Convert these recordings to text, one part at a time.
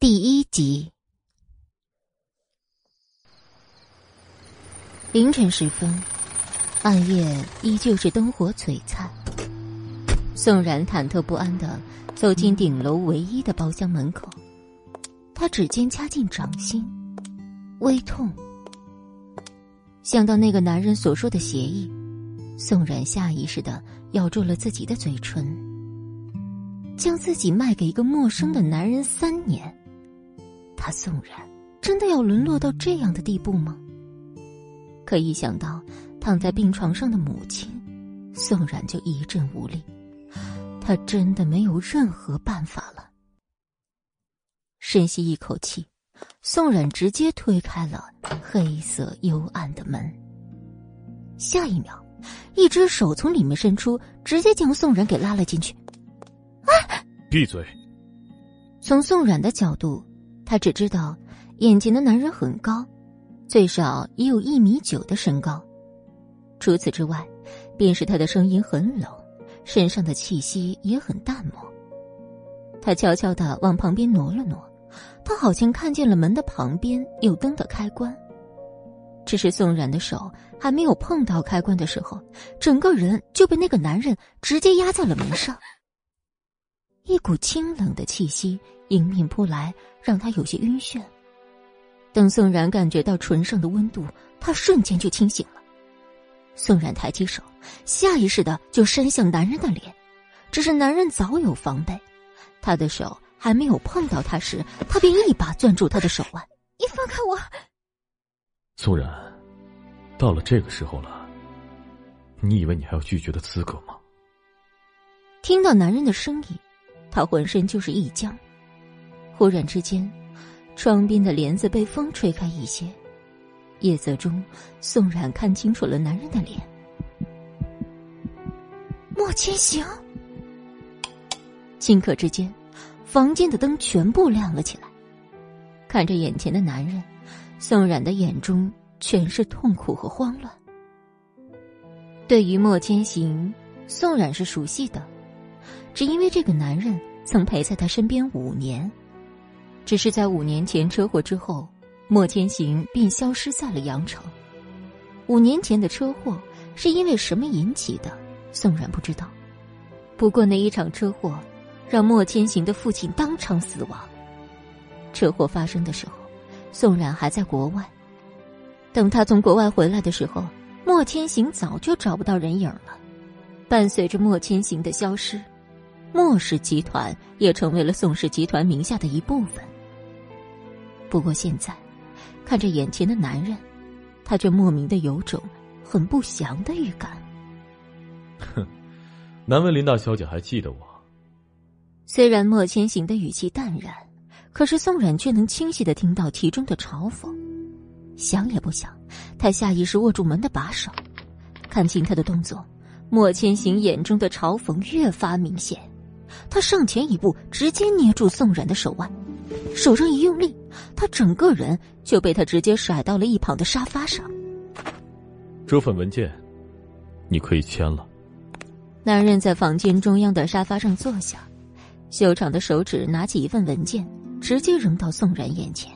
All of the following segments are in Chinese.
第一集。凌晨时分，暗夜依旧是灯火璀璨。宋然忐忑不安的走进顶楼唯一的包厢门口，他指尖掐进掌心，微痛。想到那个男人所说的协议，宋然下意识的咬住了自己的嘴唇。将自己卖给一个陌生的男人三年，他宋然真的要沦落到这样的地步吗？可一想到躺在病床上的母亲，宋冉就一阵无力。他真的没有任何办法了。深吸一口气，宋冉直接推开了黑色幽暗的门。下一秒，一只手从里面伸出，直接将宋冉给拉了进去。啊！闭嘴！从宋冉的角度，他只知道眼前的男人很高，最少也有一米九的身高。除此之外，便是他的声音很冷。身上的气息也很淡漠。他悄悄的往旁边挪了挪，他好像看见了门的旁边有灯的开关。只是宋冉的手还没有碰到开关的时候，整个人就被那个男人直接压在了门上。一股清冷的气息迎面扑来，让他有些晕眩。等宋然感觉到唇上的温度，他瞬间就清醒了。宋然抬起手，下意识的就伸向男人的脸，只是男人早有防备，他的手还没有碰到他时，他便一把攥住他的手腕：“你放开我！”宋然，到了这个时候了，你以为你还有拒绝的资格吗？听到男人的声音，他浑身就是一僵，忽然之间，窗边的帘子被风吹开一些。夜色中，宋冉看清楚了男人的脸。莫千行。顷刻之间，房间的灯全部亮了起来。看着眼前的男人，宋冉的眼中全是痛苦和慌乱。对于莫千行，宋冉是熟悉的，只因为这个男人曾陪在他身边五年，只是在五年前车祸之后。莫千行便消失在了阳城。五年前的车祸是因为什么引起的？宋然不知道。不过那一场车祸，让莫千行的父亲当场死亡。车祸发生的时候，宋然还在国外。等他从国外回来的时候，莫千行早就找不到人影了。伴随着莫千行的消失，莫氏集团也成为了宋氏集团名下的一部分。不过现在。看着眼前的男人，他却莫名的有种很不祥的预感。哼，难为林大小姐还记得我。虽然莫千行的语气淡然，可是宋冉却能清晰的听到其中的嘲讽。想也不想，他下意识握住门的把手，看清他的动作，莫千行眼中的嘲讽越发明显。他上前一步，直接捏住宋冉的手腕。手上一用力，他整个人就被他直接甩到了一旁的沙发上。这份文件，你可以签了。男人在房间中央的沙发上坐下，修长的手指拿起一份文件，直接扔到宋冉眼前。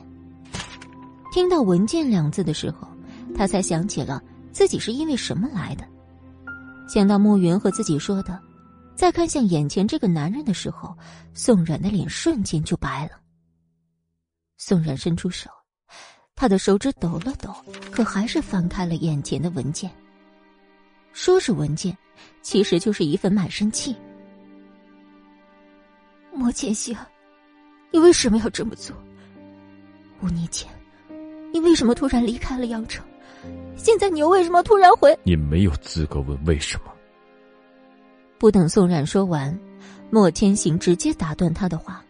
听到“文件”两字的时候，他才想起了自己是因为什么来的。想到暮云和自己说的，在看向眼前这个男人的时候，宋冉的脸瞬间就白了。宋冉伸出手，他的手指抖了抖，可还是翻开了眼前的文件。说是文件，其实就是一份卖身契。莫千行，你为什么要这么做？五年前，你为什么突然离开了阳城？现在你又为什么突然回？你没有资格问为什么。不等宋冉说完，莫千行直接打断他的话。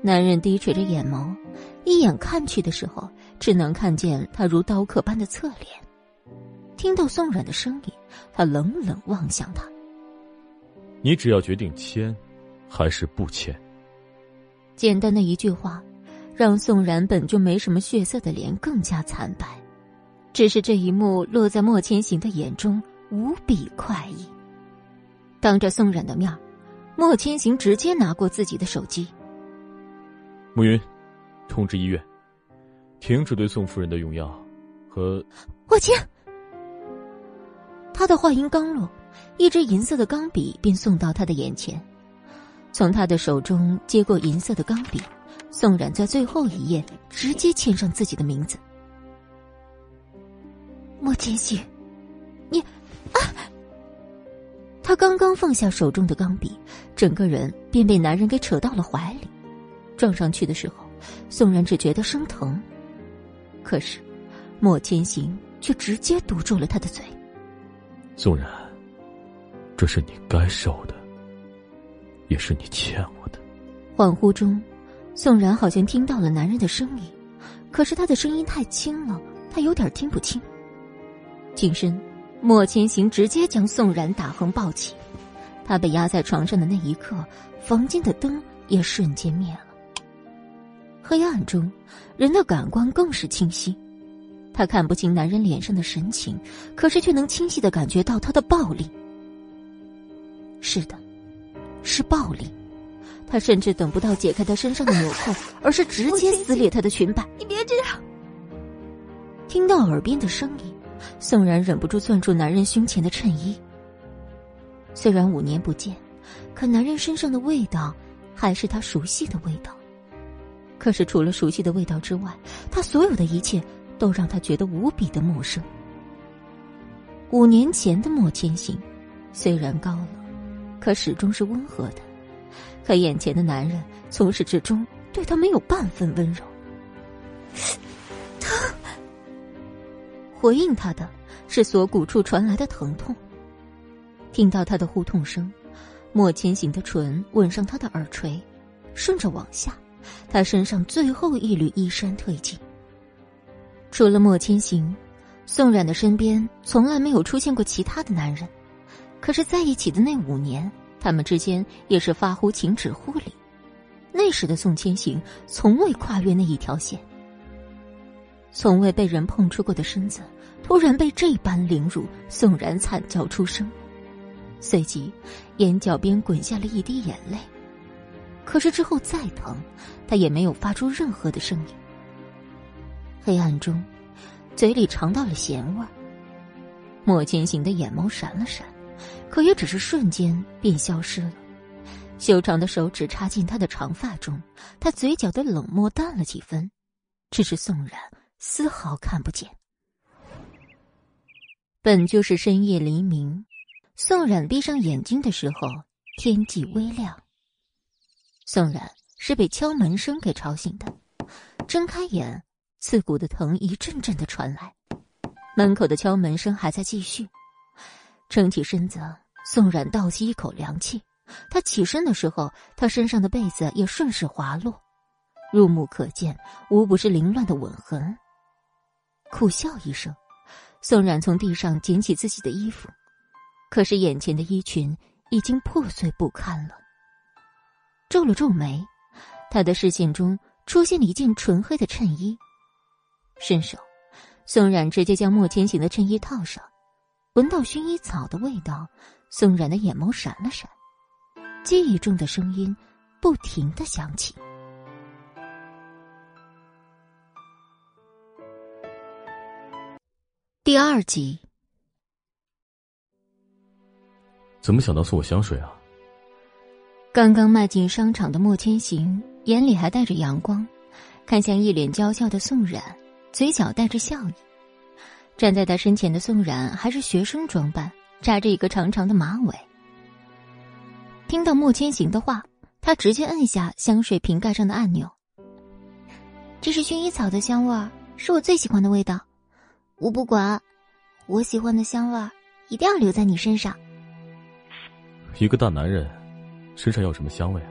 男人低垂着眼眸，一眼看去的时候，只能看见他如刀刻般的侧脸。听到宋冉的声音，他冷冷望向他：“你只要决定签，还是不签？”简单的一句话，让宋冉本就没什么血色的脸更加惨白。只是这一幕落在莫千行的眼中，无比快意。当着宋冉的面，莫千行直接拿过自己的手机。暮云，通知医院，停止对宋夫人的用药和。莫千。他的话音刚落，一支银色的钢笔便送到他的眼前。从他的手中接过银色的钢笔，宋冉在最后一页直接签上自己的名字。莫千行，你啊！他刚刚放下手中的钢笔，整个人便被男人给扯到了怀里。撞上去的时候，宋然只觉得生疼，可是莫千行却直接堵住了他的嘴。宋然，这是你该受的，也是你欠我的。恍惚中，宋然好像听到了男人的声音，可是他的声音太轻了，他有点听不清。近身，莫千行直接将宋冉打横抱起，他被压在床上的那一刻，房间的灯也瞬间灭了。黑暗中，人的感官更是清晰。他看不清男人脸上的神情，可是却能清晰的感觉到他的暴力。是的，是暴力。他甚至等不到解开他身上的纽扣，而是直接撕裂他的裙摆。你别这样！听到耳边的声音，宋然忍不住攥住男人胸前的衬衣。虽然五年不见，可男人身上的味道还是他熟悉的味道。可是除了熟悉的味道之外，他所有的一切。都让他觉得无比的陌生。五年前的莫千行，虽然高冷，可始终是温和的；可眼前的男人，从始至终对他没有半分温柔。他！回应他的是锁骨处传来的疼痛。听到他的呼痛声，莫千行的唇吻上他的耳垂，顺着往下，他身上最后一缕衣衫褪尽。除了莫千行，宋冉的身边从来没有出现过其他的男人。可是在一起的那五年，他们之间也是发乎情，止乎礼。那时的宋千行从未跨越那一条线，从未被人碰触过的身子，突然被这般凌辱，宋冉惨叫出声，随即眼角边滚下了一滴眼泪。可是之后再疼，他也没有发出任何的声音。黑暗中，嘴里尝到了咸味。莫千行的眼眸闪了闪，可也只是瞬间便消失了。修长的手指插进他的长发中，他嘴角的冷漠淡了几分，只是宋冉丝毫看不见。本就是深夜黎明，宋冉闭上眼睛的时候，天际微亮。宋冉是被敲门声给吵醒的，睁开眼。刺骨的疼一阵阵的传来，门口的敲门声还在继续。撑起身子，宋冉倒吸一口凉气。他起身的时候，他身上的被子也顺势滑落，入目可见，无不是凌乱的吻痕。苦笑一声，宋冉从地上捡起自己的衣服，可是眼前的衣裙已经破碎不堪了。皱了皱眉，他的视线中出现了一件纯黑的衬衣。伸手，宋冉直接将莫千行的衬衣套上，闻到薰衣草的味道，宋冉的眼眸闪了闪，记忆中的声音不停的响起。第二集，怎么想到送我香水啊？刚刚迈进商场的莫千行眼里还带着阳光，看向一脸娇笑的宋冉。嘴角带着笑意，站在他身前的宋冉还是学生装扮，扎着一个长长的马尾。听到莫千行的话，他直接摁下香水瓶盖上的按钮。这是薰衣草的香味儿，是我最喜欢的味道。我不管，我喜欢的香味儿一定要留在你身上。一个大男人，身上要什么香味啊？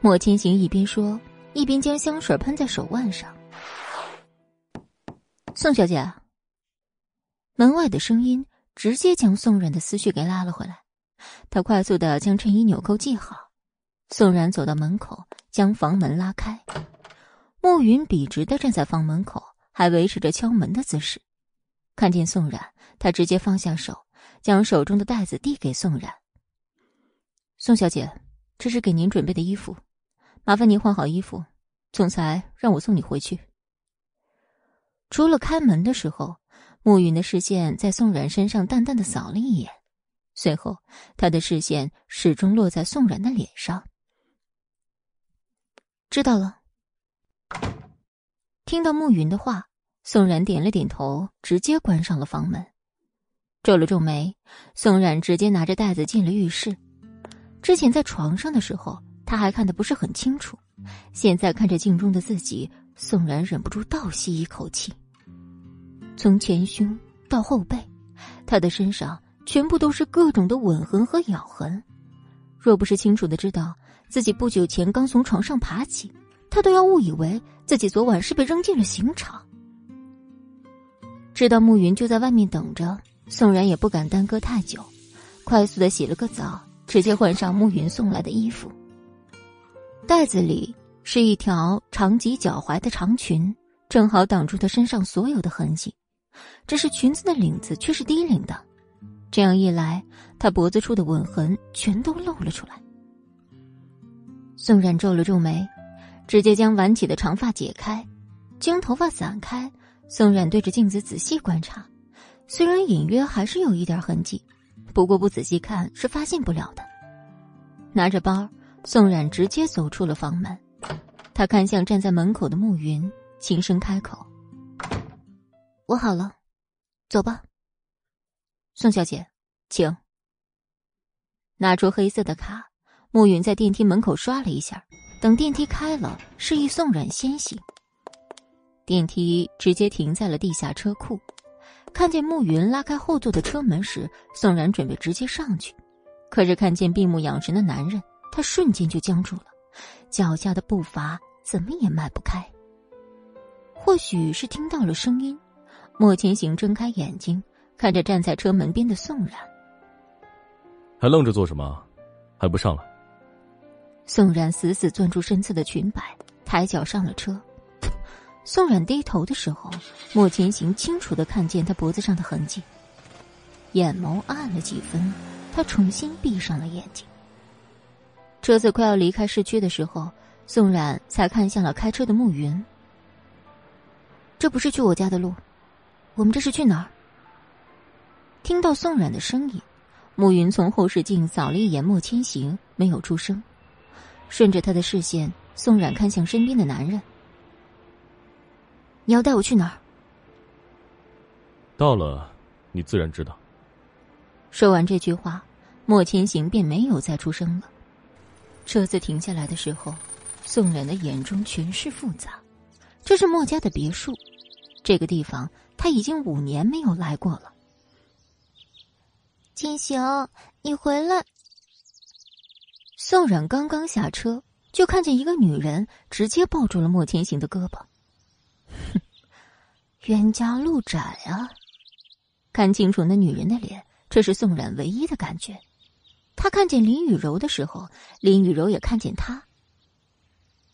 莫千行一边说，一边将香水喷在手腕上。宋小姐，门外的声音直接将宋冉的思绪给拉了回来。他快速的将衬衣纽扣系好。宋冉走到门口，将房门拉开。暮云笔直的站在房门口，还维持着敲门的姿势。看见宋冉，他直接放下手，将手中的袋子递给宋冉。宋小姐，这是给您准备的衣服，麻烦您换好衣服，总裁让我送你回去。除了开门的时候，暮云的视线在宋冉身上淡淡的扫了一眼，随后他的视线始终落在宋冉的脸上。知道了。听到暮云的话，宋冉点了点头，直接关上了房门。皱了皱眉，宋冉直接拿着袋子进了浴室。之前在床上的时候，他还看得不是很清楚，现在看着镜中的自己，宋冉忍不住倒吸一口气。从前胸到后背，他的身上全部都是各种的吻痕和咬痕。若不是清楚的知道自己不久前刚从床上爬起，他都要误以为。自己昨晚是被扔进了刑场，知道暮云就在外面等着，宋然也不敢耽搁太久，快速的洗了个澡，直接换上暮云送来的衣服。袋子里是一条长及脚踝的长裙，正好挡住她身上所有的痕迹，只是裙子的领子却是低领的，这样一来，她脖子处的吻痕全都露了出来。宋然皱了皱眉。直接将挽起的长发解开，将头发散开。宋冉对着镜子仔细观察，虽然隐约还是有一点痕迹，不过不仔细看是发现不了的。拿着包，宋冉直接走出了房门。他看向站在门口的暮云，轻声开口：“我好了，走吧。”宋小姐，请。拿出黑色的卡，暮云在电梯门口刷了一下。等电梯开了，示意宋冉先行。电梯直接停在了地下车库。看见暮云拉开后座的车门时，宋冉准备直接上去，可是看见闭目养神的男人，他瞬间就僵住了，脚下的步伐怎么也迈不开。或许是听到了声音，莫千行睁开眼睛，看着站在车门边的宋冉，还愣着做什么？还不上来？宋冉死死攥住身侧的裙摆，抬脚上了车。宋冉低头的时候，莫千行清楚的看见他脖子上的痕迹，眼眸暗了几分，他重新闭上了眼睛。车子快要离开市区的时候，宋冉才看向了开车的暮云。这不是去我家的路，我们这是去哪儿？听到宋冉的声音，暮云从后视镜扫了一眼莫千行，没有出声。顺着他的视线，宋冉看向身边的男人：“你要带我去哪儿？”到了，你自然知道。说完这句话，莫千行便没有再出声了。车子停下来的时候，宋冉的眼中全是复杂。这是莫家的别墅，这个地方他已经五年没有来过了。千行，你回来。宋冉刚刚下车，就看见一个女人直接抱住了莫千行的胳膊。哼，冤家路窄啊！看清楚那女人的脸，这是宋冉唯一的感觉。他看见林雨柔的时候，林雨柔也看见他。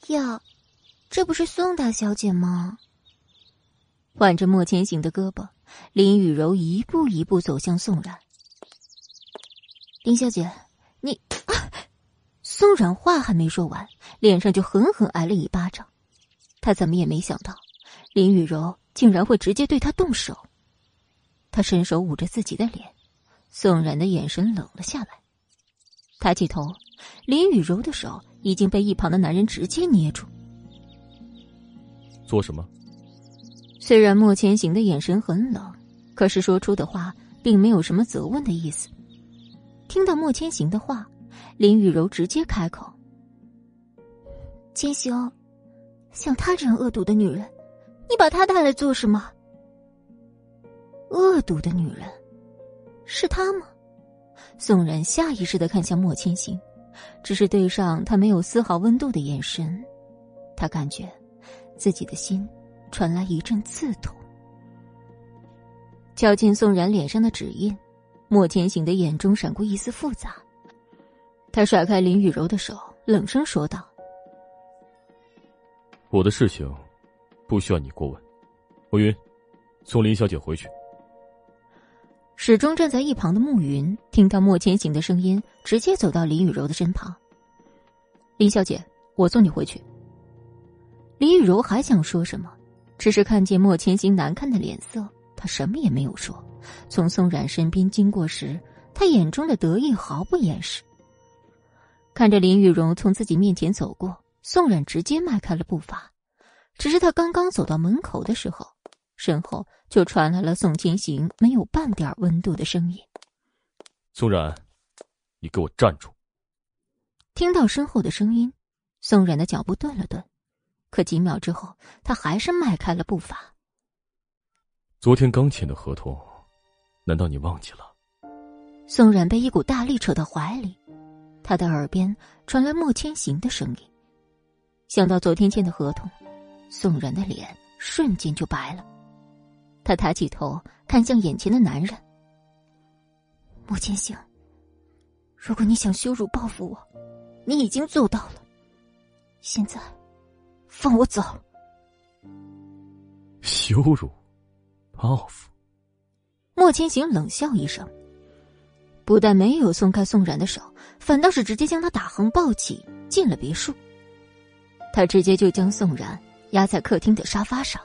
呀，这不是宋大小姐吗？挽着莫千行的胳膊，林雨柔一步一步走向宋冉。林小姐，你。宋冉话还没说完，脸上就狠狠挨了一巴掌。他怎么也没想到，林雨柔竟然会直接对他动手。他伸手捂着自己的脸，宋冉的眼神冷了下来。抬起头，林雨柔的手已经被一旁的男人直接捏住。做什么？虽然莫千行的眼神很冷，可是说出的话并没有什么责问的意思。听到莫千行的话。林雨柔直接开口：“千行，像她这样恶毒的女人，你把她带来做什么？恶毒的女人，是她吗？”宋冉下意识的看向莫千行，只是对上他没有丝毫温度的眼神，他感觉自己的心传来一阵刺痛。瞧见宋冉脸上的指印，莫千行的眼中闪过一丝复杂。他甩开林雨柔的手，冷声说道：“我的事情不需要你过问。”暮云，送林小姐回去。始终站在一旁的慕云听到莫千行的声音，直接走到林雨柔的身旁。林小姐，我送你回去。林雨柔还想说什么，只是看见莫千行难看的脸色，她什么也没有说。从宋冉身边经过时，她眼中的得意毫不掩饰。看着林雨荣从自己面前走过，宋冉直接迈开了步伐。只是他刚刚走到门口的时候，身后就传来了宋千行没有半点温度的声音：“宋冉，你给我站住！”听到身后的声音，宋冉的脚步顿了顿。可几秒之后，他还是迈开了步伐。昨天刚签的合同，难道你忘记了？宋冉被一股大力扯到怀里，他的耳边传来莫千行的声音。想到昨天签的合同，宋然的脸瞬间就白了。他抬起头看向眼前的男人：“莫千行，如果你想羞辱报复我，你已经做到了。现在。”放我走！羞辱，报复。莫千行冷笑一声，不但没有松开宋冉的手，反倒是直接将他打横抱起进了别墅。他直接就将宋冉压在客厅的沙发上。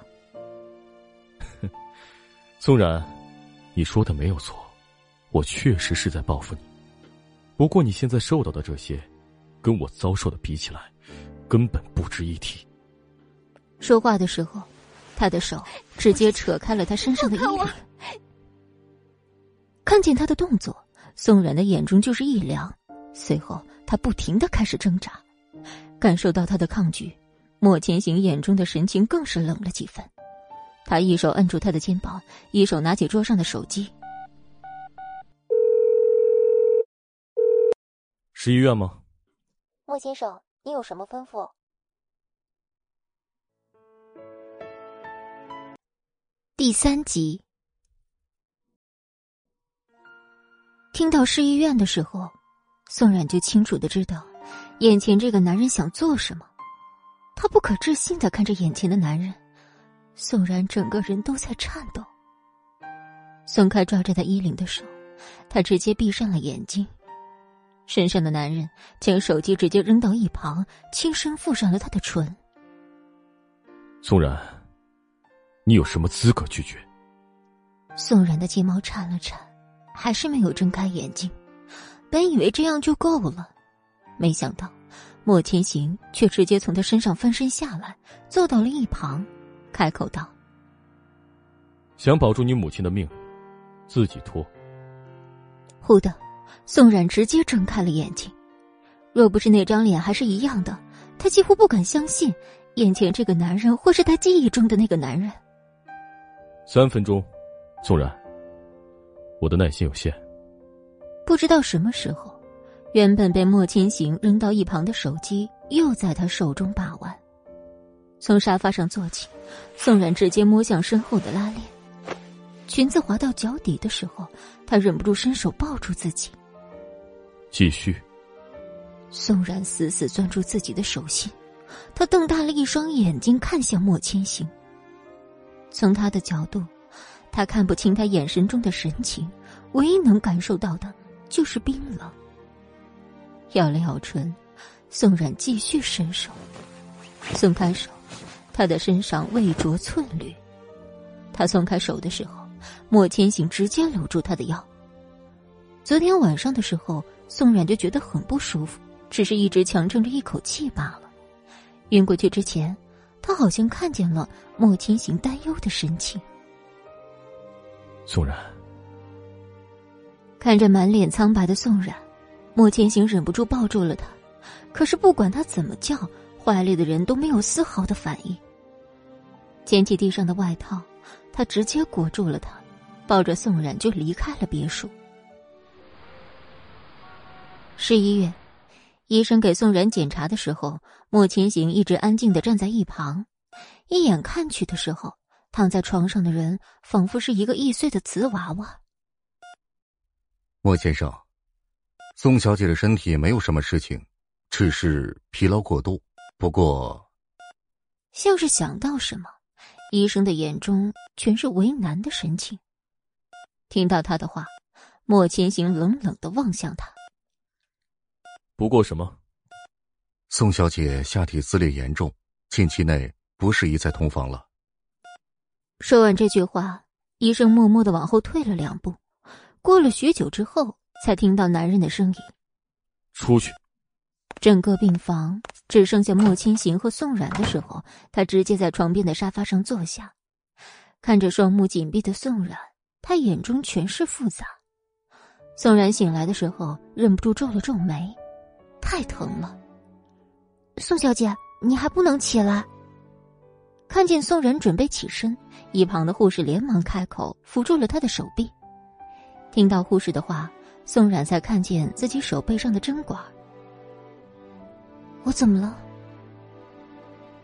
宋冉，你说的没有错，我确实是在报复你。不过你现在受到的这些，跟我遭受的比起来，根本不值一提。说话的时候，他的手直接扯开了他身上的衣领。看见他的动作，宋冉的眼中就是一凉。随后，他不停的开始挣扎，感受到他的抗拒，莫千行眼中的神情更是冷了几分。他一手摁住他的肩膀，一手拿起桌上的手机。是医院吗？莫先生，你有什么吩咐？第三集，听到市医院的时候，宋冉就清楚的知道，眼前这个男人想做什么。他不可置信的看着眼前的男人，宋冉整个人都在颤抖。松开抓着他衣领的手，他直接闭上了眼睛。身上的男人将手机直接扔到一旁，轻声附上了他的唇。宋冉。你有什么资格拒绝？宋冉的睫毛颤了颤，还是没有睁开眼睛。本以为这样就够了，没想到莫千行却直接从他身上翻身下来，坐到了一旁，开口道：“想保住你母亲的命，自己脱。”忽的，宋冉直接睁开了眼睛。若不是那张脸还是一样的，他几乎不敢相信，眼前这个男人会是他记忆中的那个男人。三分钟，宋然。我的耐心有限。不知道什么时候，原本被莫千行扔到一旁的手机又在他手中把玩。从沙发上坐起，宋冉直接摸向身后的拉链，裙子滑到脚底的时候，他忍不住伸手抱住自己。继续。宋冉死死攥住自己的手心，他瞪大了一双眼睛看向莫千行。从他的角度，他看不清他眼神中的神情，唯一能感受到的就是冰冷。咬了咬唇，宋冉继续伸手，松开手，他的身上未着寸缕。他松开手的时候，莫千行直接搂住他的腰。昨天晚上的时候，宋冉就觉得很不舒服，只是一直强撑着一口气罢了。晕过去之前。他好像看见了莫千行担忧的神情。宋然看着满脸苍白的宋然，莫千行忍不住抱住了他。可是不管他怎么叫，怀里的人都没有丝毫的反应。捡起地上的外套，他直接裹住了他，抱着宋冉就离开了别墅。十一月。医生给宋冉检查的时候，莫千行一直安静的站在一旁。一眼看去的时候，躺在床上的人仿佛是一个易碎的瓷娃娃。莫先生，宋小姐的身体没有什么事情，只是疲劳过度。不过，像是想到什么，医生的眼中全是为难的神情。听到他的话，莫千行冷冷的望向他。不过什么？宋小姐下体撕裂严重，近期内不适宜再同房了。说完这句话，医生默默的往后退了两步。过了许久之后，才听到男人的声音：“出去。”整个病房只剩下莫千行和宋冉的时候，他直接在床边的沙发上坐下，看着双目紧闭的宋冉，他眼中全是复杂。宋冉醒来的时候，忍不住皱了皱眉，太疼了。宋小姐，你还不能起来。看见宋冉准备起身，一旁的护士连忙开口扶住了他的手臂。听到护士的话，宋冉才看见自己手背上的针管。我怎么了？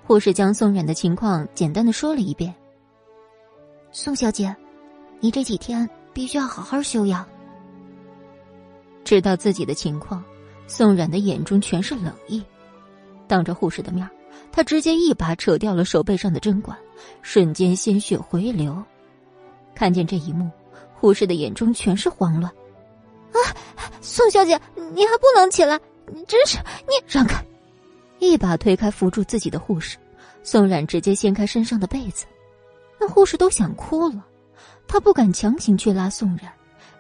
护士将宋冉的情况简单的说了一遍。宋小姐，你这几天必须要好好休养。知道自己的情况，宋冉的眼中全是冷意。当着护士的面，他直接一把扯掉了手背上的针管，瞬间鲜血回流。看见这一幕，护士的眼中全是慌乱。啊，宋小姐，你还不能起来！你真是你让开！一把推开扶住自己的护士，宋冉直接掀开身上的被子。那护士都想哭了，他不敢强行去拉宋冉，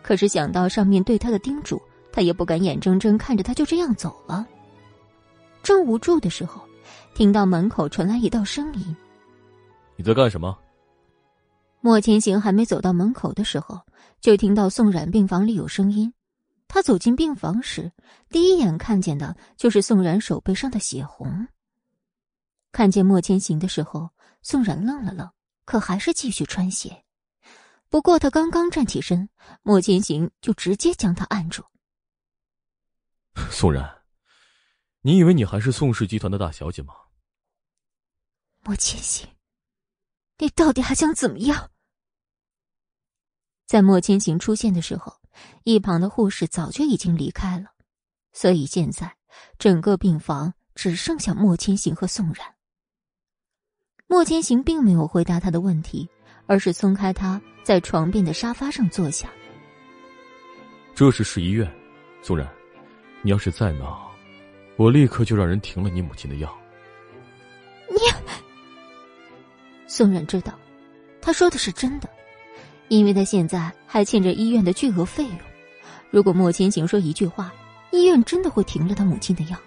可是想到上面对他的叮嘱，他也不敢眼睁睁看着他就这样走了。正无助的时候，听到门口传来一道声音：“你在干什么？”莫千行还没走到门口的时候，就听到宋冉病房里有声音。他走进病房时，第一眼看见的就是宋冉手背上的血红。看见莫千行的时候，宋冉愣了愣，可还是继续穿鞋。不过他刚刚站起身，莫千行就直接将他按住。宋冉，你以为你还是宋氏集团的大小姐吗？莫千行，你到底还想怎么样？在莫千行出现的时候。一旁的护士早就已经离开了，所以现在整个病房只剩下莫千行和宋冉。莫千行并没有回答他的问题，而是松开他在床边的沙发上坐下。这是市医院，宋冉，你要是再闹，我立刻就让人停了你母亲的药。你，宋冉知道，他说的是真的。因为他现在还欠着医院的巨额费用，如果莫千行说一句话，医院真的会停了他母亲的药。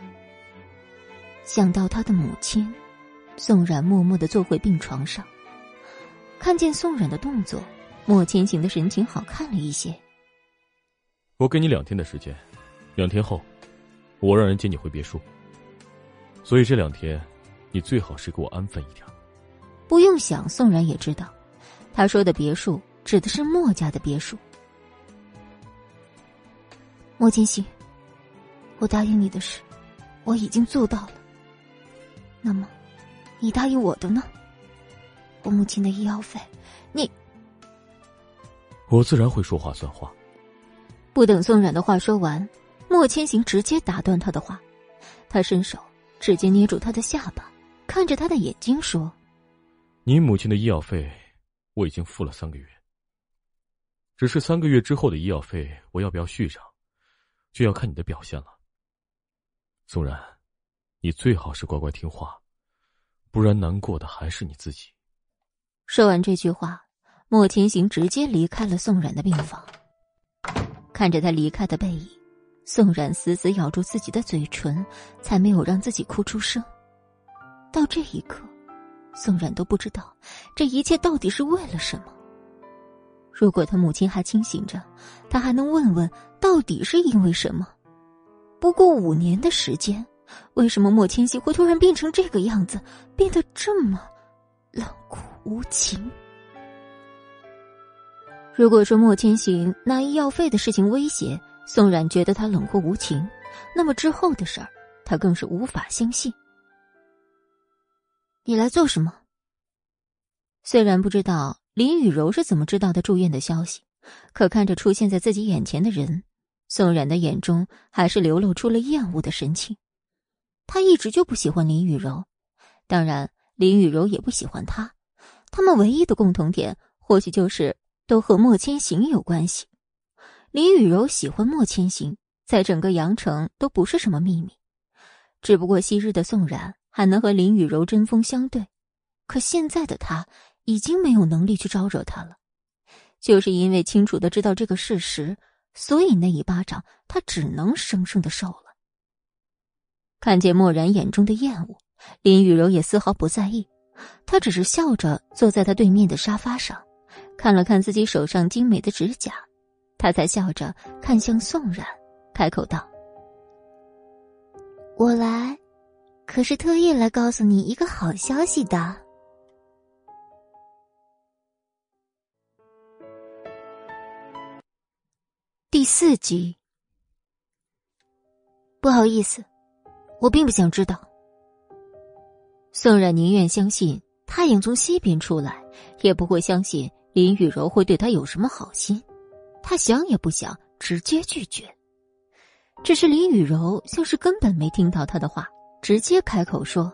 想到他的母亲，宋冉默默的坐回病床上，看见宋冉的动作，莫千行的神情好看了一些。我给你两天的时间，两天后，我让人接你回别墅。所以这两天，你最好是给我安分一点。不用想，宋然也知道，他说的别墅。指的是莫家的别墅。莫千行，我答应你的事，我已经做到了。那么，你答应我的呢？我母亲的医药费，你……我自然会说话算话。不等宋冉的话说完，莫千行直接打断他的话，他伸手直接捏住他的下巴，看着他的眼睛说：“你母亲的医药费，我已经付了三个月。”只是三个月之后的医药费，我要不要续上，就要看你的表现了。宋然，你最好是乖乖听话，不然难过的还是你自己。说完这句话，莫千行直接离开了宋冉的病房。看着他离开的背影，宋冉死死咬住自己的嘴唇，才没有让自己哭出声。到这一刻，宋冉都不知道这一切到底是为了什么。如果他母亲还清醒着，他还能问问到底是因为什么。不过五年的时间，为什么莫千玺会突然变成这个样子，变得这么冷酷无情？如果说莫千行拿医药费的事情威胁宋冉，觉得他冷酷无情，那么之后的事儿，他更是无法相信。你来做什么？虽然不知道。林雨柔是怎么知道他住院的消息？可看着出现在自己眼前的人，宋冉的眼中还是流露出了厌恶的神情。他一直就不喜欢林雨柔，当然林雨柔也不喜欢他。他们唯一的共同点，或许就是都和莫千行有关系。林雨柔喜欢莫千行，在整个阳城都不是什么秘密。只不过昔日的宋冉还能和林雨柔针锋相对，可现在的他已经没有能力去招惹她了。就是因为清楚的知道这个事实，所以那一巴掌他只能生生的受了。看见漠然眼中的厌恶，林雨柔也丝毫不在意，她只是笑着坐在他对面的沙发上，看了看自己手上精美的指甲，她才笑着看向宋冉，开口道。我来，可是特意来告诉你一个好消息的。第四集，不好意思，我并不想知道。宋冉宁愿相信太阳从西边出来，也不会相信林雨柔会对他有什么好心。他想也不想，直接拒绝。只是林雨柔像是根本没听到他的话，直接开口说：“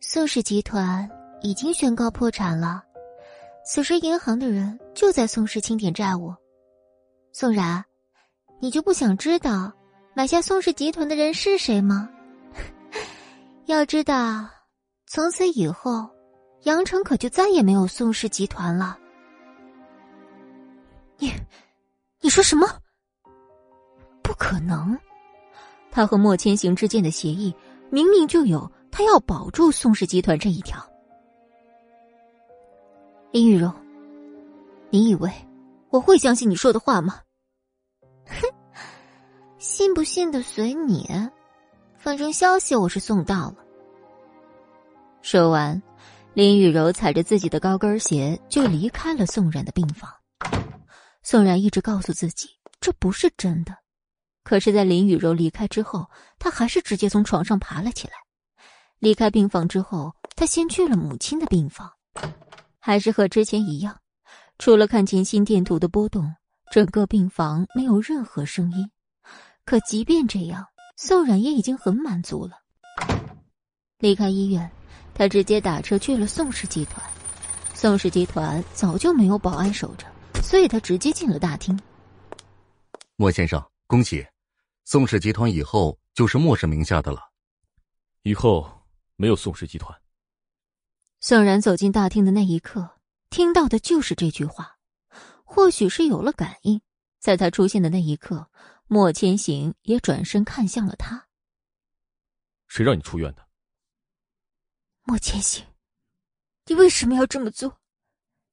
宋氏集团已经宣告破产了，此时银行的人就在宋氏清点债务。宋然，你就不想知道买下宋氏集团的人是谁吗？要知道，从此以后，阳城可就再也没有宋氏集团了。你，你说什么？”不可能，他和莫千行之间的协议明明就有他要保住宋氏集团这一条。林雨柔，你以为我会相信你说的话吗？哼，信不信的随你，反正消息我是送到了。说完，林雨柔踩着自己的高跟鞋就离开了宋冉的病房。宋冉一直告诉自己这不是真的。可是，在林雨柔离开之后，他还是直接从床上爬了起来。离开病房之后，他先去了母亲的病房，还是和之前一样，除了看见心电图的波动，整个病房没有任何声音。可即便这样，宋冉也已经很满足了。离开医院，他直接打车去了宋氏集团。宋氏集团早就没有保安守着，所以他直接进了大厅。莫先生。恭喜，宋氏集团以后就是莫氏名下的了。以后没有宋氏集团。宋然走进大厅的那一刻，听到的就是这句话。或许是有了感应，在他出现的那一刻，莫千行也转身看向了他。谁让你出院的？莫千行，你为什么要这么做？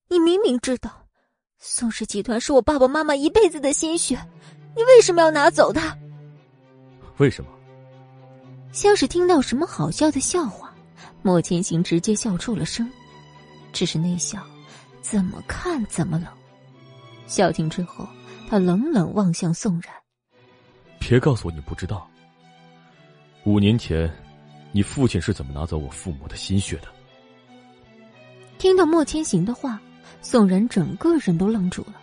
你明明知道，宋氏集团是我爸爸妈妈一辈子的心血。你为什么要拿走他？为什么？像是听到什么好笑的笑话，莫千行直接笑出了声，只是那笑，怎么看怎么冷。笑停之后，他冷冷望向宋然：“别告诉我你不知道，五年前，你父亲是怎么拿走我父母的心血的？”听到莫千行的话，宋然整个人都愣住了。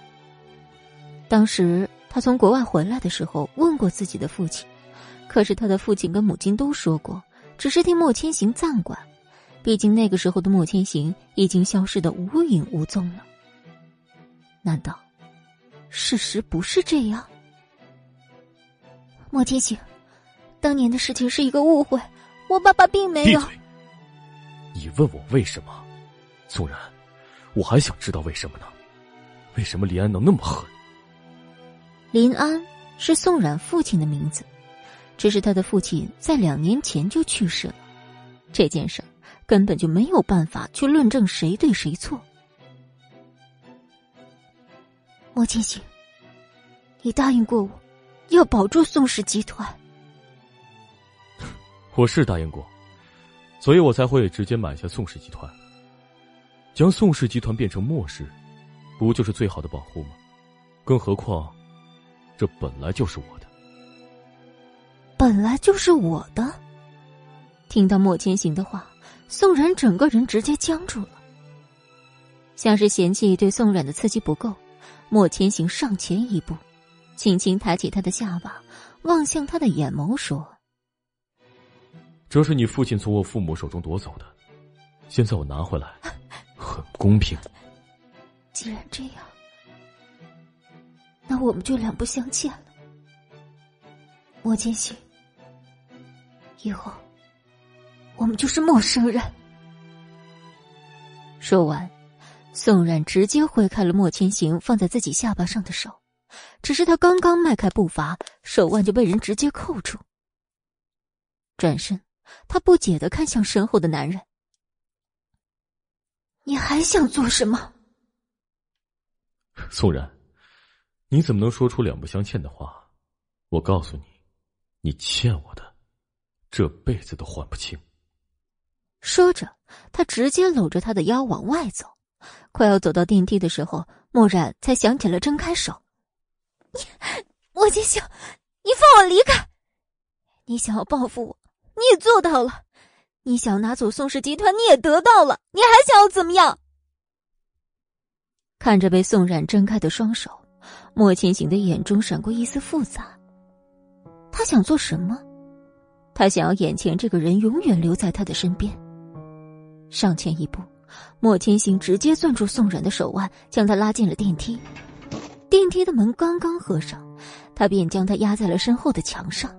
当时。他从国外回来的时候问过自己的父亲，可是他的父亲跟母亲都说过，只是替莫千行暂管。毕竟那个时候的莫千行已经消失的无影无踪了。难道事实不是这样？莫千行，当年的事情是一个误会，我爸爸并没有。你问我为什么？宋然，我还想知道为什么呢？为什么李安能那么狠？林安是宋冉父亲的名字，只是他的父亲在两年前就去世了。这件事根本就没有办法去论证谁对谁错。莫千行，你答应过我，要保住宋氏集团。我是答应过，所以我才会直接买下宋氏集团，将宋氏集团变成末世，不就是最好的保护吗？更何况。这本来就是我的，本来就是我的。听到莫千行的话，宋冉整个人直接僵住了，像是嫌弃对宋冉的刺激不够。莫千行上前一步，轻轻抬起他的下巴，望向他的眼眸说：“这是你父亲从我父母手中夺走的，现在我拿回来，很公平。既然这样。”那我们就两不相欠了。莫千行，以后我们就是陌生人。说完，宋冉直接挥开了莫千行放在自己下巴上的手，只是他刚刚迈开步伐，手腕就被人直接扣住。转身，他不解的看向身后的男人：“你还想做什么？”宋冉，你怎么能说出两不相欠的话？我告诉你，你欠我的，这辈子都还不清。说着，他直接搂着他的腰往外走，快要走到电梯的时候，墨染才想起了睁开手。你，莫千行，你放我离开！你想要报复我，你也做到了；你想拿走宋氏集团，你也得到了。你还想要怎么样？看着被宋冉睁开的双手，莫千行的眼中闪过一丝复杂。他想做什么？他想要眼前这个人永远留在他的身边。上前一步，莫千行直接攥住宋冉的手腕，将他拉进了电梯。电梯的门刚刚合上，他便将他压在了身后的墙上。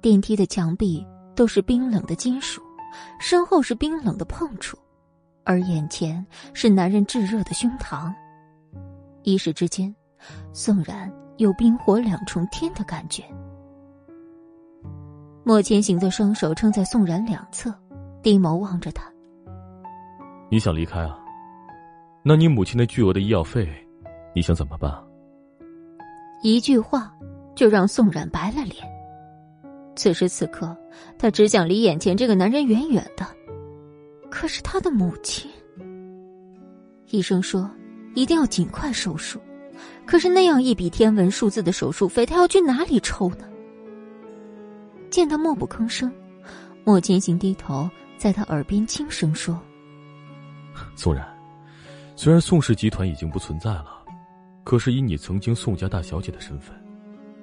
电梯的墙壁都是冰冷的金属，身后是冰冷的碰触，而眼前是男人炙热的胸膛。一时之间，宋然。有冰火两重天的感觉。莫千行的双手撑在宋然两侧，低眸望着他。你想离开啊？那你母亲那巨额的医药费，你想怎么办？一句话就让宋冉白了脸。此时此刻，他只想离眼前这个男人远远的。可是他的母亲，医生说一定要尽快手术。可是那样一笔天文数字的手术费，他要去哪里抽呢？见他默不吭声，莫千行低头在他耳边轻声说：“宋然，虽然宋氏集团已经不存在了，可是以你曾经宋家大小姐的身份，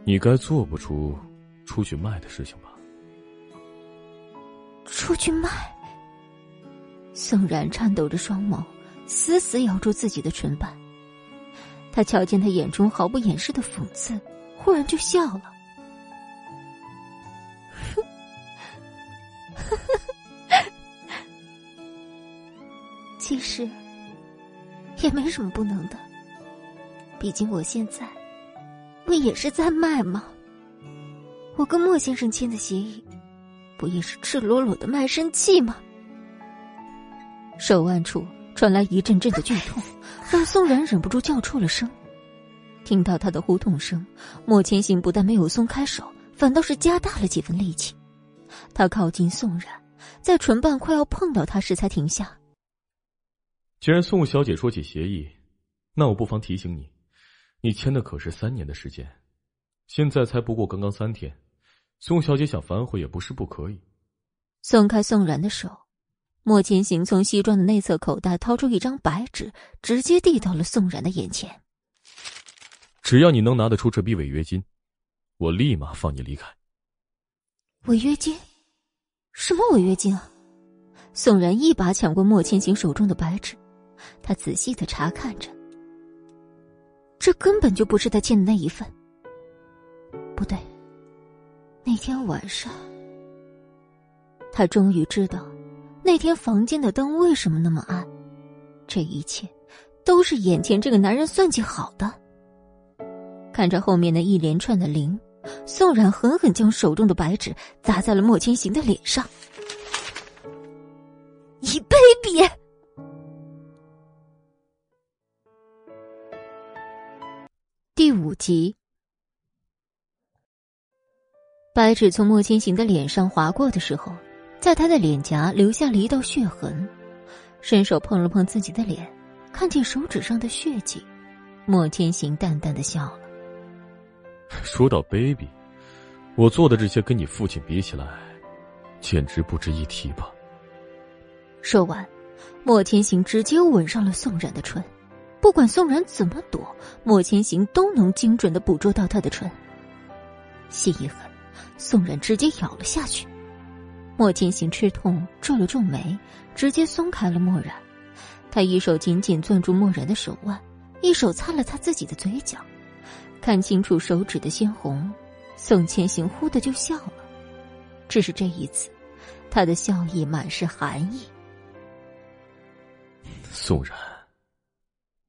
你该做不出出去卖的事情吧？”出去卖？宋然颤抖着双眸，死死咬住自己的唇瓣。他瞧见他眼中毫不掩饰的讽刺，忽然就笑了。其实也没什么不能的，毕竟我现在不也是在卖吗？我跟莫先生签的协议，不也是赤裸裸的卖身契吗？手腕处。传来一阵阵的剧痛，让宋然忍不住叫出了声。听到他的呼痛声，莫千行不但没有松开手，反倒是加大了几分力气。他靠近宋然，在唇瓣快要碰到他时才停下。既然宋小姐说起协议，那我不妨提醒你，你签的可是三年的时间，现在才不过刚刚三天，宋小姐想反悔也不是不可以。松开宋然的手。莫千行从西装的内侧口袋掏出一张白纸，直接递到了宋然的眼前。只要你能拿得出这笔违约金，我立马放你离开。违约金？什么违约金啊？宋然一把抢过莫千行手中的白纸，他仔细的查看着，这根本就不是他欠的那一份。不对，那天晚上，他终于知道。那天房间的灯为什么那么暗？这一切都是眼前这个男人算计好的。看着后面的一连串的零，宋冉狠狠将手中的白纸砸在了莫千行的脸上。你卑鄙！第五集，白纸从莫千行的脸上划过的时候。在他的脸颊留下了一道血痕，伸手碰了碰自己的脸，看见手指上的血迹，莫千行淡淡的笑了。说到 baby，，我做的这些跟你父亲比起来，简直不值一提吧。说完，莫千行直接吻上了宋冉的唇，不管宋冉怎么躲，莫千行都能精准的捕捉到他的唇。心一狠，宋冉直接咬了下去。莫千行吃痛，皱了皱眉，直接松开了墨染。他一手紧紧攥住墨染的手腕，一手擦了擦自己的嘴角，看清楚手指的鲜红，宋千行忽的就笑了。只是这一次，他的笑意满是寒意。宋然，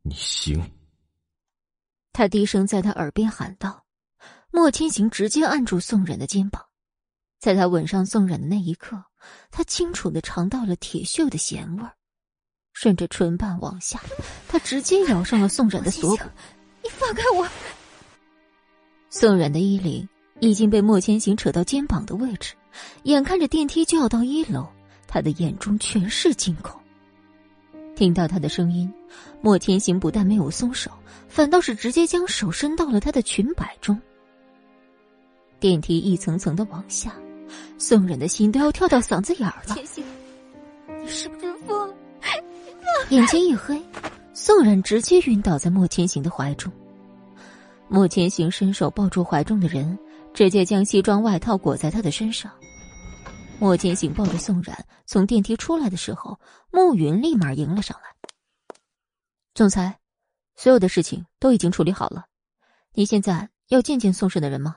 你行。他低声在他耳边喊道：“莫千行直接按住宋冉的肩膀，在他吻上宋冉的那一刻，他清楚的尝到了铁锈的咸味儿，顺着唇瓣往下，他直接咬上了宋冉的锁骨。你放开我！宋冉的衣领已经被莫千行扯到肩膀的位置，眼看着电梯就要到一楼，他的眼中全是惊恐。听到他的声音，莫千行不但没有松手，反倒是直接将手伸到了他的裙摆中。电梯一层层的往下，宋冉的心都要跳到嗓子眼儿了。千行，你是不是疯？眼前一黑，宋冉直接晕倒在莫千行的怀中。莫千行伸手抱住怀中的人，直接将西装外套裹在他的身上。莫千行抱着宋冉从电梯出来的时候，慕云立马迎了上来。总裁，所有的事情都已经处理好了，你现在要见见宋氏的人吗？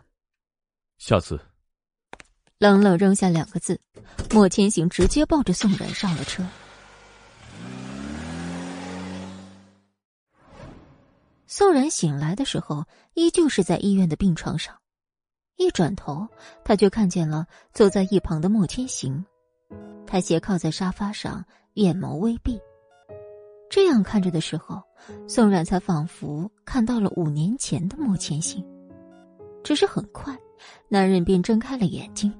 下次。冷冷扔下两个字，莫千行直接抱着宋冉上了车。宋冉醒来的时候，依旧是在医院的病床上。一转头，他就看见了坐在一旁的莫千行。他斜靠在沙发上，眼眸微闭。这样看着的时候，宋冉才仿佛看到了五年前的莫千行。只是很快，男人便睁开了眼睛，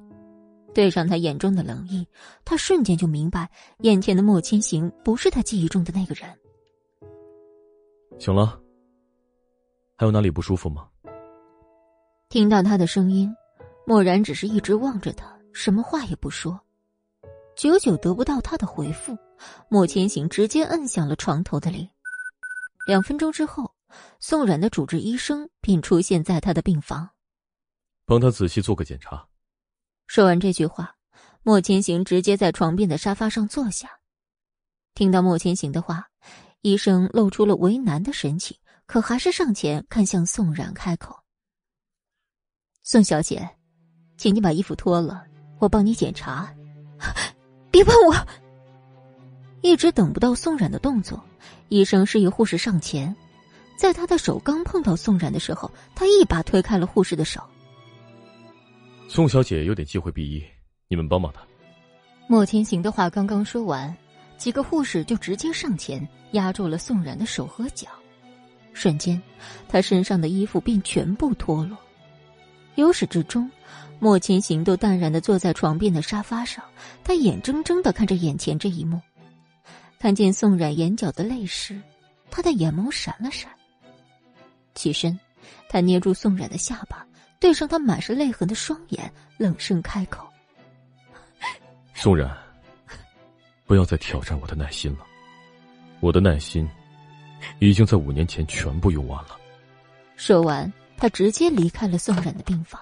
对上他眼中的冷意，他瞬间就明白，眼前的莫千行不是他记忆中的那个人。醒了？还有哪里不舒服吗？听到他的声音，莫然只是一直望着他，什么话也不说。久久得不到他的回复，莫千行直接摁响了床头的铃。两分钟之后，宋冉的主治医生便出现在他的病房，帮他仔细做个检查。说完这句话，莫千行直接在床边的沙发上坐下。听到莫千行的话，医生露出了为难的神情，可还是上前看向宋冉，开口。宋小姐，请你把衣服脱了，我帮你检查。别碰我！一直等不到宋冉的动作，医生示意护士上前。在他的手刚碰到宋冉的时候，他一把推开了护士的手。宋小姐有点忌讳避医，你们帮帮她。莫千行的话刚刚说完，几个护士就直接上前压住了宋冉的手和脚，瞬间，他身上的衣服便全部脱落。由始至终，莫千行都淡然的坐在床边的沙发上，他眼睁睁的看着眼前这一幕。看见宋冉眼角的泪时，他的眼眸闪了闪。起身，他捏住宋冉的下巴，对上他满是泪痕的双眼，冷声开口：“宋冉，不要再挑战我的耐心了，我的耐心已经在五年前全部用完了。”说完。他直接离开了宋冉的病房，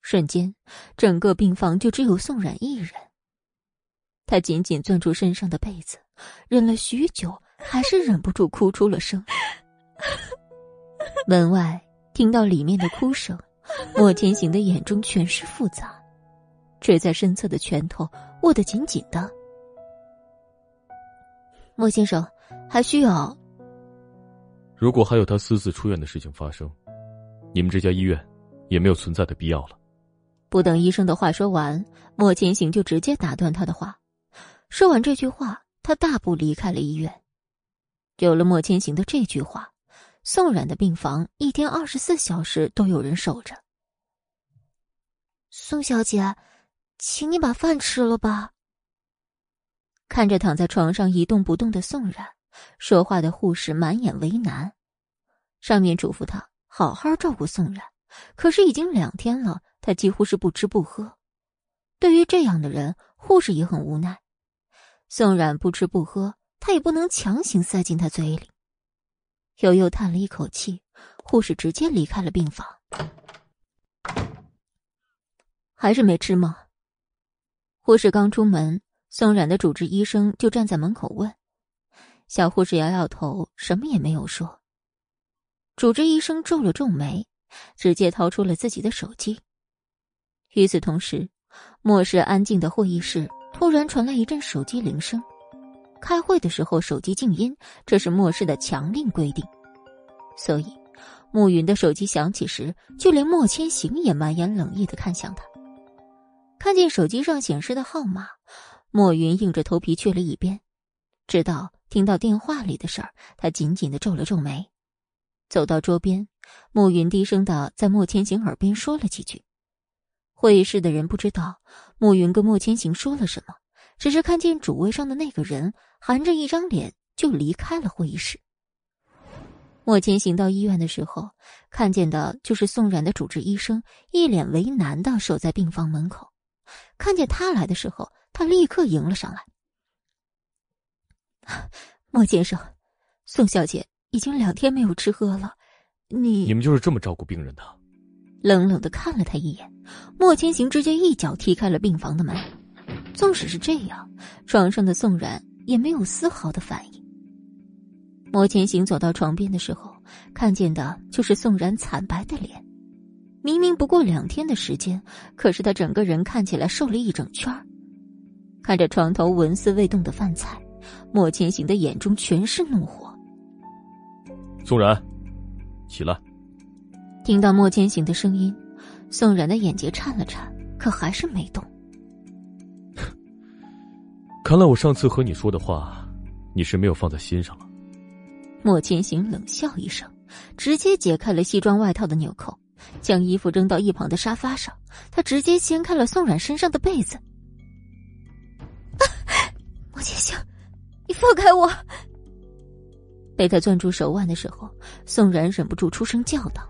瞬间，整个病房就只有宋冉一人。他紧紧攥住身上的被子，忍了许久，还是忍不住哭出了声。门外听到里面的哭声，莫千行的眼中全是复杂，垂在身侧的拳头握得紧紧的。莫先生，还需要？如果还有他私自出院的事情发生。你们这家医院也没有存在的必要了。不等医生的话说完，莫千行就直接打断他的话。说完这句话，他大步离开了医院。有了莫千行的这句话，宋冉的病房一天二十四小时都有人守着。宋小姐，请你把饭吃了吧。看着躺在床上一动不动的宋冉，说话的护士满眼为难，上面嘱咐他。好好照顾宋冉，可是已经两天了，他几乎是不吃不喝。对于这样的人，护士也很无奈。宋冉不吃不喝，他也不能强行塞进他嘴里。悠悠叹了一口气，护士直接离开了病房。还是没吃吗？护士刚出门，宋冉的主治医生就站在门口问。小护士摇摇头，什么也没有说。主治医生皱了皱眉，直接掏出了自己的手机。与此同时，末世安静的会议室突然传来一阵手机铃声。开会的时候手机静音，这是末世的强令规定。所以，暮云的手机响起时，就连莫千行也满眼冷意的看向他。看见手机上显示的号码，莫云硬着头皮去了一边。直到听到电话里的事儿，他紧紧的皱了皱眉，走到桌边，暮云低声的在莫千行耳边说了几句。会议室的人不知道暮云跟莫千行说了什么，只是看见主位上的那个人含着一张脸就离开了会议室。莫千行到医院的时候，看见的就是宋冉的主治医生一脸为难的守在病房门口。看见他来的时候，他立刻迎了上来。莫先生，宋小姐已经两天没有吃喝了，你你们就是这么照顾病人的？冷冷的看了他一眼，莫千行直接一脚踢开了病房的门。纵使是这样，床上的宋然也没有丝毫的反应。莫千行走到床边的时候，看见的就是宋然惨白的脸。明明不过两天的时间，可是他整个人看起来瘦了一整圈看着床头纹丝未动的饭菜。莫千行的眼中全是怒火。宋然，起来。听到莫千行的声音，宋然的眼睫颤了颤，可还是没动。看来我上次和你说的话，你是没有放在心上了。莫千行冷笑一声，直接解开了西装外套的纽扣，将衣服扔到一旁的沙发上。他直接掀开了宋冉身上的被子。莫千行。你放开我！被他攥住手腕的时候，宋冉忍不住出声叫道。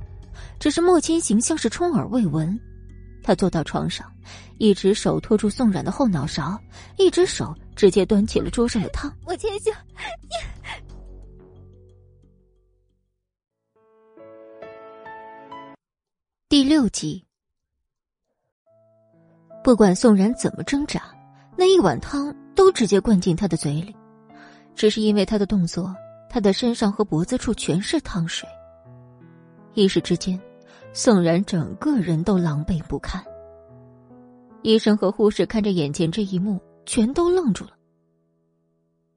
只是莫千行像是充耳未闻，他坐到床上，一只手托住宋冉的后脑勺，一只手直接端起了桌上的汤。莫千行，你……第六集，不管宋然怎么挣扎，那一碗汤都直接灌进他的嘴里。只是因为他的动作，他的身上和脖子处全是汤水。一时之间，宋然整个人都狼狈不堪。医生和护士看着眼前这一幕，全都愣住了。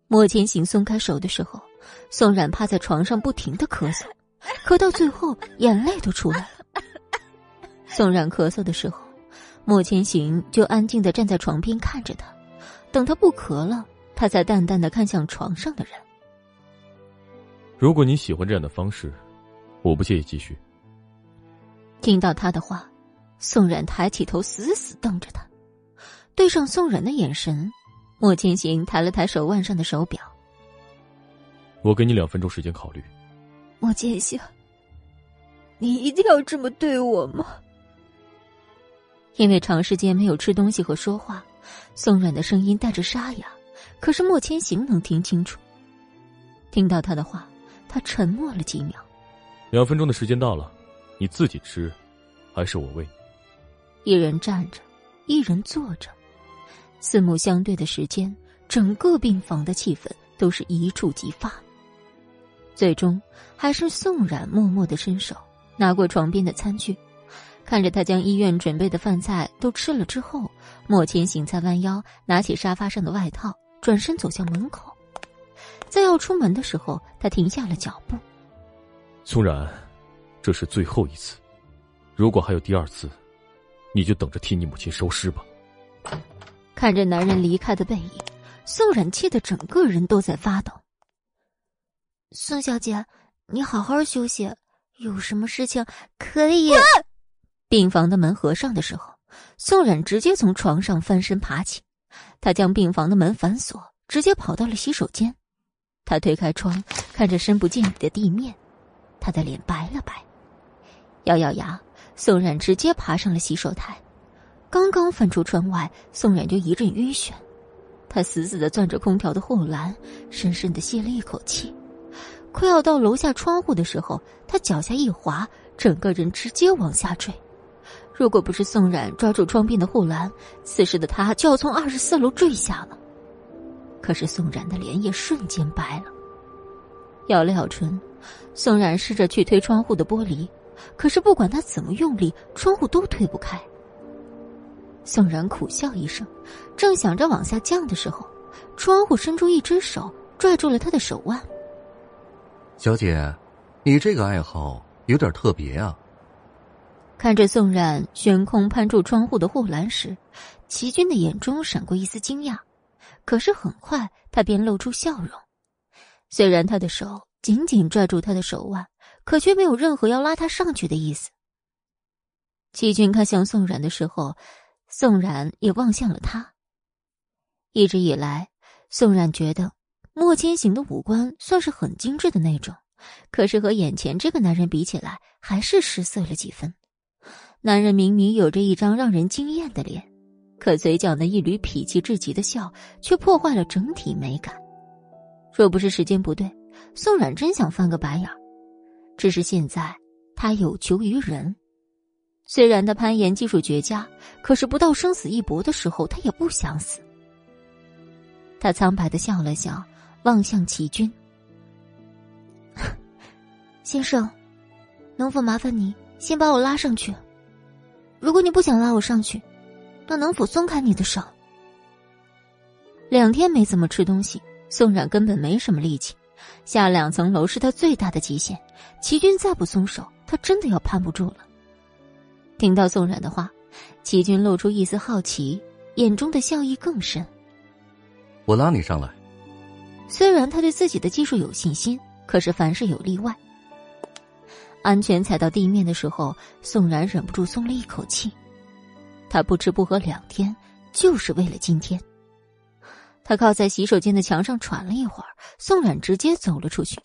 莫千行松开手的时候，宋冉趴在床上不停的咳嗽，咳到最后眼泪都出来了。宋冉咳嗽的时候，莫千行就安静的站在床边看着他，等他不咳了。他才淡淡的看向床上的人。如果你喜欢这样的方式，我不介意继续。听到他的话，宋冉抬起头，死死瞪着他，对上宋冉的眼神，莫千行抬了抬手腕上的手表。我给你两分钟时间考虑。莫千行，你一定要这么对我吗？因为长时间没有吃东西和说话，宋冉的声音带着沙哑。可是莫千行能听清楚。听到他的话，他沉默了几秒。两分钟的时间到了，你自己吃，还是我喂？一人站着，一人坐着，四目相对的时间，整个病房的气氛都是一触即发。最终，还是宋冉默默的伸手拿过床边的餐具，看着他将医院准备的饭菜都吃了之后，莫千行才弯腰拿起沙发上的外套。转身走向门口，在要出门的时候，他停下了脚步。宋冉，这是最后一次，如果还有第二次，你就等着替你母亲收尸吧。看着男人离开的背影，宋冉气得整个人都在发抖。宋小姐，你好好休息，有什么事情可以。病房的门合上的时候，宋冉直接从床上翻身爬起。他将病房的门反锁，直接跑到了洗手间。他推开窗，看着深不见底的地面，他的脸白了白，咬咬牙，宋冉直接爬上了洗手台。刚刚翻出窗外，宋冉就一阵晕眩。他死死的攥着空调的护栏，深深的吸了一口气。快要到楼下窗户的时候，他脚下一滑，整个人直接往下坠。如果不是宋冉抓住窗边的护栏，此时的他就要从二十四楼坠下了。可是宋冉的脸也瞬间白了，咬了咬唇，宋冉试着去推窗户的玻璃，可是不管他怎么用力，窗户都推不开。宋然苦笑一声，正想着往下降的时候，窗户伸出一只手拽住了他的手腕。小姐，你这个爱好有点特别啊。看着宋冉悬空攀住窗户的护栏时，齐军的眼中闪过一丝惊讶，可是很快他便露出笑容。虽然他的手紧紧拽住他的手腕，可却没有任何要拉他上去的意思。齐军看向宋冉的时候，宋冉也望向了他。一直以来，宋冉觉得莫千行的五官算是很精致的那种，可是和眼前这个男人比起来，还是失色了几分。男人明明有着一张让人惊艳的脸，可嘴角那一缕痞气至极的笑，却破坏了整体美感。若不是时间不对，宋冉真想翻个白眼儿只是现在他有求于人，虽然他攀岩技术绝佳，可是不到生死一搏的时候，他也不想死。他苍白的笑了笑，望向齐军：“ 先生，能否麻烦你先把我拉上去？”如果你不想拉我上去，那能否松开你的手？两天没怎么吃东西，宋冉根本没什么力气，下两层楼是他最大的极限。齐军再不松手，他真的要攀不住了。听到宋冉的话，齐军露出一丝好奇，眼中的笑意更深。我拉你上来。虽然他对自己的技术有信心，可是凡事有例外。安全踩到地面的时候，宋然忍不住松了一口气。他不吃不喝两天，就是为了今天。他靠在洗手间的墙上喘了一会儿，宋冉直接走了出去。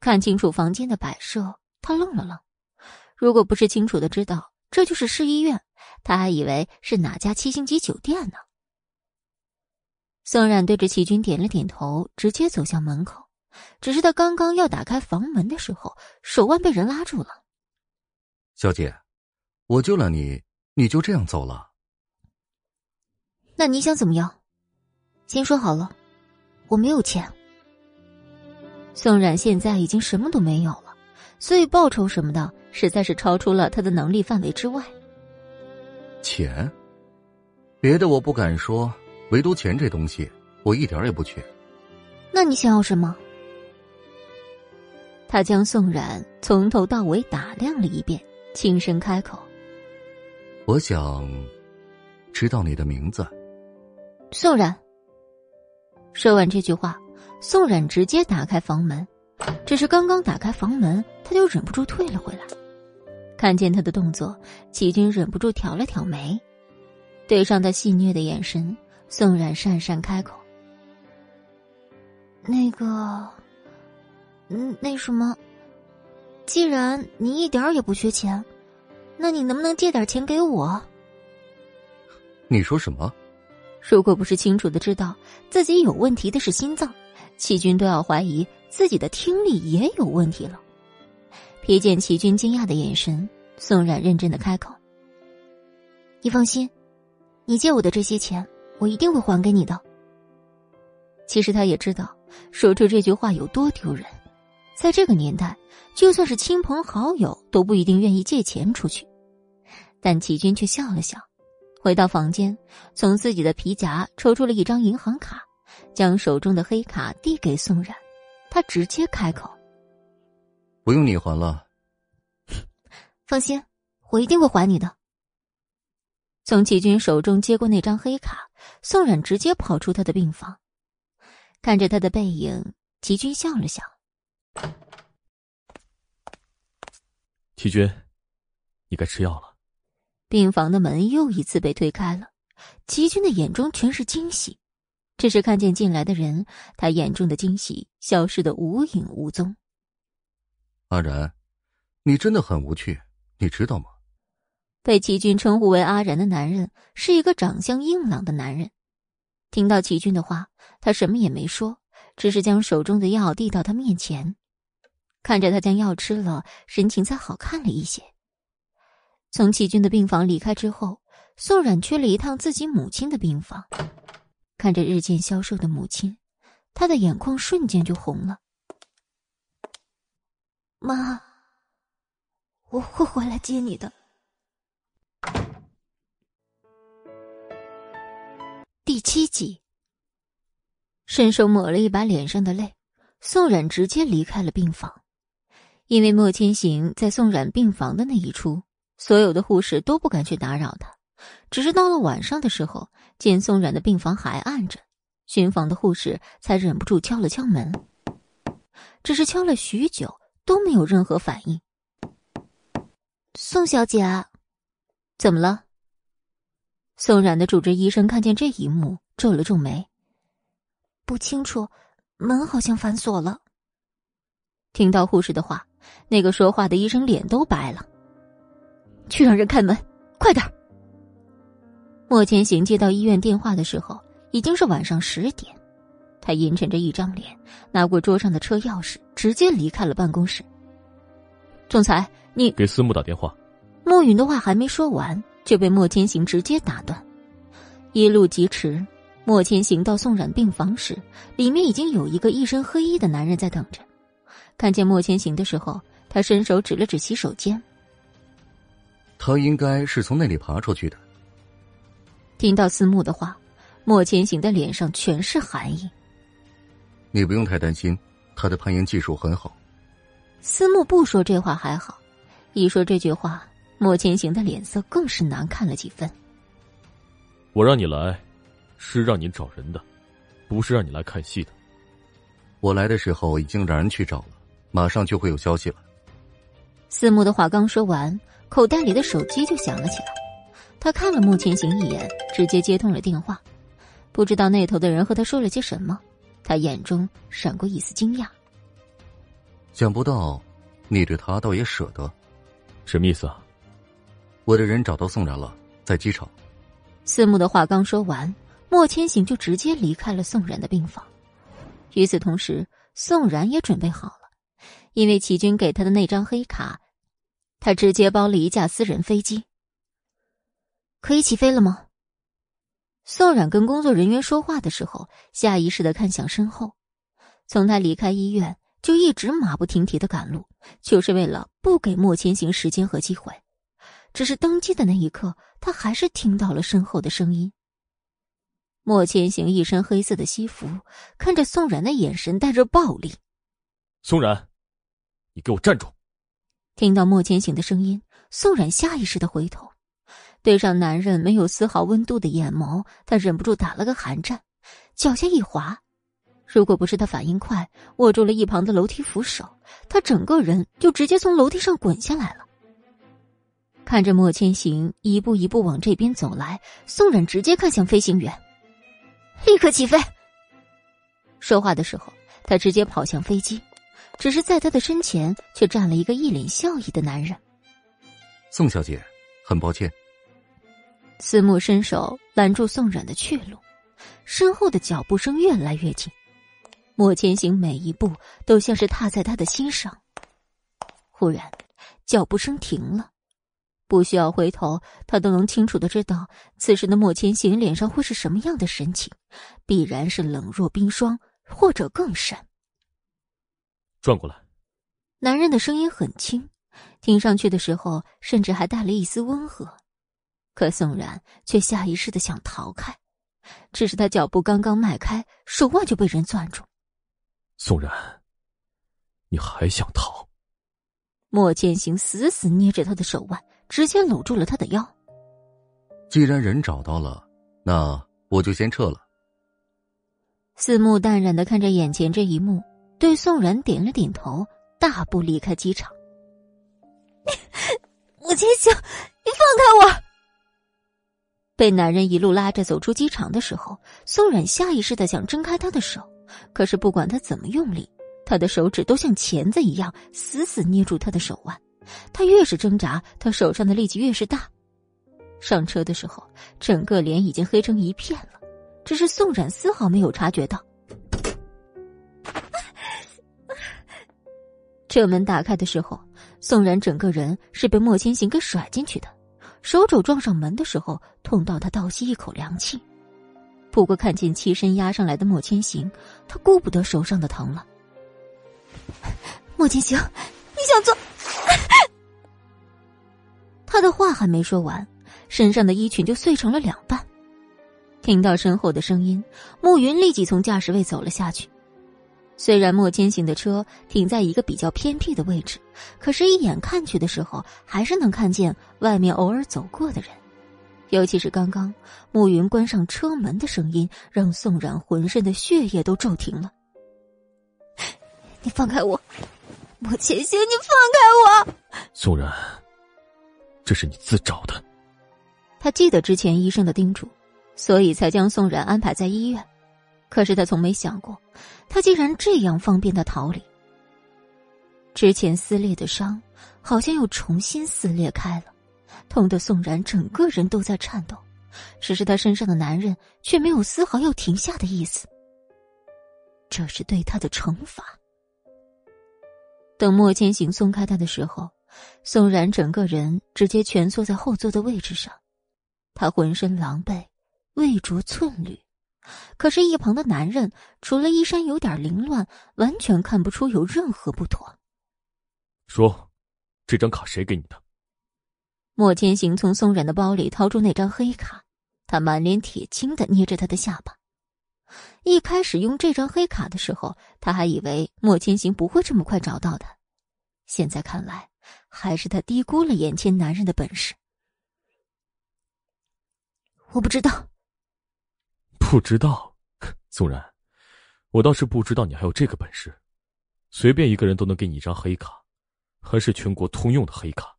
看清楚房间的摆设，他愣了愣。如果不是清楚的知道这就是市医院，他还以为是哪家七星级酒店呢。宋冉对着齐军点了点头，直接走向门口。只是他刚刚要打开房门的时候，手腕被人拉住了。小姐，我救了你，你就这样走了？那你想怎么样？先说好了，我没有钱。宋冉现在已经什么都没有了，所以报酬什么的实在是超出了他的能力范围之外。钱？别的我不敢说，唯独钱这东西，我一点也不缺。那你想要什么？他将宋冉从头到尾打量了一遍，轻声开口：“我想知道你的名字。”宋冉。说完这句话，宋冉直接打开房门。只是刚刚打开房门，他就忍不住退了回来。看见他的动作，齐军忍不住挑了挑眉，对上他戏谑的眼神，宋冉讪讪开口：“那个。”嗯，那什么，既然你一点也不缺钱，那你能不能借点钱给我？你说什么？如果不是清楚的知道自己有问题的是心脏，齐军都要怀疑自己的听力也有问题了。瞥见齐军惊讶的眼神，宋冉认真的开口：“你放心，你借我的这些钱，我一定会还给你的。”其实他也知道，说出这句话有多丢人。在这个年代，就算是亲朋好友都不一定愿意借钱出去。但齐军却笑了笑，回到房间，从自己的皮夹抽出了一张银行卡，将手中的黑卡递给宋冉。他直接开口：“不用你还了。”放心，我一定会还你的。从齐军手中接过那张黑卡，宋冉直接跑出他的病房，看着他的背影，齐军笑了笑。齐军，你该吃药了。病房的门又一次被推开了，齐军的眼中全是惊喜，只是看见进来的人，他眼中的惊喜消失的无影无踪。阿然，你真的很无趣，你知道吗？被齐军称呼为阿然的男人是一个长相硬朗的男人。听到齐军的话，他什么也没说，只是将手中的药递到他面前。看着他将药吃了，神情才好看了一些。从齐军的病房离开之后，宋冉去了一趟自己母亲的病房，看着日渐消瘦的母亲，他的眼眶瞬间就红了。妈，我会回来接你的。第七集。伸手抹了一把脸上的泪，宋冉直接离开了病房。因为莫千行在宋冉病房的那一处，所有的护士都不敢去打扰他。只是到了晚上的时候，见宋冉的病房还暗着，巡房的护士才忍不住敲了敲门。只是敲了许久都没有任何反应。宋小姐，怎么了？宋冉的主治医生看见这一幕，皱了皱眉。不清楚，门好像反锁了。听到护士的话，那个说话的医生脸都白了。去让人开门，快点！莫千行接到医院电话的时候，已经是晚上十点。他阴沉着一张脸，拿过桌上的车钥匙，直接离开了办公室。总裁，你给司慕打电话。莫云的话还没说完，就被莫千行直接打断。一路疾驰，莫千行到宋冉病房时，里面已经有一个一身黑衣的男人在等着。看见莫千行的时候，他伸手指了指洗手间。他应该是从那里爬出去的。听到司慕的话，莫千行的脸上全是寒意。你不用太担心，他的攀岩技术很好。司慕不说这话还好，一说这句话，莫千行的脸色更是难看了几分。我让你来，是让你找人的，不是让你来看戏的。我来的时候已经让人去找了，马上就会有消息了。司慕的话刚说完，口袋里的手机就响了起来。他看了莫千行一眼，直接接通了电话。不知道那头的人和他说了些什么。他眼中闪过一丝惊讶，想不到你对他倒也舍得，什么意思啊？我的人找到宋然了，在机场。四木的话刚说完，莫千行就直接离开了宋然的病房。与此同时，宋然也准备好了，因为齐军给他的那张黑卡，他直接包了一架私人飞机。可以起飞了吗？宋冉跟工作人员说话的时候，下意识的看向身后。从他离开医院，就一直马不停蹄的赶路，就是为了不给莫千行时间和机会。只是登机的那一刻，他还是听到了身后的声音。莫千行一身黑色的西服，看着宋冉的眼神带着暴力。宋冉，你给我站住！听到莫千行的声音，宋冉下意识的回头。对上男人没有丝毫温度的眼眸，他忍不住打了个寒战，脚下一滑。如果不是他反应快，握住了一旁的楼梯扶手，他整个人就直接从楼梯上滚下来了。看着莫千行一步一步往这边走来，宋冉直接看向飞行员，立刻起飞。说话的时候，他直接跑向飞机，只是在他的身前却站了一个一脸笑意的男人。宋小姐，很抱歉。司慕伸手拦住宋冉的去路，身后的脚步声越来越近，莫千行每一步都像是踏在他的心上。忽然，脚步声停了，不需要回头，他都能清楚的知道，此时的莫千行脸上会是什么样的神情，必然是冷若冰霜，或者更甚。转过来，男人的声音很轻，听上去的时候，甚至还带了一丝温和。可宋然却下意识的想逃开，只是他脚步刚刚迈开，手腕就被人攥住。宋然，你还想逃？莫千行死死捏着他的手腕，直接搂住了他的腰。既然人找到了，那我就先撤了。四目淡然的看着眼前这一幕，对宋冉点了点头，大步离开机场。莫千行，你放开我！被男人一路拉着走出机场的时候，宋冉下意识的想挣开他的手，可是不管他怎么用力，他的手指都像钳子一样死死捏住他的手腕。他越是挣扎，他手上的力气越是大。上车的时候，整个脸已经黑成一片了，只是宋冉丝毫没有察觉到。车门打开的时候，宋然整个人是被莫千行给甩进去的。手肘撞上门的时候，痛到他倒吸一口凉气。不过看见栖身压上来的莫千行，他顾不得手上的疼了。莫千行，你想做？他的话还没说完，身上的衣裙就碎成了两半。听到身后的声音，暮云立即从驾驶位走了下去。虽然莫千行的车停在一个比较偏僻的位置，可是，一眼看去的时候，还是能看见外面偶尔走过的人。尤其是刚刚暮云关上车门的声音，让宋冉浑身的血液都骤停了。你放开我，莫千行，你放开我！宋冉，这是你自找的。他记得之前医生的叮嘱，所以才将宋冉安排在医院。可是他从没想过，他竟然这样方便的逃离。之前撕裂的伤，好像又重新撕裂开了，痛得宋然整个人都在颤抖。只是他身上的男人却没有丝毫要停下的意思。这是对他的惩罚。等莫千行松开他的时候，宋然整个人直接蜷缩在后座的位置上。他浑身狼狈，未着寸缕，可是，一旁的男人除了衣衫有点凌乱，完全看不出有任何不妥。说，这张卡谁给你的？莫千行从宋冉的包里掏出那张黑卡，他满脸铁青的捏着他的下巴。一开始用这张黑卡的时候，他还以为莫千行不会这么快找到的，现在看来，还是他低估了眼前男人的本事。我不知道，不知道，宋然，我倒是不知道你还有这个本事，随便一个人都能给你一张黑卡，还是全国通用的黑卡。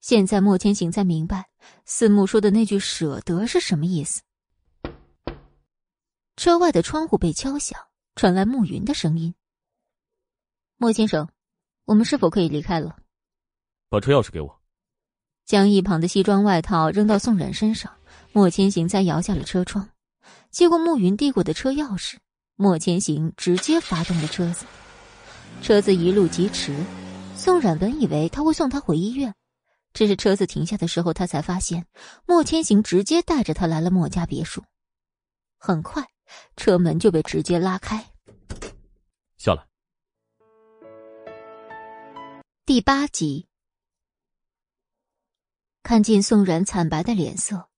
现在莫千行才明白四木说的那句“舍得”是什么意思。车外的窗户被敲响，传来暮云的声音：“莫先生，我们是否可以离开了？”把车钥匙给我。将一旁的西装外套扔到宋冉身上。莫千行才摇下了车窗，接过暮云递过的车钥匙，莫千行直接发动了车子。车子一路疾驰，宋冉本以为他会送他回医院，只是车子停下的时候，他才发现莫千行直接带着他来了莫家别墅。很快，车门就被直接拉开。下来。第八集，看见宋冉惨白的脸色。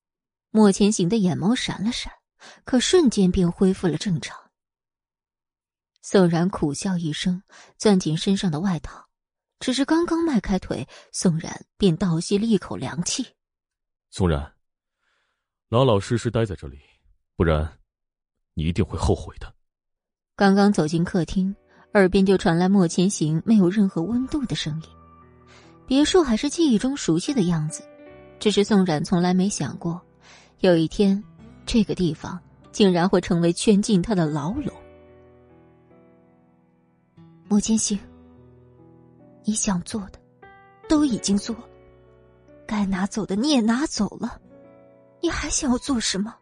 莫千行的眼眸闪了闪，可瞬间便恢复了正常。宋然苦笑一声，攥紧身上的外套，只是刚刚迈开腿，宋然便倒吸了一口凉气。宋然，老老实实待在这里，不然你一定会后悔的。刚刚走进客厅，耳边就传来莫千行没有任何温度的声音。别墅还是记忆中熟悉的样子，只是宋冉从来没想过。有一天，这个地方竟然会成为圈禁他的牢笼。莫千行，你想做的都已经做了，该拿走的你也拿走了，你还想要做什么？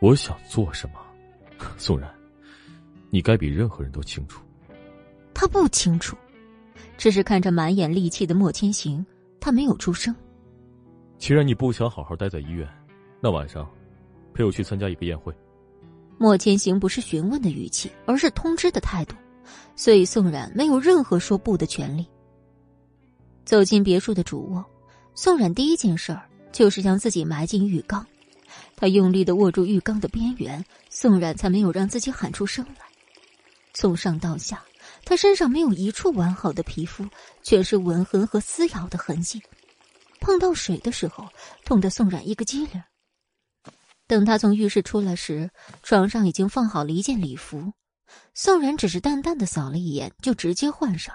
我想做什么，宋然，你该比任何人都清楚。他不清楚，只是看着满眼戾气的莫千行，他没有出声。既然你不想好好待在医院。那晚上，陪我去参加一个宴会。莫千行不是询问的语气，而是通知的态度，所以宋冉没有任何说不的权利。走进别墅的主卧，宋冉第一件事儿就是将自己埋进浴缸。他用力的握住浴缸的边缘，宋冉才没有让自己喊出声来。从上到下，他身上没有一处完好的皮肤，全是吻痕和撕咬的痕迹。碰到水的时候，痛得宋冉一个激灵。等他从浴室出来时，床上已经放好了一件礼服。宋然只是淡淡的扫了一眼，就直接换上。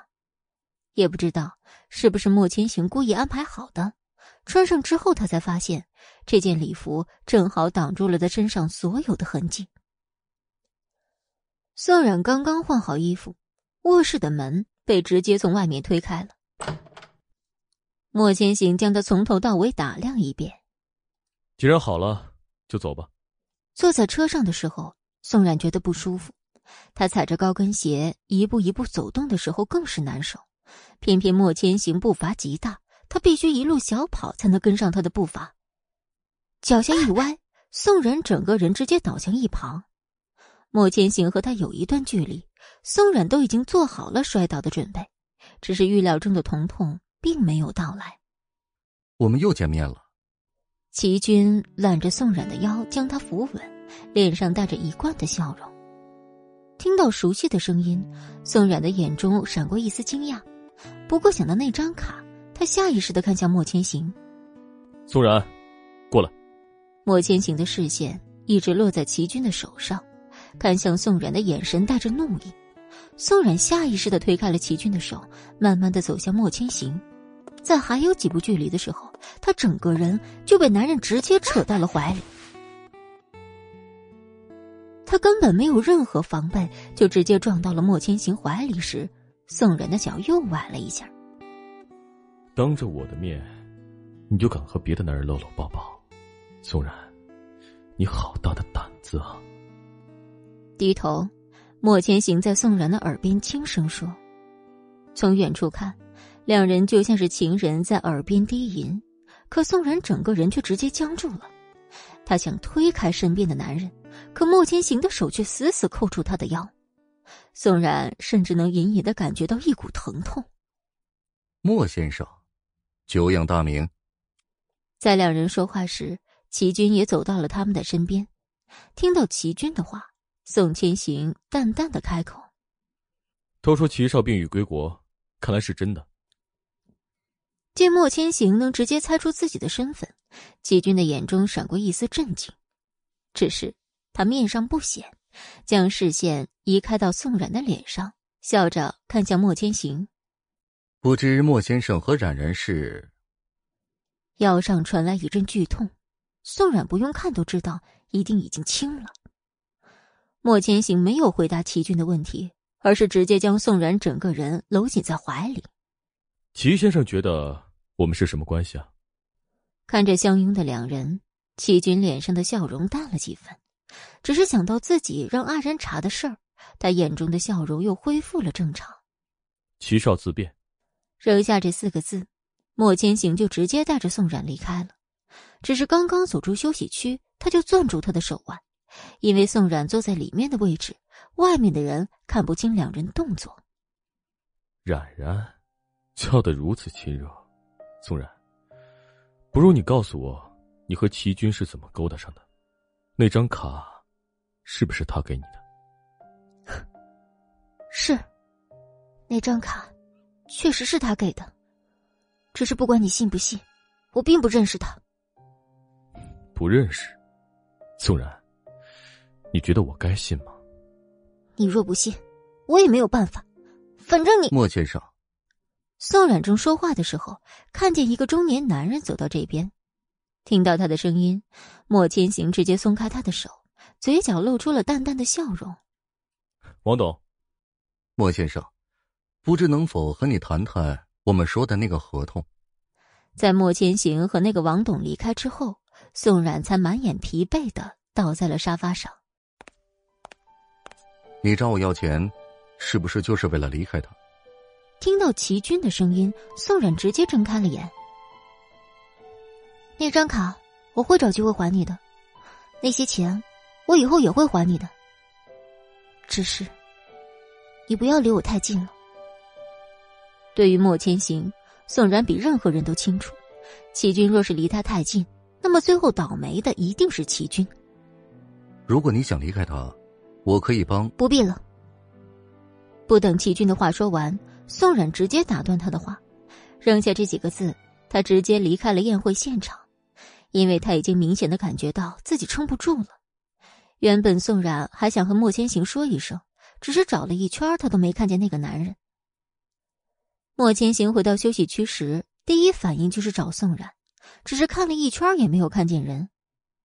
也不知道是不是莫千行故意安排好的，穿上之后，他才发现这件礼服正好挡住了他身上所有的痕迹。宋冉刚刚换好衣服，卧室的门被直接从外面推开了。莫千行将他从头到尾打量一遍。既然好了。就走吧。坐在车上的时候，宋冉觉得不舒服。他踩着高跟鞋一步一步走动的时候更是难受。偏偏莫千行步伐极大，他必须一路小跑才能跟上他的步伐。脚下一歪，宋冉整个人直接倒向一旁。莫千行和他有一段距离，宋冉都已经做好了摔倒的准备，只是预料中的疼痛并没有到来。我们又见面了。齐军揽着宋冉的腰，将她扶稳，脸上带着一贯的笑容。听到熟悉的声音，宋冉的眼中闪过一丝惊讶，不过想到那张卡，他下意识的看向莫千行。宋冉，过来。莫千行的视线一直落在齐军的手上，看向宋冉的眼神带着怒意。宋冉下意识的推开了齐军的手，慢慢的走向莫千行。在还有几步距离的时候，他整个人就被男人直接扯到了怀里。他根本没有任何防备，就直接撞到了莫千行怀里时，宋冉的脚又崴了一下。当着我的面，你就敢和别的男人搂搂抱抱，宋然，你好大的胆子啊！低头，莫千行在宋然的耳边轻声说：“从远处看，两人就像是情人在耳边低吟，可宋然整个人却直接僵住了。他想推开身边的男人。”可莫千行的手却死死扣住他的腰，宋然甚至能隐隐的感觉到一股疼痛。莫先生，久仰大名。在两人说话时，齐军也走到了他们的身边。听到齐军的话，宋千行淡淡的开口：“都说齐少病已归国，看来是真的。”见莫千行能直接猜出自己的身份，齐军的眼中闪过一丝震惊，只是。他面上不显，将视线移开到宋冉的脸上，笑着看向莫千行。不知莫先生和冉冉是？腰上传来一阵剧痛，宋冉不用看都知道，一定已经轻了。莫千行没有回答齐军的问题，而是直接将宋冉整个人搂紧在怀里。齐先生觉得我们是什么关系啊？看着相拥的两人，齐军脸上的笑容淡了几分。只是想到自己让阿然查的事儿，他眼中的笑容又恢复了正常。齐少自便，扔下这四个字，莫千行就直接带着宋冉离开了。只是刚刚走出休息区，他就攥住他的手腕，因为宋冉坐在里面的位置，外面的人看不清两人动作。冉冉，叫得如此亲热，宋然，不如你告诉我，你和齐军是怎么勾搭上的？那张卡，是不是他给你的？是，那张卡，确实是他给的。只是不管你信不信，我并不认识他。不认识，宋然，你觉得我该信吗？你若不信，我也没有办法。反正你莫先生。宋冉正说话的时候，看见一个中年男人走到这边。听到他的声音，莫千行直接松开他的手，嘴角露出了淡淡的笑容。王董，莫先生，不知能否和你谈谈我们说的那个合同？在莫千行和那个王董离开之后，宋冉才满眼疲惫的倒在了沙发上。你找我要钱，是不是就是为了离开他？听到齐军的声音，宋冉直接睁开了眼。那张卡我会找机会还你的，那些钱我以后也会还你的。只是，你不要离我太近了。对于莫千行，宋然比任何人都清楚，齐军若是离他太近，那么最后倒霉的一定是齐军。如果你想离开他，我可以帮。不必了。不等齐军的话说完，宋冉直接打断他的话，扔下这几个字，他直接离开了宴会现场。因为他已经明显的感觉到自己撑不住了。原本宋冉还想和莫千行说一声，只是找了一圈，他都没看见那个男人。莫千行回到休息区时，第一反应就是找宋冉，只是看了一圈也没有看见人，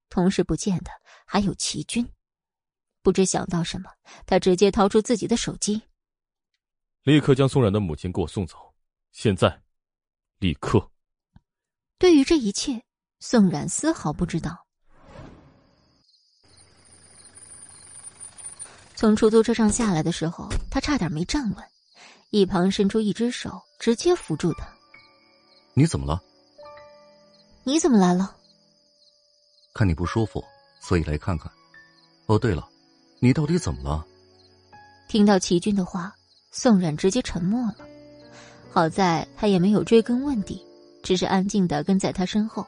同时不见的还有齐军。不知想到什么，他直接掏出自己的手机，立刻将宋冉的母亲给我送走，现在，立刻。对于这一切。宋冉丝毫不知道。从出租车上下来的时候，他差点没站稳，一旁伸出一只手，直接扶住他。你怎么了？你怎么来了？看你不舒服，所以来看看。哦，对了，你到底怎么了？听到齐军的话，宋冉直接沉默了。好在他也没有追根问底，只是安静的跟在他身后。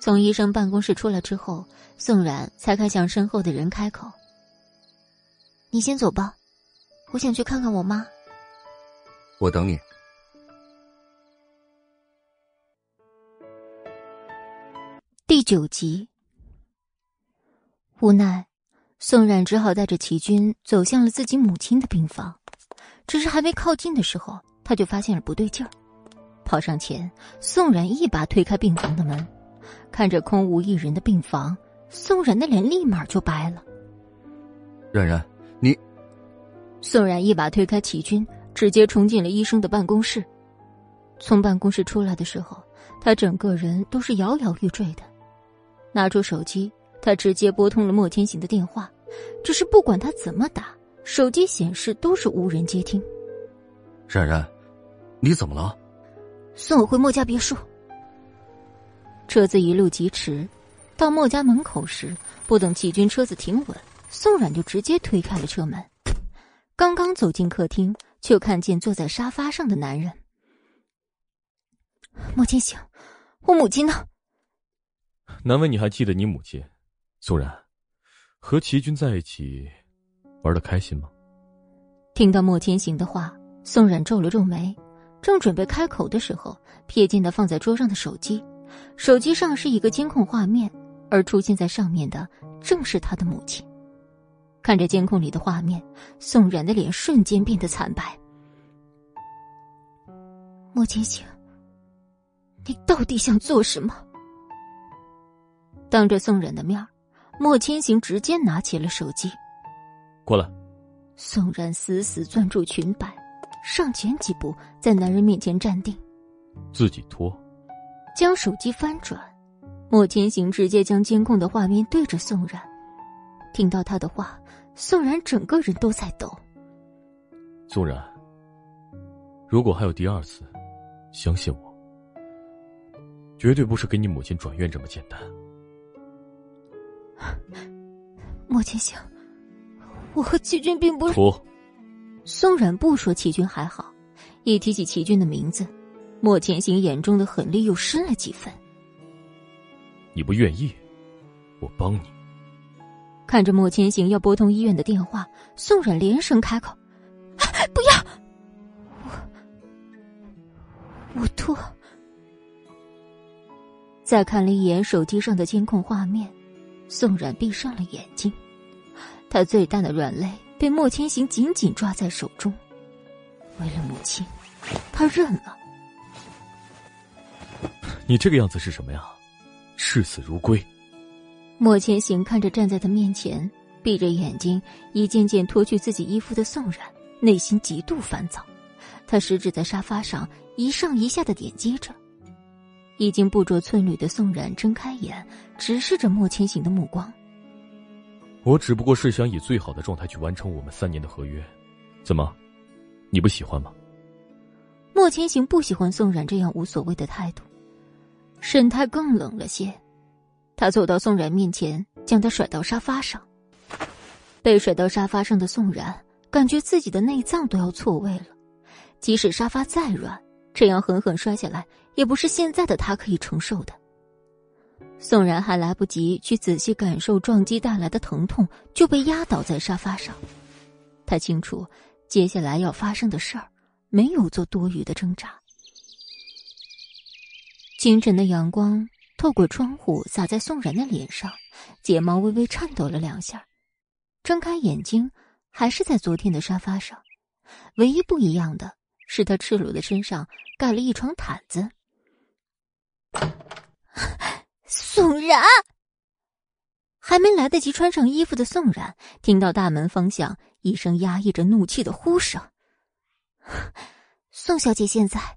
从医生办公室出来之后，宋冉才看向身后的人开口：“你先走吧，我想去看看我妈。”我等你。第九集，无奈，宋冉只好带着齐军走向了自己母亲的病房。只是还没靠近的时候，他就发现了不对劲儿。跑上前，宋冉一把推开病房的门，看着空无一人的病房，宋冉的脸立马就白了。冉冉，你……宋冉一把推开齐军，直接冲进了医生的办公室。从办公室出来的时候，他整个人都是摇摇欲坠的。拿出手机，他直接拨通了莫天行的电话，只是不管他怎么打。手机显示都是无人接听。冉冉，你怎么了？送我回莫家别墅。车子一路疾驰，到莫家门口时，不等齐军车子停稳，宋冉就直接推开了车门。刚刚走进客厅，就看见坐在沙发上的男人。莫千行，我母亲呢？难为你还记得你母亲，宋冉，和齐军在一起。玩的开心吗？听到莫千行的话，宋冉皱了皱眉，正准备开口的时候，瞥见他放在桌上的手机，手机上是一个监控画面，而出现在上面的正是他的母亲。看着监控里的画面，宋冉的脸瞬间变得惨白。莫千行，你到底想做什么？当着宋冉的面，莫千行直接拿起了手机。过来，宋然死死攥住裙摆，上前几步，在男人面前站定，自己脱，将手机翻转，莫千行直接将监控的画面对着宋然，听到他的话，宋然整个人都在抖。宋然，如果还有第二次，相信我，绝对不是给你母亲转院这么简单。莫千行。我和齐军并不是。说。宋冉不说齐军还好，一提起齐军的名字，莫千行眼中的狠厉又深了几分。你不愿意，我帮你。看着莫千行要拨通医院的电话，宋冉连声开口：“不要！我我吐。”再看了一眼手机上的监控画面，宋冉闭上了眼睛。他最大的软肋被莫千行紧紧抓在手中，为了母亲，他认了。你这个样子是什么呀？视死如归。莫千行看着站在他面前、闭着眼睛、一件件脱去自己衣服的宋冉，内心极度烦躁。他食指在沙发上一上一下的点击着。已经不着寸缕的宋冉睁开眼，直视着莫千行的目光。我只不过是想以最好的状态去完成我们三年的合约，怎么，你不喜欢吗？莫千行不喜欢宋冉这样无所谓的态度，神态更冷了些。他走到宋冉面前，将他甩到沙发上。被甩到沙发上的宋冉感觉自己的内脏都要错位了，即使沙发再软，这样狠狠摔下来，也不是现在的他可以承受的。宋然还来不及去仔细感受撞击带来的疼痛，就被压倒在沙发上。他清楚接下来要发生的事儿，没有做多余的挣扎。清晨的阳光透过窗户洒在宋然的脸上，睫毛微微颤抖了两下。睁开眼睛，还是在昨天的沙发上，唯一不一样的是他赤裸的身上盖了一床毯子。宋然还没来得及穿上衣服的宋然，听到大门方向一声压抑着怒气的呼声：“宋小姐现在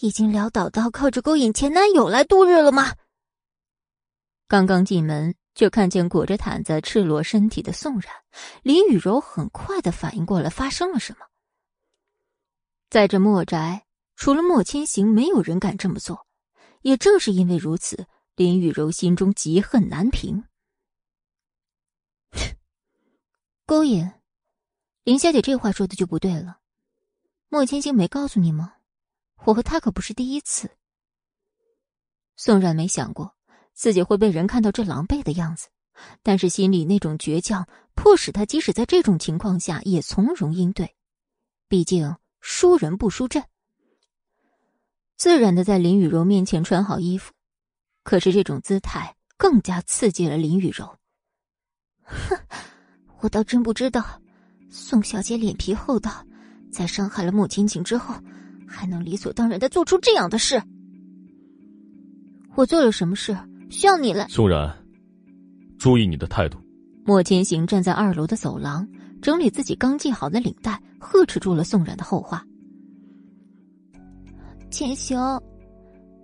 已经潦倒到靠着勾引前男友来度日了吗？”刚刚进门就看见裹着毯子、赤裸身体的宋然，林雨柔很快的反应过来发生了什么。在这墨宅，除了莫千行，没有人敢这么做。也正是因为如此。林雨柔心中嫉恨难平。勾引，林小姐这话说的就不对了。莫千星没告诉你吗？我和他可不是第一次。宋冉没想过，自己会被人看到这狼狈的样子，但是心里那种倔强迫使他即使在这种情况下也从容应对。毕竟输人不输阵，自然的在林雨柔面前穿好衣服。可是这种姿态更加刺激了林雨柔。哼，我倒真不知道，宋小姐脸皮厚道，在伤害了莫千晴之后，还能理所当然的做出这样的事。我做了什么事需要你来？宋然，注意你的态度。莫千行站在二楼的走廊，整理自己刚系好的领带，呵斥住了宋冉的后话。千行，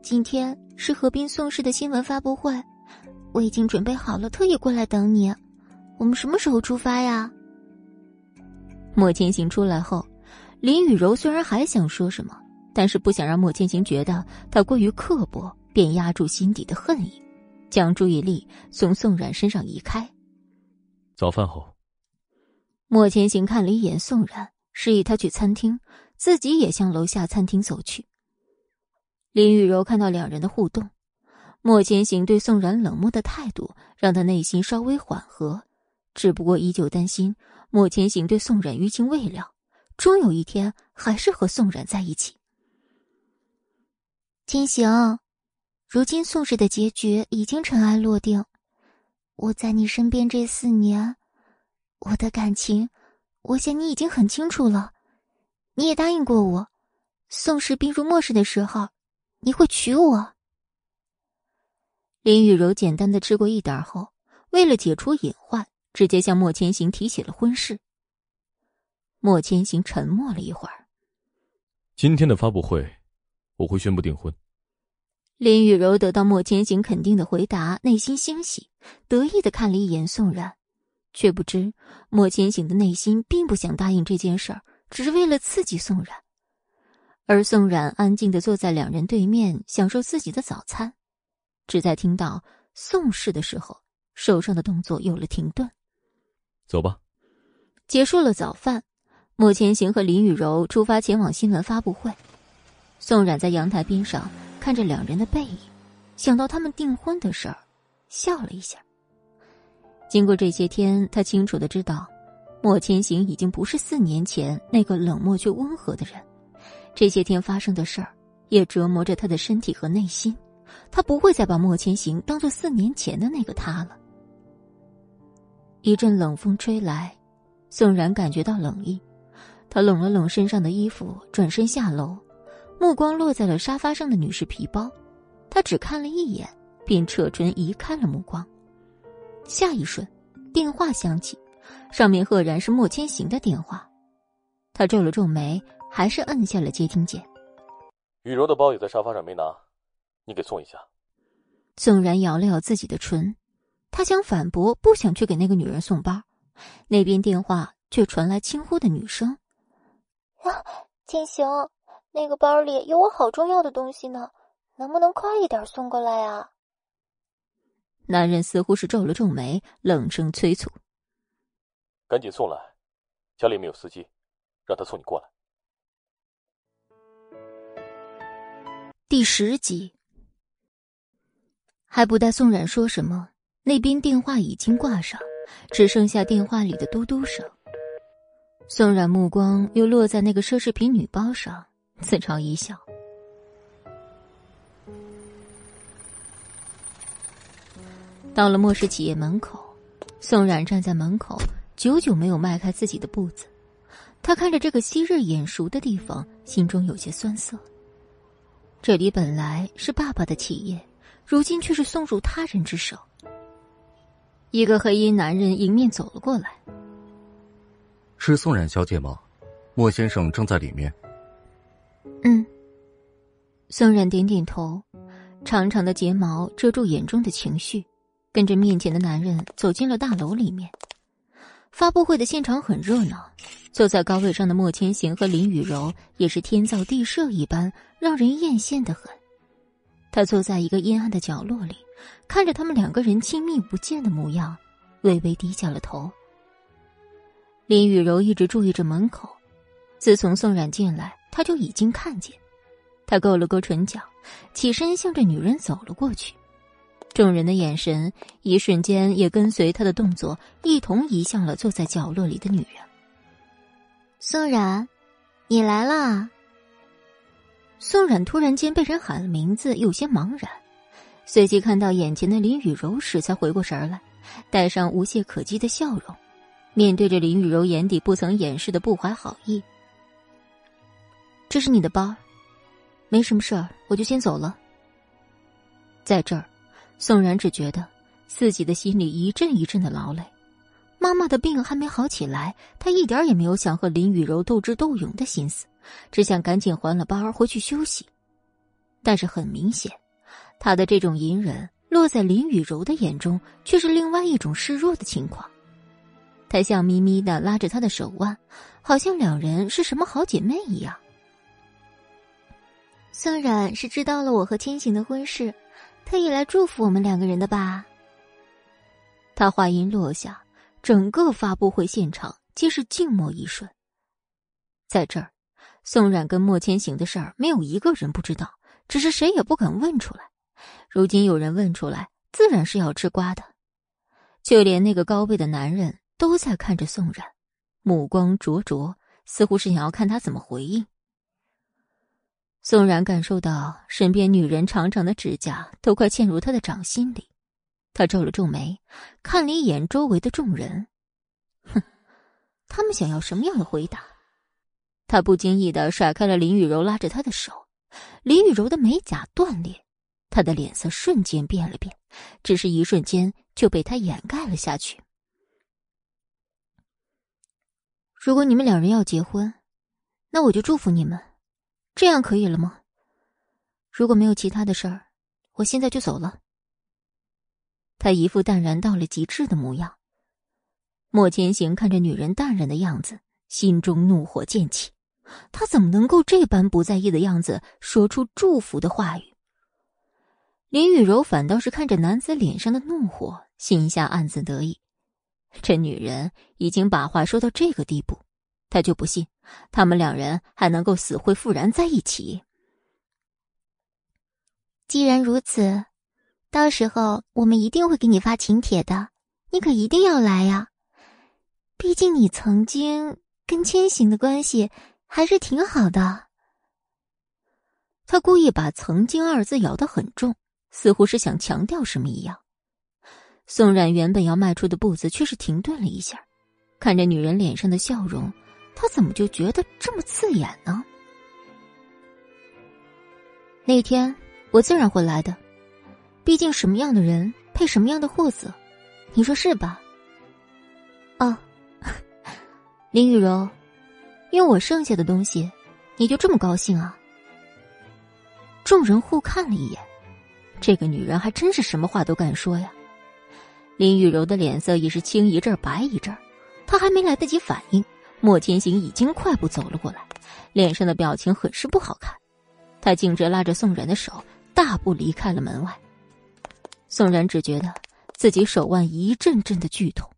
今天是河滨宋氏的新闻发布会，我已经准备好了，特意过来等你。我们什么时候出发呀？莫千行出来后，林雨柔虽然还想说什么，但是不想让莫千行觉得他过于刻薄，便压住心底的恨意，将注意力从宋冉身上移开。早饭后，莫千行看了一眼宋冉，示意他去餐厅，自己也向楼下餐厅走去。林雨柔看到两人的互动，莫千行对宋冉冷漠的态度，让她内心稍微缓和。只不过依旧担心莫千行对宋冉余情未了，终有一天还是和宋冉在一起。千行，如今宋氏的结局已经尘埃落定，我在你身边这四年，我的感情，我想你已经很清楚了。你也答应过我，宋氏病入末世的时候，你会娶我。林雨柔简单的吃过一点后，为了解除隐患。直接向莫千行提起了婚事。莫千行沉默了一会儿。今天的发布会，我会宣布订婚。林雨柔得到莫千行肯定的回答，内心欣喜，得意的看了一眼宋冉，却不知莫千行的内心并不想答应这件事儿，只是为了刺激宋冉。而宋冉安静的坐在两人对面，享受自己的早餐，只在听到宋氏的时候，手上的动作有了停顿。走吧。结束了早饭，莫千行和林雨柔出发前往新闻发布会。宋冉在阳台边上看着两人的背影，想到他们订婚的事儿，笑了一下。经过这些天，他清楚的知道，莫千行已经不是四年前那个冷漠却温和的人。这些天发生的事儿，也折磨着他的身体和内心。他不会再把莫千行当做四年前的那个他了。一阵冷风吹来，宋然感觉到冷意，他拢了拢身上的衣服，转身下楼，目光落在了沙发上的女士皮包，他只看了一眼，便扯唇移开了目光。下一瞬，电话响起，上面赫然是莫千行的电话，他皱了皱眉，还是摁下了接听键。雨柔的包也在沙发上没拿，你给送一下。宋然咬了咬自己的唇。他想反驳，不想去给那个女人送包，那边电话却传来轻呼的女声：“啊，金行，那个包里有我好重要的东西呢，能不能快一点送过来啊？”男人似乎是皱了皱眉，冷声催促：“赶紧送来，家里没有司机，让他送你过来。”第十集，还不待宋冉说什么。那边电话已经挂上，只剩下电话里的嘟嘟声。宋冉目光又落在那个奢侈品女包上，自嘲一笑。到了末世企业门口，宋冉站在门口，久久没有迈开自己的步子。他看着这个昔日眼熟的地方，心中有些酸涩。这里本来是爸爸的企业，如今却是送入他人之手。一个黑衣男人迎面走了过来。是宋冉小姐吗？莫先生正在里面。嗯。宋冉点点头，长长的睫毛遮住眼中的情绪，跟着面前的男人走进了大楼里面。发布会的现场很热闹，坐在高位上的莫千行和林雨柔也是天造地设一般，让人艳羡的很。他坐在一个阴暗的角落里。看着他们两个人亲密无间的模样，微微低下了头。林雨柔一直注意着门口，自从宋冉进来，他就已经看见。他勾了勾唇角，起身向着女人走了过去。众人的眼神一瞬间也跟随他的动作一同移向了坐在角落里的女人。宋冉，你来啦！宋冉突然间被人喊了名字，有些茫然，随即看到眼前的林雨柔时，才回过神来，带上无懈可击的笑容，面对着林雨柔眼底不曾掩饰的不怀好意：“这是你的包，没什么事儿，我就先走了。”在这儿。宋然只觉得自己的心里一阵一阵的劳累，妈妈的病还没好起来，他一点也没有想和林雨柔斗智斗勇的心思，只想赶紧还了班回去休息。但是很明显，他的这种隐忍落在林雨柔的眼中却是另外一种示弱的情况。他笑眯眯的拉着她的手腕，好像两人是什么好姐妹一样。宋冉是知道了我和千行的婚事。特意来祝福我们两个人的吧。他话音落下，整个发布会现场皆是静默一瞬。在这儿，宋冉跟莫千行的事儿，没有一个人不知道，只是谁也不敢问出来。如今有人问出来，自然是要吃瓜的。就连那个高位的男人都在看着宋冉，目光灼灼，似乎是想要看他怎么回应。宋然感受到身边女人长长的指甲都快嵌入他的掌心里，他皱了皱眉，看了一眼周围的众人，哼，他们想要什么样的回答？他不经意的甩开了林雨柔拉着他的手，林雨柔的美甲断裂，他的脸色瞬间变了变，只是一瞬间就被他掩盖了下去。如果你们两人要结婚，那我就祝福你们。这样可以了吗？如果没有其他的事儿，我现在就走了。他一副淡然到了极致的模样。莫千行看着女人淡然的样子，心中怒火渐起。他怎么能够这般不在意的样子说出祝福的话语？林雨柔反倒是看着男子脸上的怒火，心下暗自得意。这女人已经把话说到这个地步。他就不信，他们两人还能够死灰复燃在一起。既然如此，到时候我们一定会给你发请帖的，你可一定要来呀！毕竟你曾经跟千行的关系还是挺好的。他故意把“曾经”二字咬得很重，似乎是想强调什么一样。宋冉原本要迈出的步子却是停顿了一下，看着女人脸上的笑容。他怎么就觉得这么刺眼呢？那天我自然会来的，毕竟什么样的人配什么样的货色，你说是吧？哦，林雨柔，用我剩下的东西，你就这么高兴啊？众人互看了一眼，这个女人还真是什么话都敢说呀。林雨柔的脸色已是青一阵白一阵，她还没来得及反应。莫千行已经快步走了过来，脸上的表情很是不好看。他径直拉着宋然的手，大步离开了门外。宋然只觉得自己手腕一阵阵的剧痛，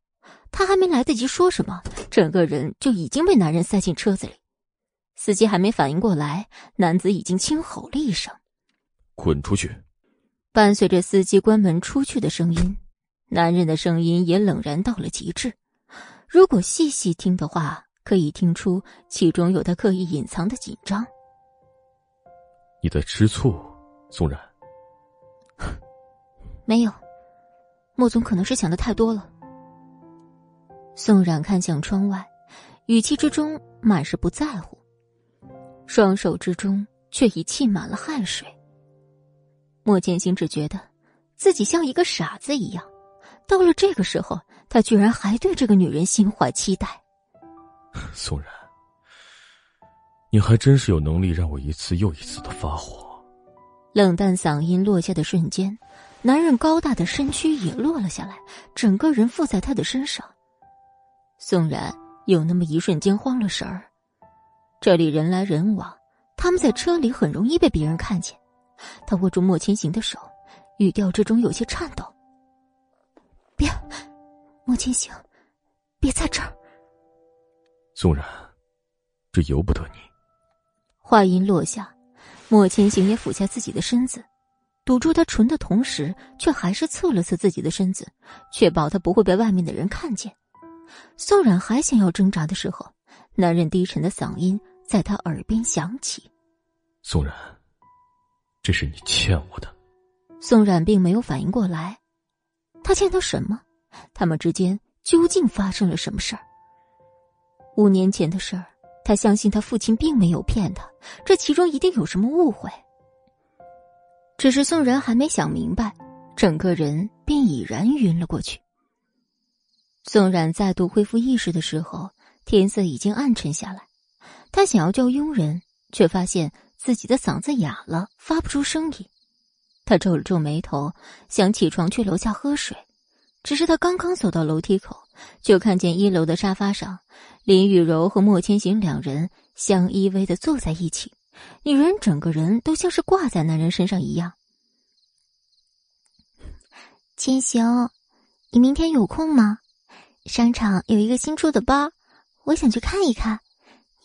他还没来得及说什么，整个人就已经被男人塞进车子里。司机还没反应过来，男子已经轻吼了一声：“滚出去！”伴随着司机关门出去的声音，男人的声音也冷然到了极致。如果细细听的话，可以听出其中有他刻意隐藏的紧张。你在吃醋，宋然？没有，莫总可能是想的太多了。宋冉看向窗外，语气之中满是不在乎，双手之中却已沁满了汗水。莫剑心只觉得自己像一个傻子一样，到了这个时候，他居然还对这个女人心怀期待。宋然，你还真是有能力让我一次又一次的发火。冷淡嗓音落下的瞬间，男人高大的身躯也落了下来，整个人附在他的身上。宋然有那么一瞬间慌了神儿。这里人来人往，他们在车里很容易被别人看见。他握住莫千行的手，语调之中有些颤抖：“别，莫千行，别在这儿。”宋然，这由不得你。话音落下，莫千行也俯下自己的身子，堵住他唇的同时，却还是侧了侧自己的身子，确保他不会被外面的人看见。宋冉还想要挣扎的时候，男人低沉的嗓音在他耳边响起：“宋冉，这是你欠我的。”宋冉并没有反应过来，他欠他什么？他们之间究竟发生了什么事儿？五年前的事儿，他相信他父亲并没有骗他，这其中一定有什么误会。只是宋然还没想明白，整个人便已然晕了过去。宋冉再度恢复意识的时候，天色已经暗沉下来。他想要叫佣人，却发现自己的嗓子哑了，发不出声音。他皱了皱眉头，想起床去楼下喝水。只是他刚刚走到楼梯口，就看见一楼的沙发上，林雨柔和莫千行两人相依偎的坐在一起。女人整个人都像是挂在男人身上一样。千行，你明天有空吗？商场有一个新出的包，我想去看一看。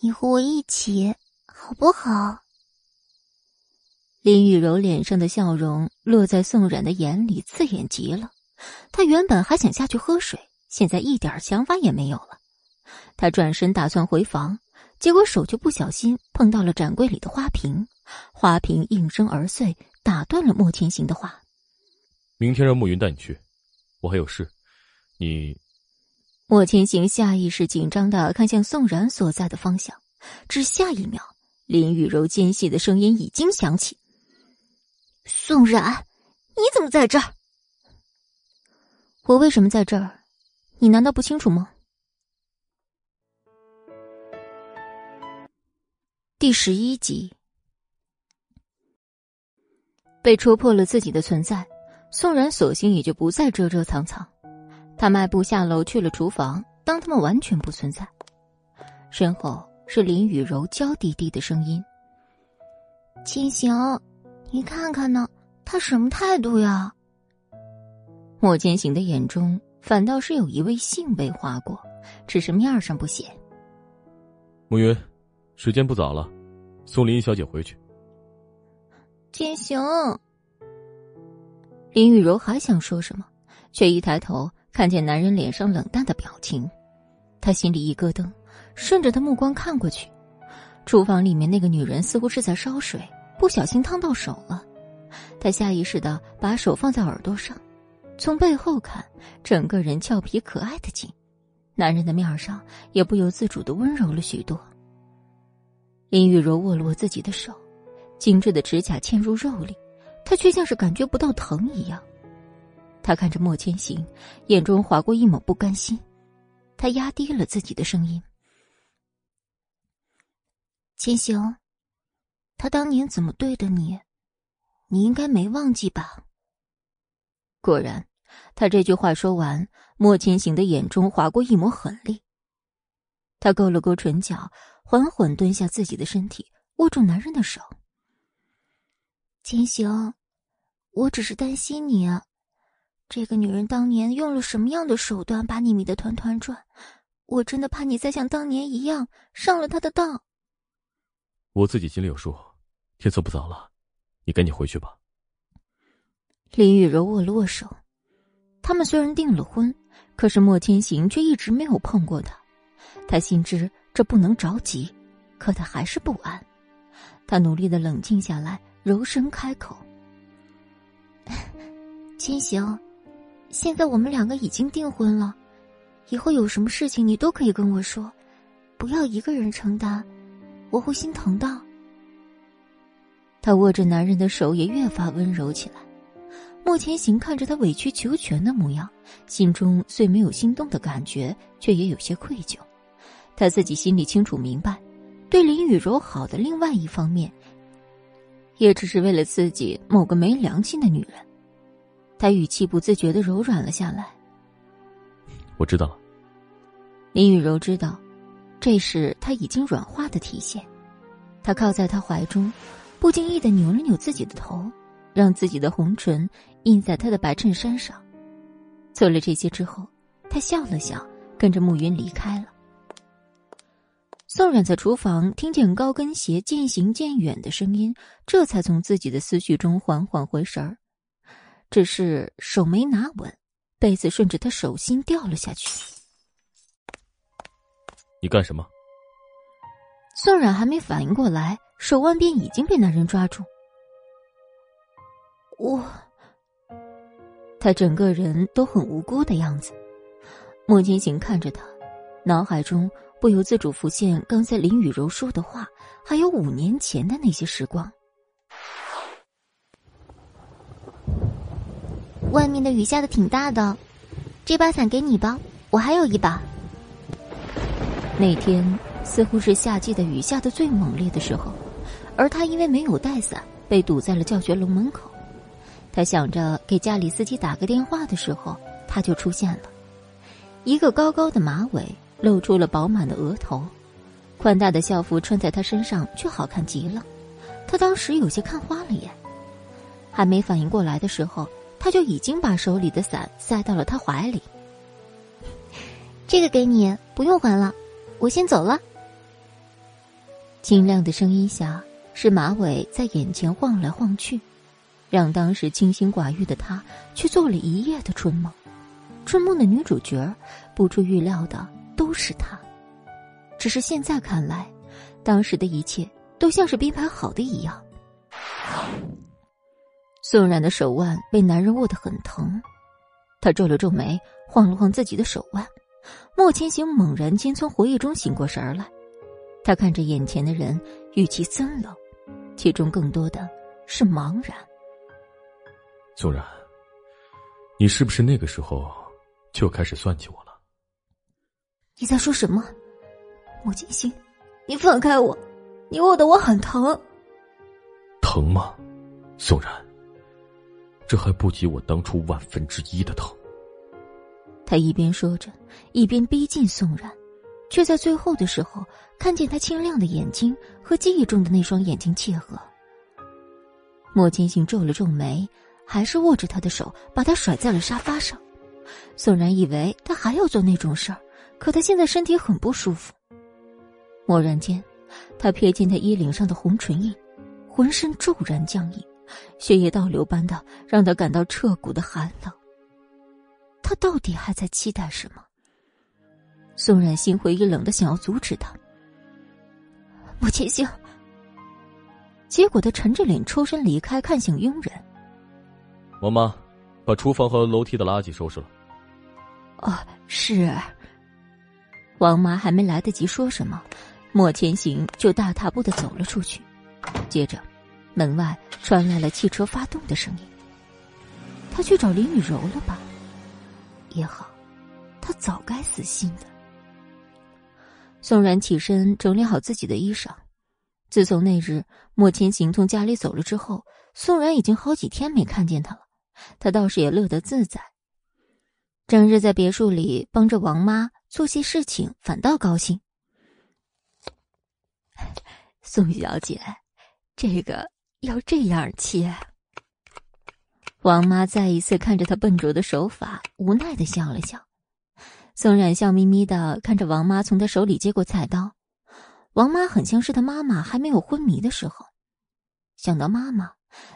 你和我一起，好不好？林雨柔脸上的笑容落在宋冉的眼里，刺眼极了。她原本还想下去喝水，现在一点想法也没有了。他转身打算回房。结果手就不小心碰到了展柜里的花瓶，花瓶应声而碎，打断了莫千行的话。明天让慕云带你去，我还有事。你，莫千行下意识紧张的看向宋然所在的方向，只下一秒，林雨柔尖细的声音已经响起：“宋然，你怎么在这儿？我为什么在这儿？你难道不清楚吗？”第十一集，被戳破了自己的存在，宋然索性也就不再遮遮藏藏。他迈步下楼去了厨房，当他们完全不存在。身后是林雨柔娇滴滴的声音：“千行，你看看呢，他什么态度呀？”莫千行的眼中反倒是有一位兴味划过，只是面上不显。暮云。时间不早了，送林小姐回去。天行，林雨柔还想说什么，却一抬头看见男人脸上冷淡的表情，她心里一咯噔，顺着他目光看过去，厨房里面那个女人似乎是在烧水，不小心烫到手了。她下意识的把手放在耳朵上，从背后看，整个人俏皮可爱的紧，男人的面上也不由自主的温柔了许多。林雨柔握了握自己的手，精致的指甲嵌入肉里，她却像是感觉不到疼一样。她看着莫千行，眼中划过一抹不甘心。她压低了自己的声音：“千行，他当年怎么对的你，你应该没忘记吧？”果然，他这句话说完，莫千行的眼中划过一抹狠厉。他勾了勾唇角。缓缓蹲下自己的身体，握住男人的手。秦行，我只是担心你，这个女人当年用了什么样的手段把你迷得团团转？我真的怕你再像当年一样上了她的当。我自己心里有数，天色不早了，你赶紧回去吧。林雨柔握了握手，他们虽然订了婚，可是莫千行却一直没有碰过她，他心知。这不能着急，可他还是不安。他努力的冷静下来，柔声开口：“ 千行，现在我们两个已经订婚了，以后有什么事情你都可以跟我说，不要一个人承担，我会心疼的。”他握着男人的手也越发温柔起来。莫千行看着他委曲求全的模样，心中虽没有心动的感觉，却也有些愧疚。他自己心里清楚明白，对林雨柔好的另外一方面，也只是为了刺激某个没良心的女人。他语气不自觉的柔软了下来。我知道了。林雨柔知道，这是他已经软化的体现。他靠在他怀中，不经意的扭了扭自己的头，让自己的红唇印在他的白衬衫上。做了这些之后，他笑了笑，跟着暮云离开了。宋冉在厨房听见高跟鞋渐行渐远的声音，这才从自己的思绪中缓缓回神儿，只是手没拿稳，被子顺着他手心掉了下去。你干什么？宋冉还没反应过来，手腕便已经被男人抓住。我，他整个人都很无辜的样子。莫千行看着他，脑海中不由自主浮现刚才林雨柔说的话，还有五年前的那些时光。外面的雨下的挺大的，这把伞给你吧，我还有一把。那天似乎是夏季的雨下的最猛烈的时候，而他因为没有带伞，被堵在了教学楼门口。他想着给家里司机打个电话的时候，他就出现了。一个高高的马尾露出了饱满的额头，宽大的校服穿在他身上却好看极了。他当时有些看花了眼，还没反应过来的时候，他就已经把手里的伞塞到了他怀里。这个给你，不用还了，我先走了。清亮的声音下，是马尾在眼前晃来晃去。让当时清心寡欲的他，却做了一夜的春梦。春梦的女主角，不出预料的都是他。只是现在看来，当时的一切都像是编排好的一样。宋冉的手腕被男人握得很疼，他皱了皱眉，晃了晃自己的手腕。莫千行猛然间从回忆中醒过神来，他看着眼前的人，语气森冷，其中更多的是茫然。宋然，你是不是那个时候就开始算计我了？你在说什么？莫金星，你放开我！你握的我很疼。疼吗？宋然，这还不及我当初万分之一的疼。他一边说着，一边逼近宋然，却在最后的时候看见他清亮的眼睛和记忆中的那双眼睛契合。莫金星皱了皱眉。还是握着他的手，把他甩在了沙发上。宋然以为他还要做那种事儿，可他现在身体很不舒服。蓦然间，他瞥见他衣领上的红唇印，浑身骤然僵硬，血液倒流般的让他感到彻骨的寒冷。他到底还在期待什么？宋冉心灰意冷的想要阻止他，莫千行。结果他沉着脸抽身离开，看向佣人。王妈，把厨房和楼梯的垃圾收拾了。哦，是。王妈还没来得及说什么，莫千行就大踏步的走了出去。接着，门外传来了汽车发动的声音。他去找林雨柔了吧？也好，他早该死心的。宋然起身整理好自己的衣裳。自从那日莫千行从家里走了之后，宋然已经好几天没看见他了。他倒是也乐得自在，整日在别墅里帮着王妈做些事情，反倒高兴。宋小姐，这个要这样切。王妈再一次看着他笨拙的手法，无奈的笑了笑。宋冉笑眯眯的看着王妈从他手里接过菜刀，王妈很像是他妈妈还没有昏迷的时候，想到妈妈。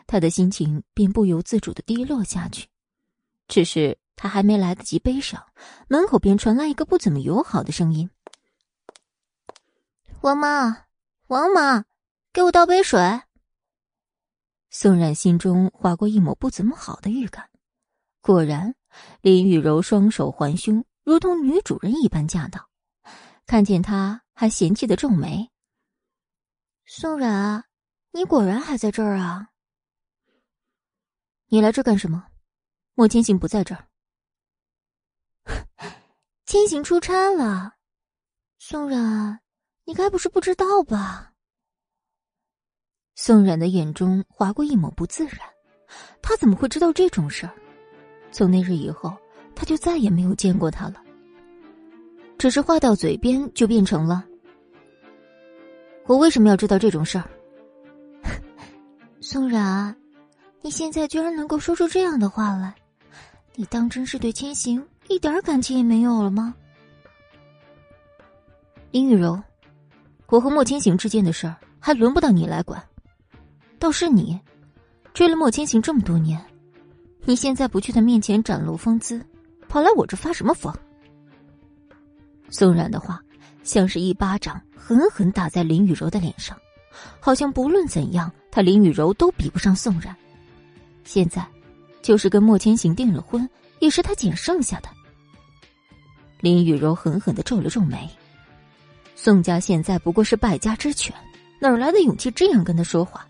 他的心情便不由自主的低落下去，只是他还没来得及悲伤，门口便传来一个不怎么友好的声音：“王妈，王妈，给我倒杯水。”宋冉心中划过一抹不怎么好的预感，果然，林雨柔双手环胸，如同女主人一般驾到，看见他还嫌弃的皱眉：“宋冉，你果然还在这儿啊？”你来这干什么？莫千行不在这儿。千行出差了。宋冉，你该不是不知道吧？宋冉的眼中划过一抹不自然，他怎么会知道这种事儿？从那日以后，他就再也没有见过他了。只是话到嘴边，就变成了：我为什么要知道这种事儿？宋冉。你现在居然能够说出这样的话来，你当真是对千行一点感情也没有了吗？林雨柔，我和莫千行之间的事儿还轮不到你来管，倒是你，追了莫千行这么多年，你现在不去他面前展露风姿，跑来我这发什么疯？宋冉的话像是一巴掌狠狠打在林雨柔的脸上，好像不论怎样，他林雨柔都比不上宋冉。现在，就是跟莫千行订了婚，也是他捡剩下的。林雨柔狠狠的皱了皱眉。宋家现在不过是败家之犬，哪来的勇气这样跟他说话？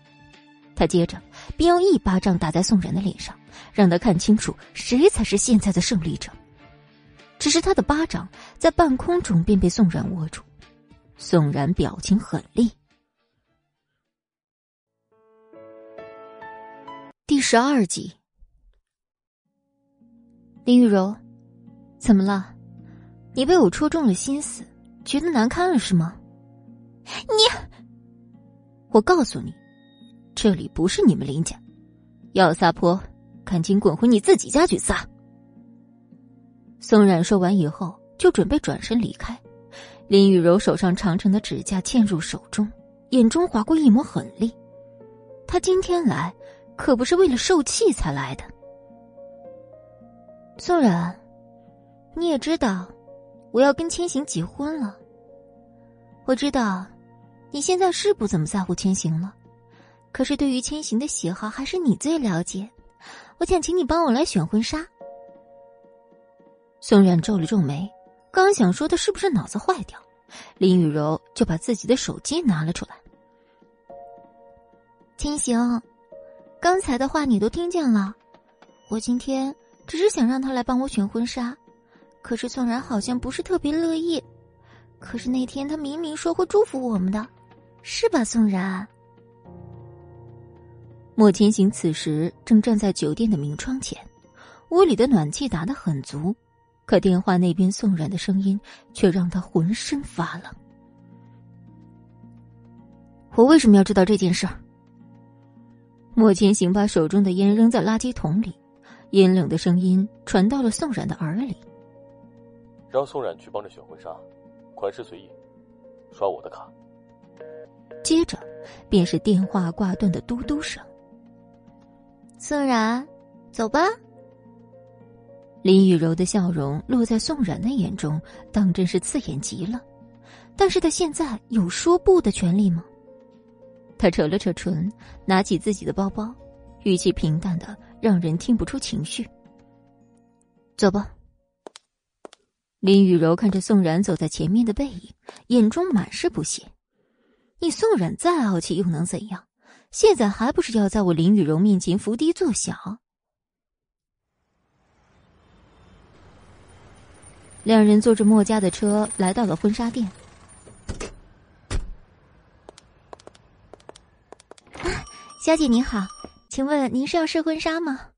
他接着便要一巴掌打在宋然的脸上，让他看清楚谁才是现在的胜利者。只是他的巴掌在半空中便被宋然握住，宋然表情狠厉。第十二集，林雨柔，怎么了？你被我戳中了心思，觉得难堪了是吗？你，我告诉你，这里不是你们林家，要撒泼，赶紧滚回你自己家去撒。宋冉说完以后，就准备转身离开。林雨柔手上长长的指甲嵌入手中，眼中划过一抹狠厉。他今天来，可不是为了受气才来的。宋冉，你也知道，我要跟千行结婚了。我知道，你现在是不怎么在乎千行了，可是对于千行的喜好，还是你最了解。我想请你帮我来选婚纱。宋冉皱了皱眉，刚想说的是不是脑子坏掉，林雨柔就把自己的手机拿了出来。千行，刚才的话你都听见了，我今天只是想让他来帮我选婚纱，可是宋然好像不是特别乐意。可是那天他明明说会祝福我们的，是吧，宋然？莫千行此时正站在酒店的明窗前，屋里的暖气打得很足。可电话那边宋冉的声音却让他浑身发冷。我为什么要知道这件事儿？莫千行把手中的烟扔在垃圾桶里，阴冷的声音传到了宋冉的耳里。让宋冉去帮着选婚纱，款式随意，刷我的卡。接着，便是电话挂断的嘟嘟声。宋冉，走吧。林雨柔的笑容落在宋冉的眼中，当真是刺眼极了。但是他现在有说不的权利吗？他扯了扯唇，拿起自己的包包，语气平淡的让人听不出情绪。走吧。林雨柔看着宋冉走在前面的背影，眼中满是不屑。你宋冉再傲气又能怎样？现在还不是要在我林雨柔面前伏低作小？两人坐着莫家的车来到了婚纱店。小姐您好，请问您是要试婚纱吗？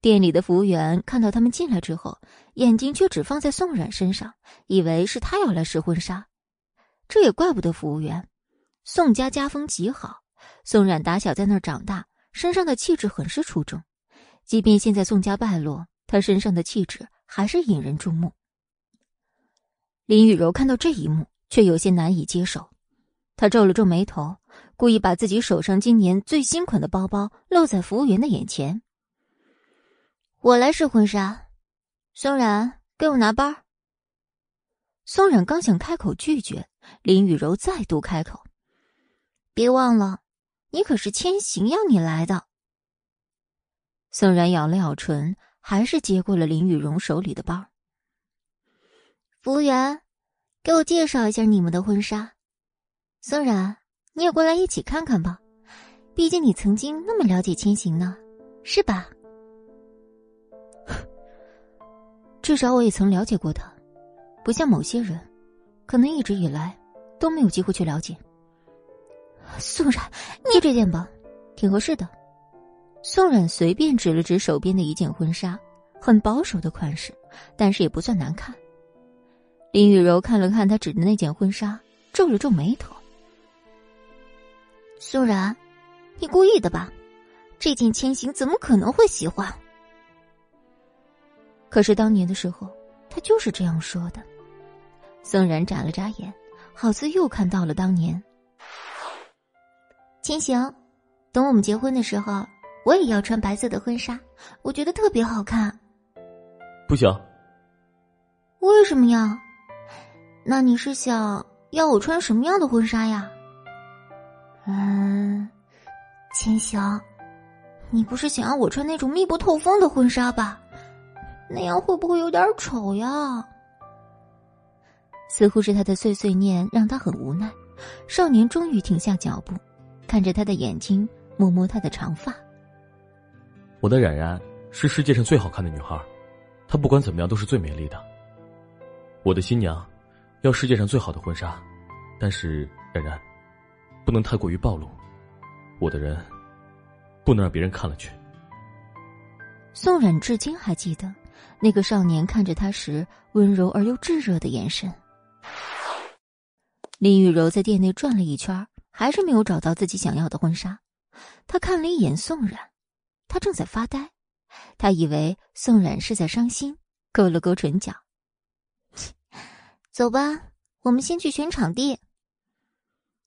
店里的服务员看到他们进来之后，眼睛却只放在宋冉身上，以为是他要来试婚纱。这也怪不得服务员，宋家家风极好，宋冉打小在那儿长大，身上的气质很是出众。即便现在宋家败落，他身上的气质。还是引人注目。林雨柔看到这一幕，却有些难以接受。她皱了皱眉头，故意把自己手上今年最新款的包包露在服务员的眼前。我来试婚纱，宋冉，给我拿包。宋冉刚想开口拒绝，林雨柔再度开口：“别忘了，你可是千行要你来的。”宋冉咬了咬唇。还是接过了林雨柔手里的包。服务员，给我介绍一下你们的婚纱。宋冉，你也过来一起看看吧，毕竟你曾经那么了解千行呢，是吧？至少我也曾了解过他，不像某些人，可能一直以来都没有机会去了解。宋冉，就这件吧，挺合适的。宋冉随便指了指手边的一件婚纱，很保守的款式，但是也不算难看。林雨柔看了看他指的那件婚纱，皱了皱眉头。宋冉，你故意的吧？这件千行怎么可能会喜欢？可是当年的时候，他就是这样说的。宋然眨了眨眼，好似又看到了当年。千行，等我们结婚的时候，我也要穿白色的婚纱，我觉得特别好看。不行。为什么呀？那你是想要我穿什么样的婚纱呀？嗯，千行，你不是想要我穿那种密不透风的婚纱吧？那样会不会有点丑呀？似乎是他的碎碎念让他很无奈，少年终于停下脚步，看着他的眼睛，摸摸他的长发。我的冉冉是世界上最好看的女孩，她不管怎么样都是最美丽的。我的新娘，要世界上最好的婚纱，但是冉冉，不能太过于暴露，我的人，不能让别人看了去。宋冉至今还记得，那个少年看着他时温柔而又炙热的眼神。林雨柔在店内转了一圈，还是没有找到自己想要的婚纱。她看了一眼宋冉，他正在发呆，他以为宋冉是在伤心，勾了勾唇角。走吧，我们先去选场地。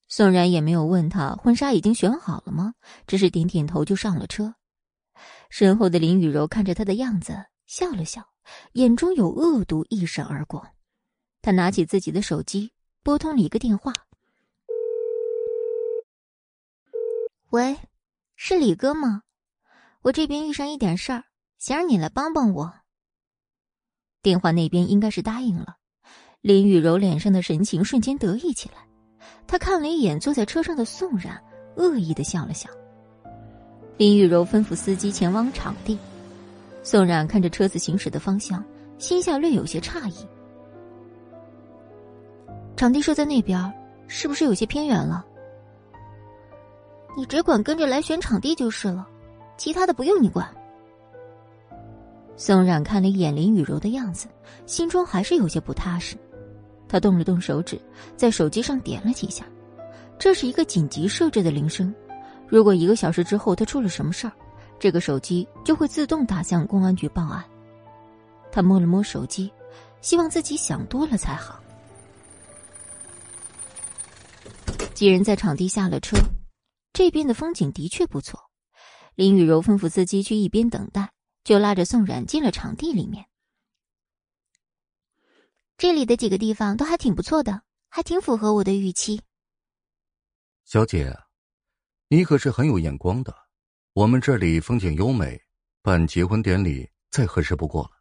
宋冉也没有问他婚纱已经选好了吗，只是点点头就上了车。身后的林雨柔看着他的样子，笑了笑，眼中有恶毒一闪而过。他拿起自己的手机，拨通了一个电话：“喂，是李哥吗？我这边遇上一点事儿，想让你来帮帮我。”电话那边应该是答应了。林雨柔脸上的神情瞬间得意起来，她看了一眼坐在车上的宋冉，恶意的笑了笑。林雨柔吩咐司机前往场地，宋冉看着车子行驶的方向，心下略有些诧异。场地设在那边，是不是有些偏远了？你只管跟着来选场地就是了，其他的不用你管。宋冉看了一眼林雨柔的样子，心中还是有些不踏实。他动了动手指，在手机上点了几下，这是一个紧急设置的铃声。如果一个小时之后他出了什么事儿，这个手机就会自动打向公安局报案。他摸了摸手机，希望自己想多了才好。几人在场地下了车，这边的风景的确不错。林雨柔吩咐司机去一边等待，就拉着宋冉进了场地里面。这里的几个地方都还挺不错的，还挺符合我的预期。小姐，你可是很有眼光的。我们这里风景优美，办结婚典礼再合适不过了。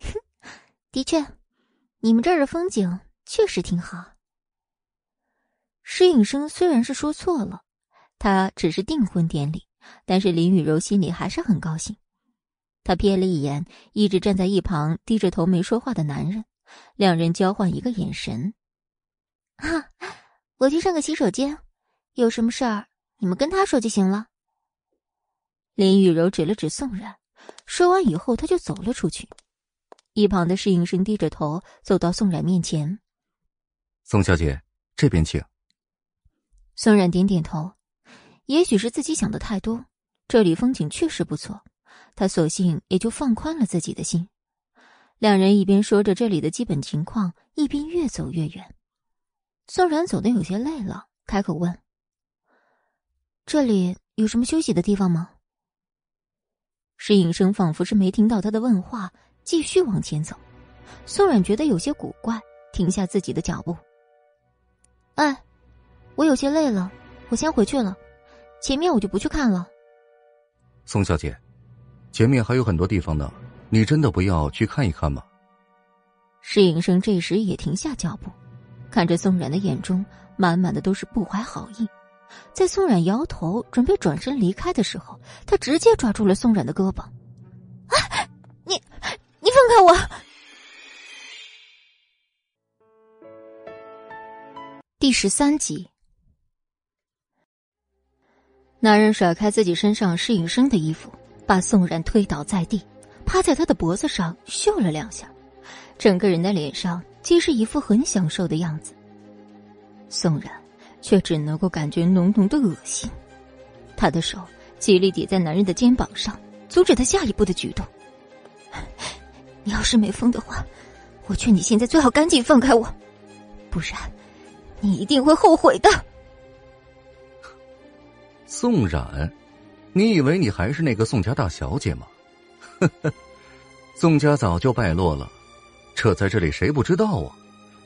的确，你们这儿的风景确实挺好。施影生虽然是说错了，他只是订婚典礼，但是林雨柔心里还是很高兴。他瞥了一眼一直站在一旁低着头没说话的男人，两人交换一个眼神。啊，我去上个洗手间，有什么事儿你们跟他说就行了。林雨柔指了指宋冉，说完以后，他就走了出去。一旁的侍应生低着头走到宋冉面前：“宋小姐，这边请。”宋冉点点头，也许是自己想的太多，这里风景确实不错。他索性也就放宽了自己的心，两人一边说着这里的基本情况，一边越走越远。宋冉走的有些累了，开口问：“这里有什么休息的地方吗？”侍应生仿佛是没听到他的问话，继续往前走。宋冉觉得有些古怪，停下自己的脚步。“哎，我有些累了，我先回去了，前面我就不去看了。”宋小姐。前面还有很多地方呢，你真的不要去看一看吗？侍应生这时也停下脚步，看着宋冉的眼中满满的都是不怀好意。在宋冉摇头准备转身离开的时候，他直接抓住了宋冉的胳膊：“啊，你，你放开我！”第十三集，男人甩开自己身上侍应生的衣服。把宋冉推倒在地，趴在他的脖子上嗅了两下，整个人的脸上皆是一副很享受的样子。宋冉却只能够感觉浓浓的恶心，他的手极力抵在男人的肩膀上，阻止他下一步的举动。你要是没疯的话，我劝你现在最好赶紧放开我。不然你一定会后悔的。宋冉，你以为你还是那个宋家大小姐吗？呵呵，宋家早就败落了，这在这里谁不知道啊？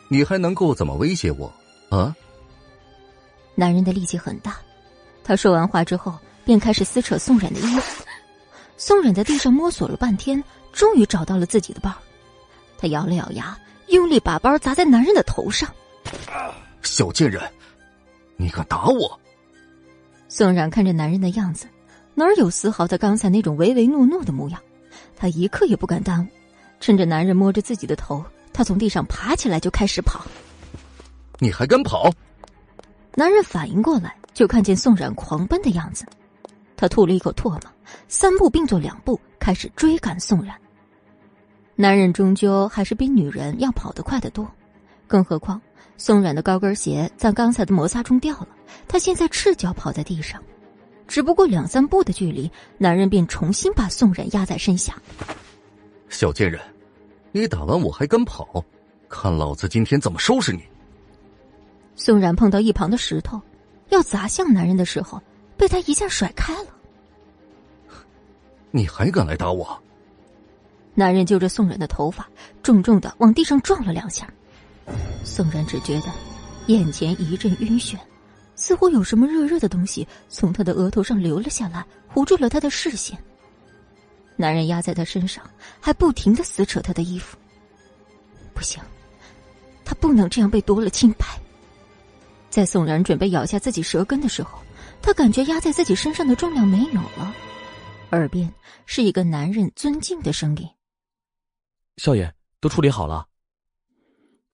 你还能够怎么威胁我啊？男人的力气很大，他说完话之后便开始撕扯宋冉的衣服。宋冉在地上摸索了半天，终于找到了自己的包。他咬了咬牙，用力把包砸在男人的头上。小贱人，你敢打我！宋冉看着男人的样子，哪有丝毫他刚才那种唯唯诺诺的模样？他一刻也不敢耽误，趁着男人摸着自己的头，他从地上爬起来就开始跑。你还敢跑？男人反应过来，就看见宋冉狂奔的样子，他吐了一口唾沫，三步并作两步开始追赶宋冉。男人终究还是比女人要跑得快得多，更何况宋冉的高跟鞋在刚才的摩擦中掉了，他现在赤脚跑在地上，只不过两三步的距离，男人便重新把宋冉压在身下。小贱人，你打完我还敢跑？看老子今天怎么收拾你！宋冉碰到一旁的石头，要砸向男人的时候，被他一下甩开了。你还敢来打我？男人揪着宋冉的头发，重重的往地上撞了两下。宋冉只觉得眼前一阵晕眩，似乎有什么热热的东西从他的额头上流了下来，糊住了他的视线。男人压在他身上，还不停的撕扯他的衣服。不行，他不能这样被夺了清白。在宋冉准备咬下自己舌根的时候，他感觉压在自己身上的重量没有了，耳边是一个男人尊敬的声音。少爷，都处理好了。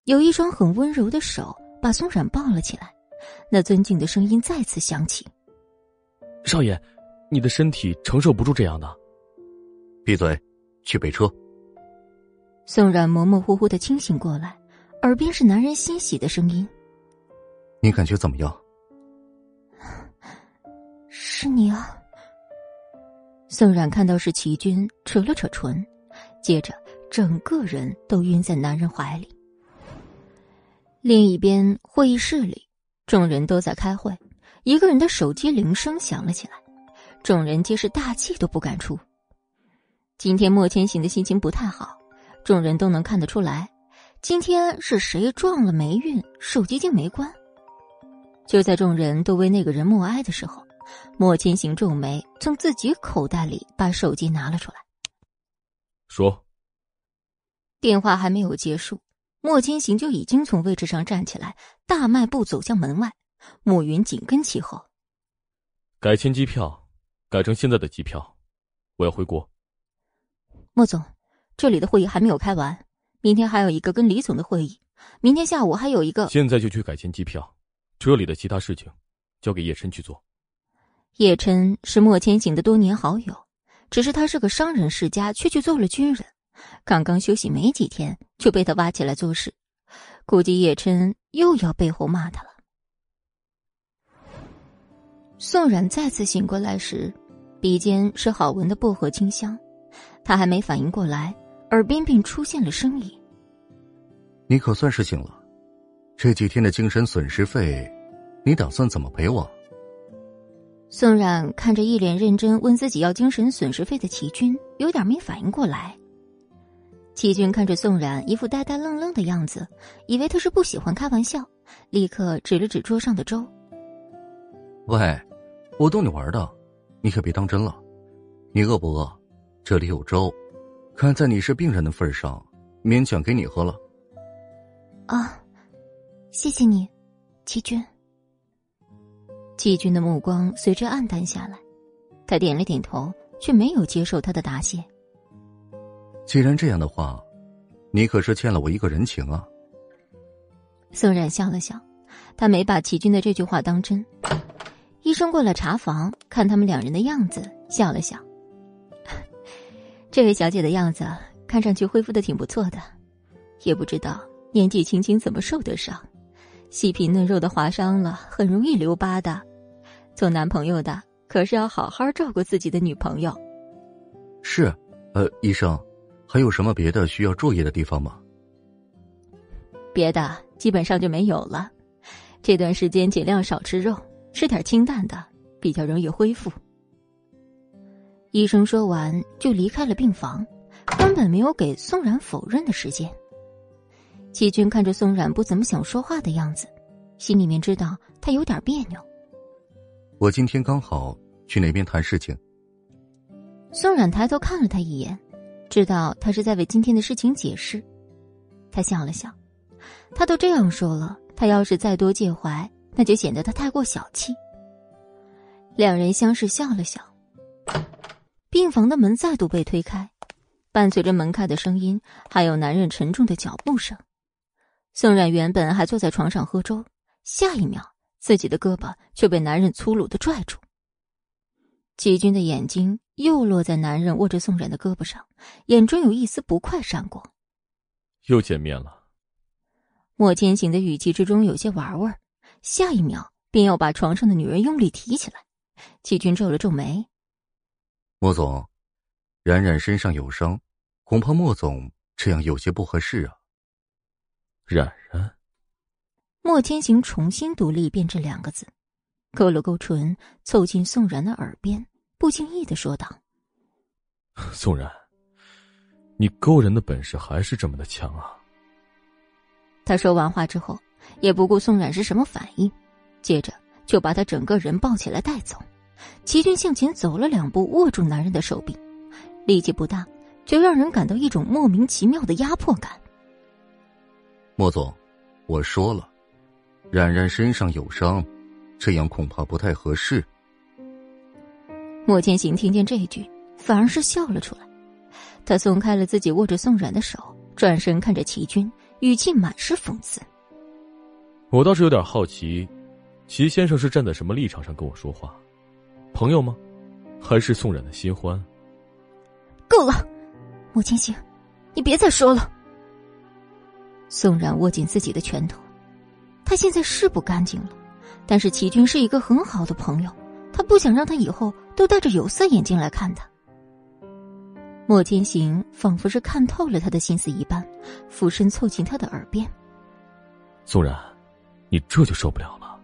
有一双很温柔的手把宋冉抱了起来，那尊敬的声音再次响起：“少爷，你的身体承受不住这样的。”闭嘴，去备车。宋冉模模糊糊的清醒过来，耳边是男人欣喜的声音：“你感觉怎么样？”是你啊。宋冉看到是齐军，扯了扯唇，接着。整个人都晕在男人怀里。另一边会议室里，众人都在开会。一个人的手机铃声响了起来，众人皆是大气都不敢出。今天莫千行的心情不太好，众人都能看得出来。今天是谁撞了霉运，手机竟没关。就在众人都为那个人默哀的时候，莫千行皱眉，从自己口袋里把手机拿了出来，说。电话还没有结束，莫千行就已经从位置上站起来，大迈步走向门外。慕云紧跟其后。改签机票，改成现在的机票，我要回国。莫总，这里的会议还没有开完，明天还有一个跟李总的会议，明天下午还有一个。现在就去改签机票，这里的其他事情交给叶琛去做。叶琛是莫千行的多年好友，只是他是个商人世家，却去做了军人。刚刚休息没几天，就被他挖起来做事，估计叶琛又要背后骂他了。宋冉再次醒过来时，鼻尖是好闻的薄荷清香，他还没反应过来，耳边便出现了声音：“你可算是醒了，这几天的精神损失费，你打算怎么赔我？”宋冉看着一脸认真问自己要精神损失费的齐军，有点没反应过来。齐军看着宋冉一副呆呆愣愣的样子，以为他是不喜欢开玩笑，立刻指了指桌上的粥：“喂，我逗你玩的，你可别当真了。你饿不饿？这里有粥，看在你是病人的份上，勉强给你喝了。”啊，谢谢你，齐军。齐军的目光随之暗淡下来，他点了点头，却没有接受他的答谢。既然这样的话，你可是欠了我一个人情啊。宋冉笑了笑，他没把齐军的这句话当真。医生过了查房，看他们两人的样子，笑了笑。这位小姐的样子看上去恢复的挺不错的，也不知道年纪轻轻怎么受得伤，细皮嫩肉的划伤了，很容易留疤的。做男朋友的可是要好好照顾自己的女朋友。是，呃，医生。还有什么别的需要注意的地方吗？别的基本上就没有了。这段时间尽量少吃肉，吃点清淡的，比较容易恢复。医生说完就离开了病房，根本没有给宋然否认的时间。齐军看着宋冉不怎么想说话的样子，心里面知道他有点别扭。我今天刚好去那边谈事情。宋冉抬头看了他一眼，知道他是在为今天的事情解释。他笑了笑，他都这样说了，他要是再多介怀，那就显得他太过小气。两人相视笑了笑，病房的门再度被推开，伴随着门开的声音，还有男人沉重的脚步声。宋冉原本还坐在床上喝粥，下一秒，自己的胳膊却被男人粗鲁的拽住。齐军的眼睛又落在男人握着宋冉的胳膊上，眼中有一丝不快闪过。又见面了。莫千行的语气之中有些玩味儿，下一秒便要把床上的女人用力提起来。齐军皱了皱眉：“莫总，冉冉身上有伤，恐怕莫总这样有些不合适啊。”冉冉，莫天行重新读了一遍这两个字，勾了勾唇，凑近宋然的耳边，不经意的说道：“宋然，你勾人的本事还是这么的强啊。”他说完话之后，也不顾宋冉是什么反应，接着就把他整个人抱起来带走。齐军向前走了两步，握住男人的手臂，力气不大，却让人感到一种莫名其妙的压迫感。莫总，我说了，冉冉身上有伤，这样恐怕不太合适。莫千行听见这句，反而是笑了出来。他松开了自己握着宋冉的手，转身看着齐军，语气满是讽刺：“我倒是有点好奇，齐先生是站在什么立场上跟我说话？朋友吗？还是宋冉的新欢？”够了，莫千行，你别再说了。宋冉握紧自己的拳头，他现在是不干净了，但是齐军是一个很好的朋友，他不想让他以后都戴着有色眼镜来看他。莫千行仿佛是看透了他的心思一般，俯身凑近他的耳边：“宋冉，你这就受不了了。”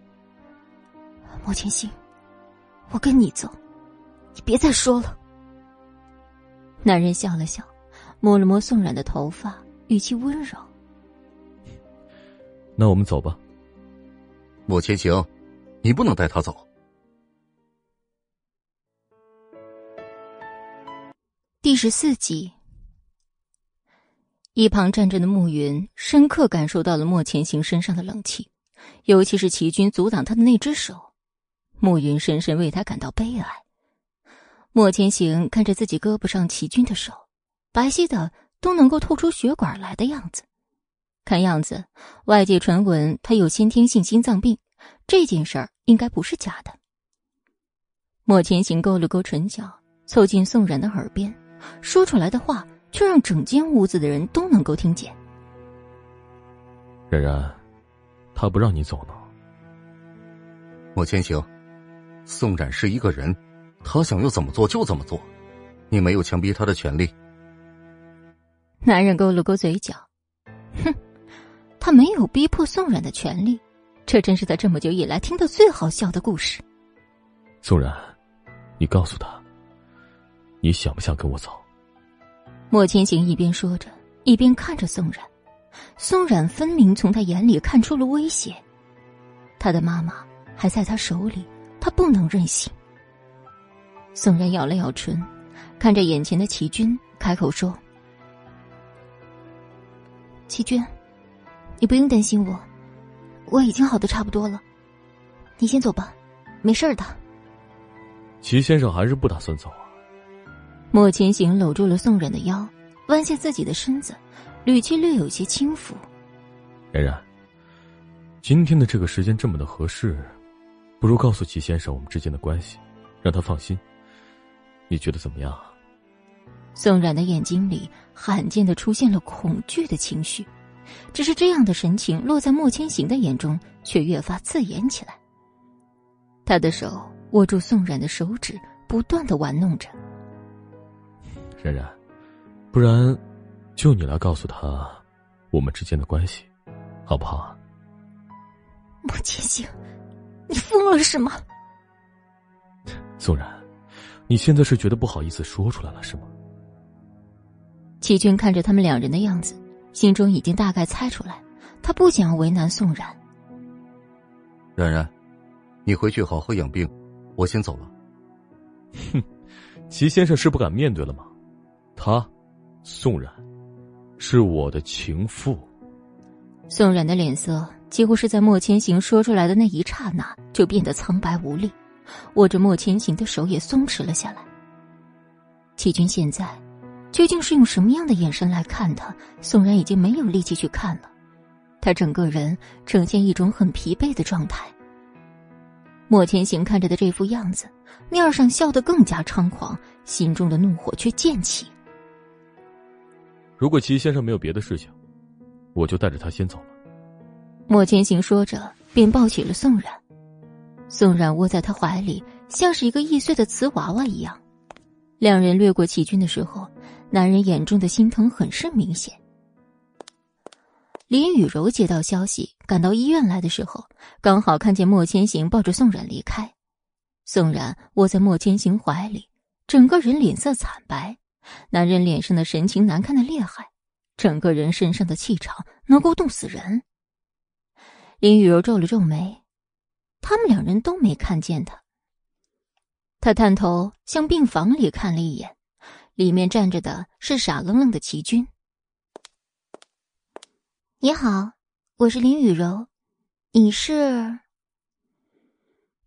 莫千行，我跟你走，你别再说了。男人笑了笑，摸了摸宋冉的头发，语气温柔。那我们走吧。莫千行，你不能带他走。第十四集，一旁站着的暮云深刻感受到了莫千行身上的冷气，尤其是齐军阻挡他的那只手，暮云深深为他感到悲哀。莫千行看着自己胳膊上齐军的手，白皙的都能够透出血管来的样子。看样子，外界传闻他有先天性心脏病，这件事儿应该不是假的。莫千行勾了勾唇角，凑近宋冉的耳边，说出来的话却让整间屋子的人都能够听见。冉冉，他不让你走呢。莫千行，宋冉是一个人，他想要怎么做就怎么做，你没有强逼他的权利。男人勾了勾嘴角，哼。他没有逼迫宋冉的权利，这真是他这么久以来听到最好笑的故事。宋冉，你告诉他，你想不想跟我走？莫千行一边说着，一边看着宋冉。宋冉分明从他眼里看出了威胁，他的妈妈还在他手里，他不能任性。宋冉咬了咬唇，看着眼前的齐军，开口说：“齐军。”你不用担心我，我已经好的差不多了。你先走吧，没事的。齐先生还是不打算走啊？莫千行搂住了宋冉的腰，弯下自己的身子，语气略有些轻浮。冉冉，今天的这个时间这么的合适，不如告诉齐先生我们之间的关系，让他放心。你觉得怎么样？宋冉的眼睛里罕见的出现了恐惧的情绪。只是这样的神情落在莫千行的眼中，却越发刺眼起来。他的手握住宋冉的手指，不断的玩弄着。冉冉，不然，就你来告诉他，我们之间的关系，好不好？莫千行，你疯了是吗？宋冉，你现在是觉得不好意思说出来了是吗？齐军看着他们两人的样子，心中已经大概猜出来，他不想为难宋然。冉冉，你回去好好养病，我先走了。哼，齐先生是不敢面对了吗？他，宋冉，是我的情妇。宋冉的脸色几乎是在莫千行说出来的那一刹那就变得苍白无力，握着莫千行的手也松弛了下来。齐军现在究竟是用什么样的眼神来看他？宋然已经没有力气去看了，他整个人呈现一种很疲惫的状态。莫千行看着的这副样子，面上笑得更加猖狂，心中的怒火却渐起。如果齐先生没有别的事情，我就带着他先走了。莫千行说着，便抱起了宋冉。宋冉窝在他怀里，像是一个易碎的瓷娃娃一样。两人掠过齐军的时候，男人眼中的心疼很是明显。林雨柔接到消息，赶到医院来的时候，刚好看见莫千行抱着宋冉离开。宋冉窝在莫千行怀里，整个人脸色惨白。男人脸上的神情难看的厉害，整个人身上的气场能够冻死人。林雨柔皱了皱眉，他们两人都没看见他。他探头向病房里看了一眼，里面站着的是傻愣愣的齐军。你好，我是林雨柔，你是？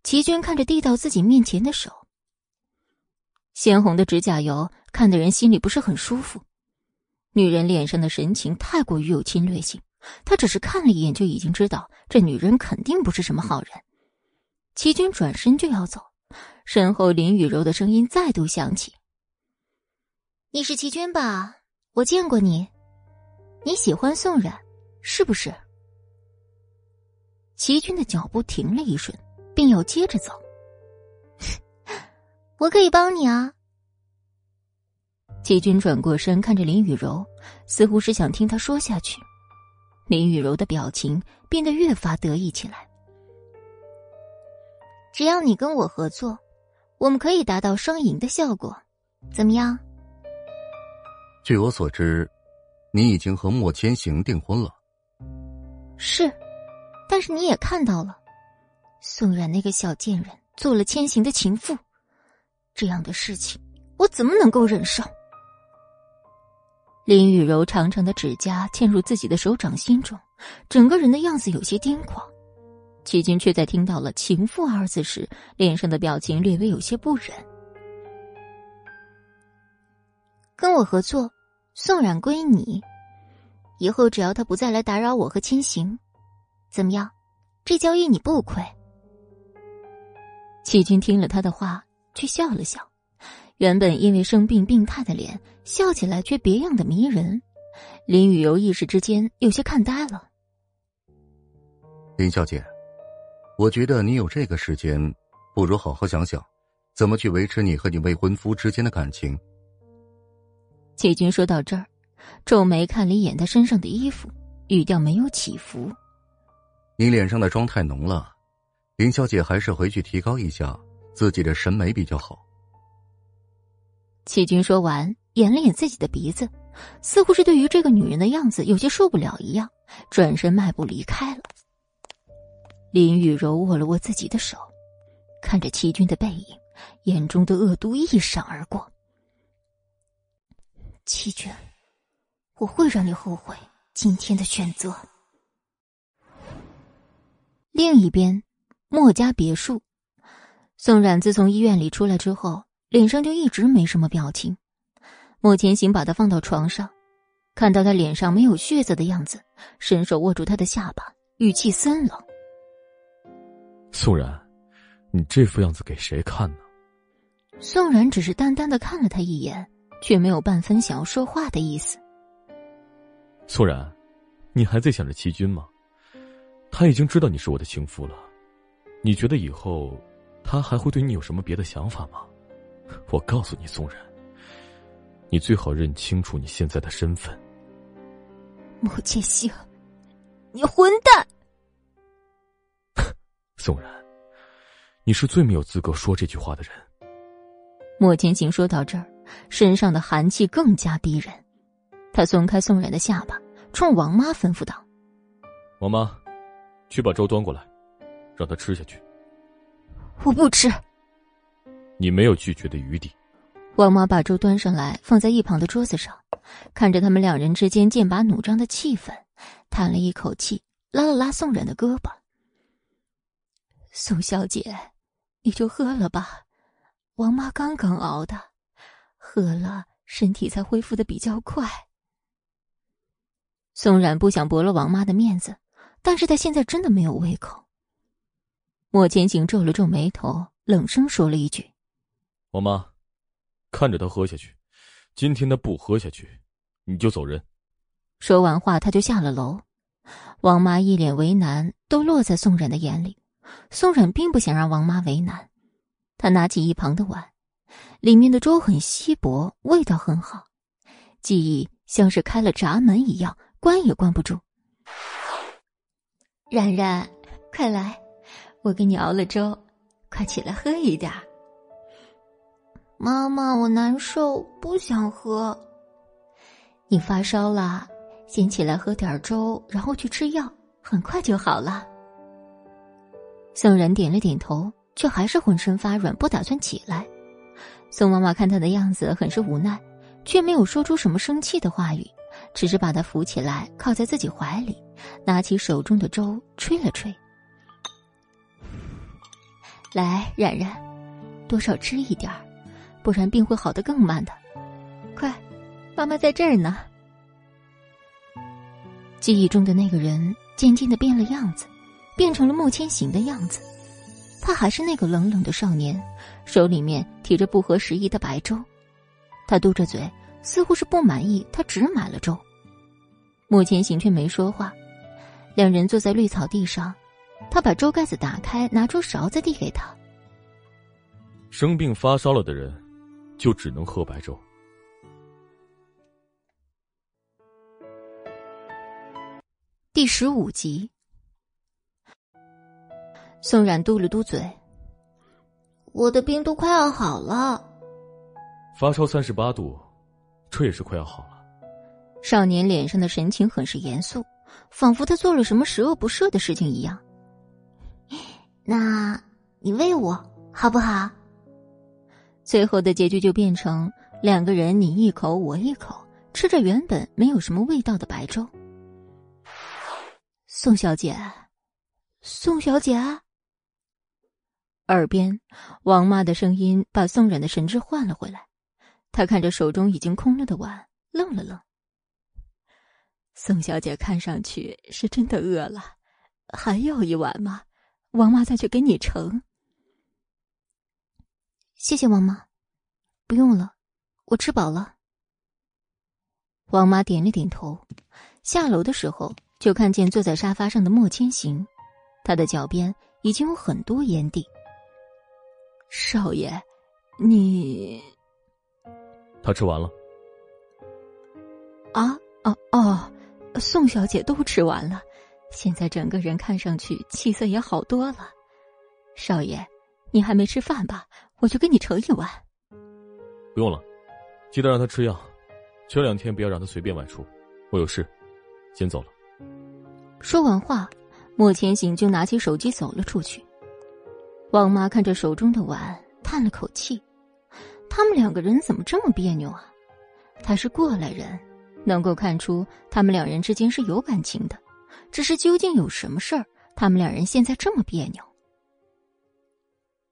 齐军看着递到自己面前的手，鲜红的指甲油。看的人心里不是很舒服，女人脸上的神情太过于有侵略性，他只是看了一眼就已经知道这女人肯定不是什么好人。齐军转身就要走，身后林雨柔的声音再度响起：“你是齐军吧？我见过你，你喜欢宋冉，是不是？”齐军的脚步停了一瞬，便要接着走。我可以帮你啊。齐军转过身，看着林雨柔，似乎是想听她说下去。林雨柔的表情变得越发得意起来。只要你跟我合作，我们可以达到双赢的效果，怎么样？据我所知，你已经和莫千行订婚了。是，但是你也看到了，宋冉那个小贱人做了千行的情妇，这样的事情我怎么能够忍受？林雨柔长长的指甲嵌入自己的手掌心中，整个人的样子有些癫狂。齐军却在听到了“情妇”二字时，脸上的表情略微有些不忍。跟我合作，宋冉归你，以后只要他不再来打扰我和千行，怎么样？这交易你不亏。齐军听了他的话，却笑了笑。原本因为生病病态的脸，笑起来却别样的迷人。林雨柔一时之间有些看呆了。林小姐，我觉得你有这个时间，不如好好想想，怎么去维持你和你未婚夫之间的感情。齐军说到这儿，皱眉看了一眼他身上的衣服，语调没有起伏。你脸上的妆太浓了，林小姐还是回去提高一下自己的审美比较好。齐军说完，掩了掩自己的鼻子，似乎是对于这个女人的样子有些受不了一样，转身迈步离开了。林雨柔握了握自己的手，看着齐军的背影，眼中的恶毒一闪而过。齐军，我会让你后悔今天的选择。另一边，莫家别墅，宋冉自从医院里出来之后。脸上就一直没什么表情，莫千行把他放到床上，看到他脸上没有血色的样子，伸手握住他的下巴，语气森冷：“宋冉，你这副样子给谁看呢？”宋冉只是淡淡的看了他一眼，却没有半分想要说话的意思。宋然，你还在想着齐军吗？他已经知道你是我的情夫了，你觉得以后他还会对你有什么别的想法吗？我告诉你，宋然，你最好认清楚你现在的身份。莫千行，你混蛋！宋然，你是最没有资格说这句话的人。莫千行说到这儿，身上的寒气更加逼人。他松开宋冉的下巴，冲王妈吩咐道：“王妈，去把粥端过来，让他吃下去。”我不吃。你没有拒绝的余地。王妈把粥端上来，放在一旁的桌子上，看着他们两人之间剑拔弩张的气氛，叹了一口气，拉了拉宋冉的胳膊：“宋小姐，你就喝了吧。王妈刚刚熬的，喝了身体才恢复的比较快。”宋冉不想驳了王妈的面子，但是他现在真的没有胃口。莫千行皱了皱眉头，冷声说了一句。王妈，看着他喝下去。今天他不喝下去，你就走人。说完话，他就下了楼。王妈一脸为难，都落在宋冉的眼里。宋冉并不想让王妈为难，他拿起一旁的碗，里面的粥很稀薄，味道很好，记忆像是开了闸门一样，关也关不住。冉冉，快来，我给你熬了粥，快起来喝一点。妈妈，我难受，不想喝。你发烧了，先起来喝点粥，然后去吃药，很快就好了。宋然点了点头，却还是浑身发软，不打算起来。宋妈妈看他的样子，很是无奈，却没有说出什么生气的话语，只是把他扶起来，靠在自己怀里，拿起手中的粥吹了吹。来，冉冉，多少吃一点儿。不然病会好的更慢的。快，妈妈在这儿呢。记忆中的那个人渐渐的变了样子，变成了莫千行的样子。他还是那个冷冷的少年，手里面提着不合时宜的白粥。他嘟着嘴，似乎是不满意他只买了粥。莫千行却没说话。两人坐在绿草地上，他把粥盖子打开，拿出勺子递给他。生病发烧了的人。就只能喝白粥。第十五集，宋冉嘟了嘟嘴：“我的病都快要好了。”发烧三十八度，这也是快要好了。少年脸上的神情很是严肃，仿佛他做了什么十恶不赦的事情一样。那你喂我好不好？最后的结局就变成两个人你一口我一口吃着原本没有什么味道的白粥。宋小姐，宋小姐，耳边王妈的声音把宋冉的神志换了回来。她看着手中已经空了的碗，愣了愣。宋小姐看上去是真的饿了，还要一碗吗？王妈再去给你盛。谢谢王妈，不用了，我吃饱了。王妈点了点头，下楼的时候就看见坐在沙发上的莫千行，他的脚边已经有很多烟蒂。少爷，你……他吃完了。啊哦哦，宋小姐都吃完了，现在整个人看上去气色也好多了。少爷，你还没吃饭吧？我就给你盛一碗。不用了，记得让他吃药，前两天不要让他随便外出。我有事，先走了。说完话，莫千行就拿起手机走了出去。王妈看着手中的碗，叹了口气：他们两个人怎么这么别扭啊？他是过来人，能够看出他们两人之间是有感情的，只是究竟有什么事儿，他们两人现在这么别扭？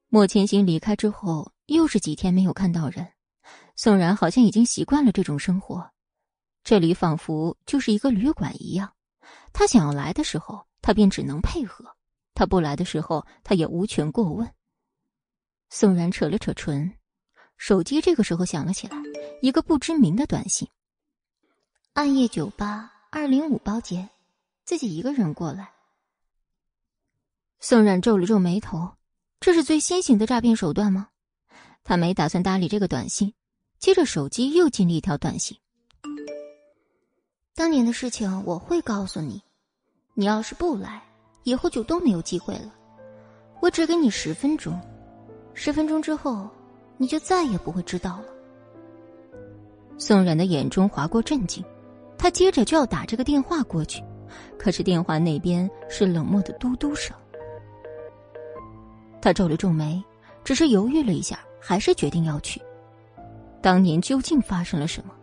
莫千行离开之后，又是几天没有看到人。宋然好像已经习惯了这种生活，这里仿佛就是一个旅馆一样。他想要来的时候，他便只能配合；他不来的时候，他也无权过问。宋然扯了扯唇，手机这个时候响了起来，一个不知名的短信：“暗夜酒吧二零五包间，自己一个人过来。”宋冉皱了皱眉头。这是最新型的诈骗手段吗？他没打算搭理这个短信，接着手机又进了一条短信：“当年的事情我会告诉你，你要是不来，以后就都没有机会了。我只给你十分钟，十分钟之后，你就再也不会知道了。宋冉的眼中划过震惊，他接着就要打这个电话过去，可是电话那边是冷漠的嘟嘟声。他皱了皱眉，只是犹豫了一下，还是决定要去。当年究竟发生了什么？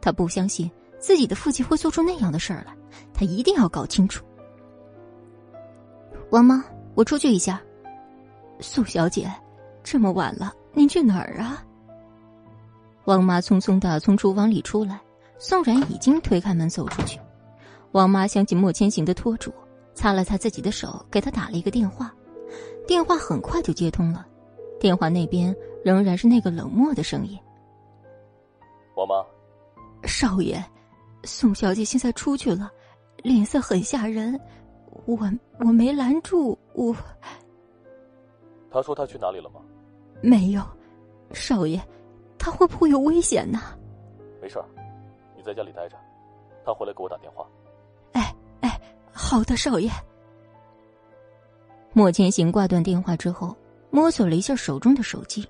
他不相信自己的父亲会做出那样的事儿来，他一定要搞清楚。王妈，我出去一下。宋小姐，这么晚了，您去哪儿啊？王妈匆匆的从厨房里出来，宋然已经推开门走出去。王妈想起莫千行的拖住，擦了擦自己的手，给他打了一个电话。电话很快就接通了，电话那边仍然是那个冷漠的声音。王妈，少爷，宋小姐现在出去了，脸色很吓人，我我没拦住我。他说他去哪里了吗？没有，少爷，他会不会有危险呢？没事儿，你在家里待着，他回来给我打电话。哎哎，好的，少爷。莫千行挂断电话之后，摸索了一下手中的手机，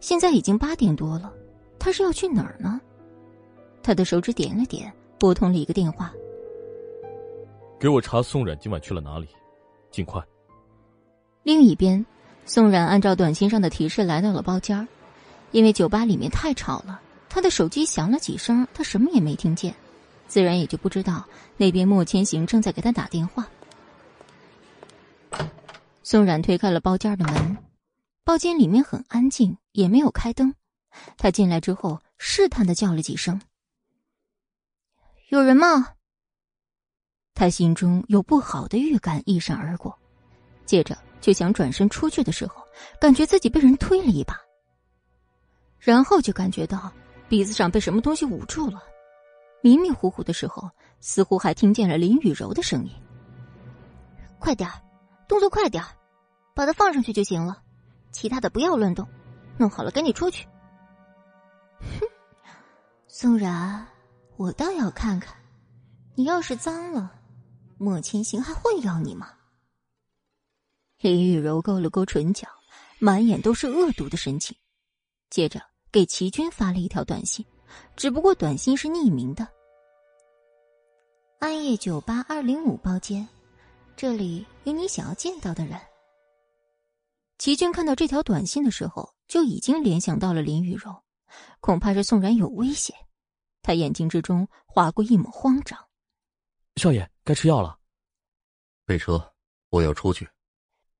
现在已经八点多了，他是要去哪儿呢？他的手指点了点，拨通了一个电话。给我查宋冉今晚去了哪里，尽快。另一边。宋冉按照短信上的提示来到了包间因为酒吧里面太吵了，他的手机响了几声，他什么也没听见，自然也就不知道那边莫千行正在给他打电话。宋冉推开了包间的门，包间里面很安静，也没有开灯。他进来之后，试探的叫了几声：“有人吗？”他心中有不好的预感一闪而过，接着。就想转身出去的时候，感觉自己被人推了一把，然后就感觉到鼻子上被什么东西捂住了。迷迷糊糊的时候，似乎还听见了林雨柔的声音：“快点动作快点把它放上去就行了，其他的不要乱动。弄好了赶紧出去。”哼，宋然，我倒要看看，你要是脏了，莫千行还会要你吗？林雨柔勾了勾唇角，满眼都是恶毒的神情，接着给齐军发了一条短信，只不过短信是匿名的。暗夜酒吧二零五包间，这里有你想要见到的人。齐军看到这条短信的时候，就已经联想到了林雨柔，恐怕是宋然有危险，他眼睛之中划过一抹慌张。少爷，该吃药了。备车，我要出去。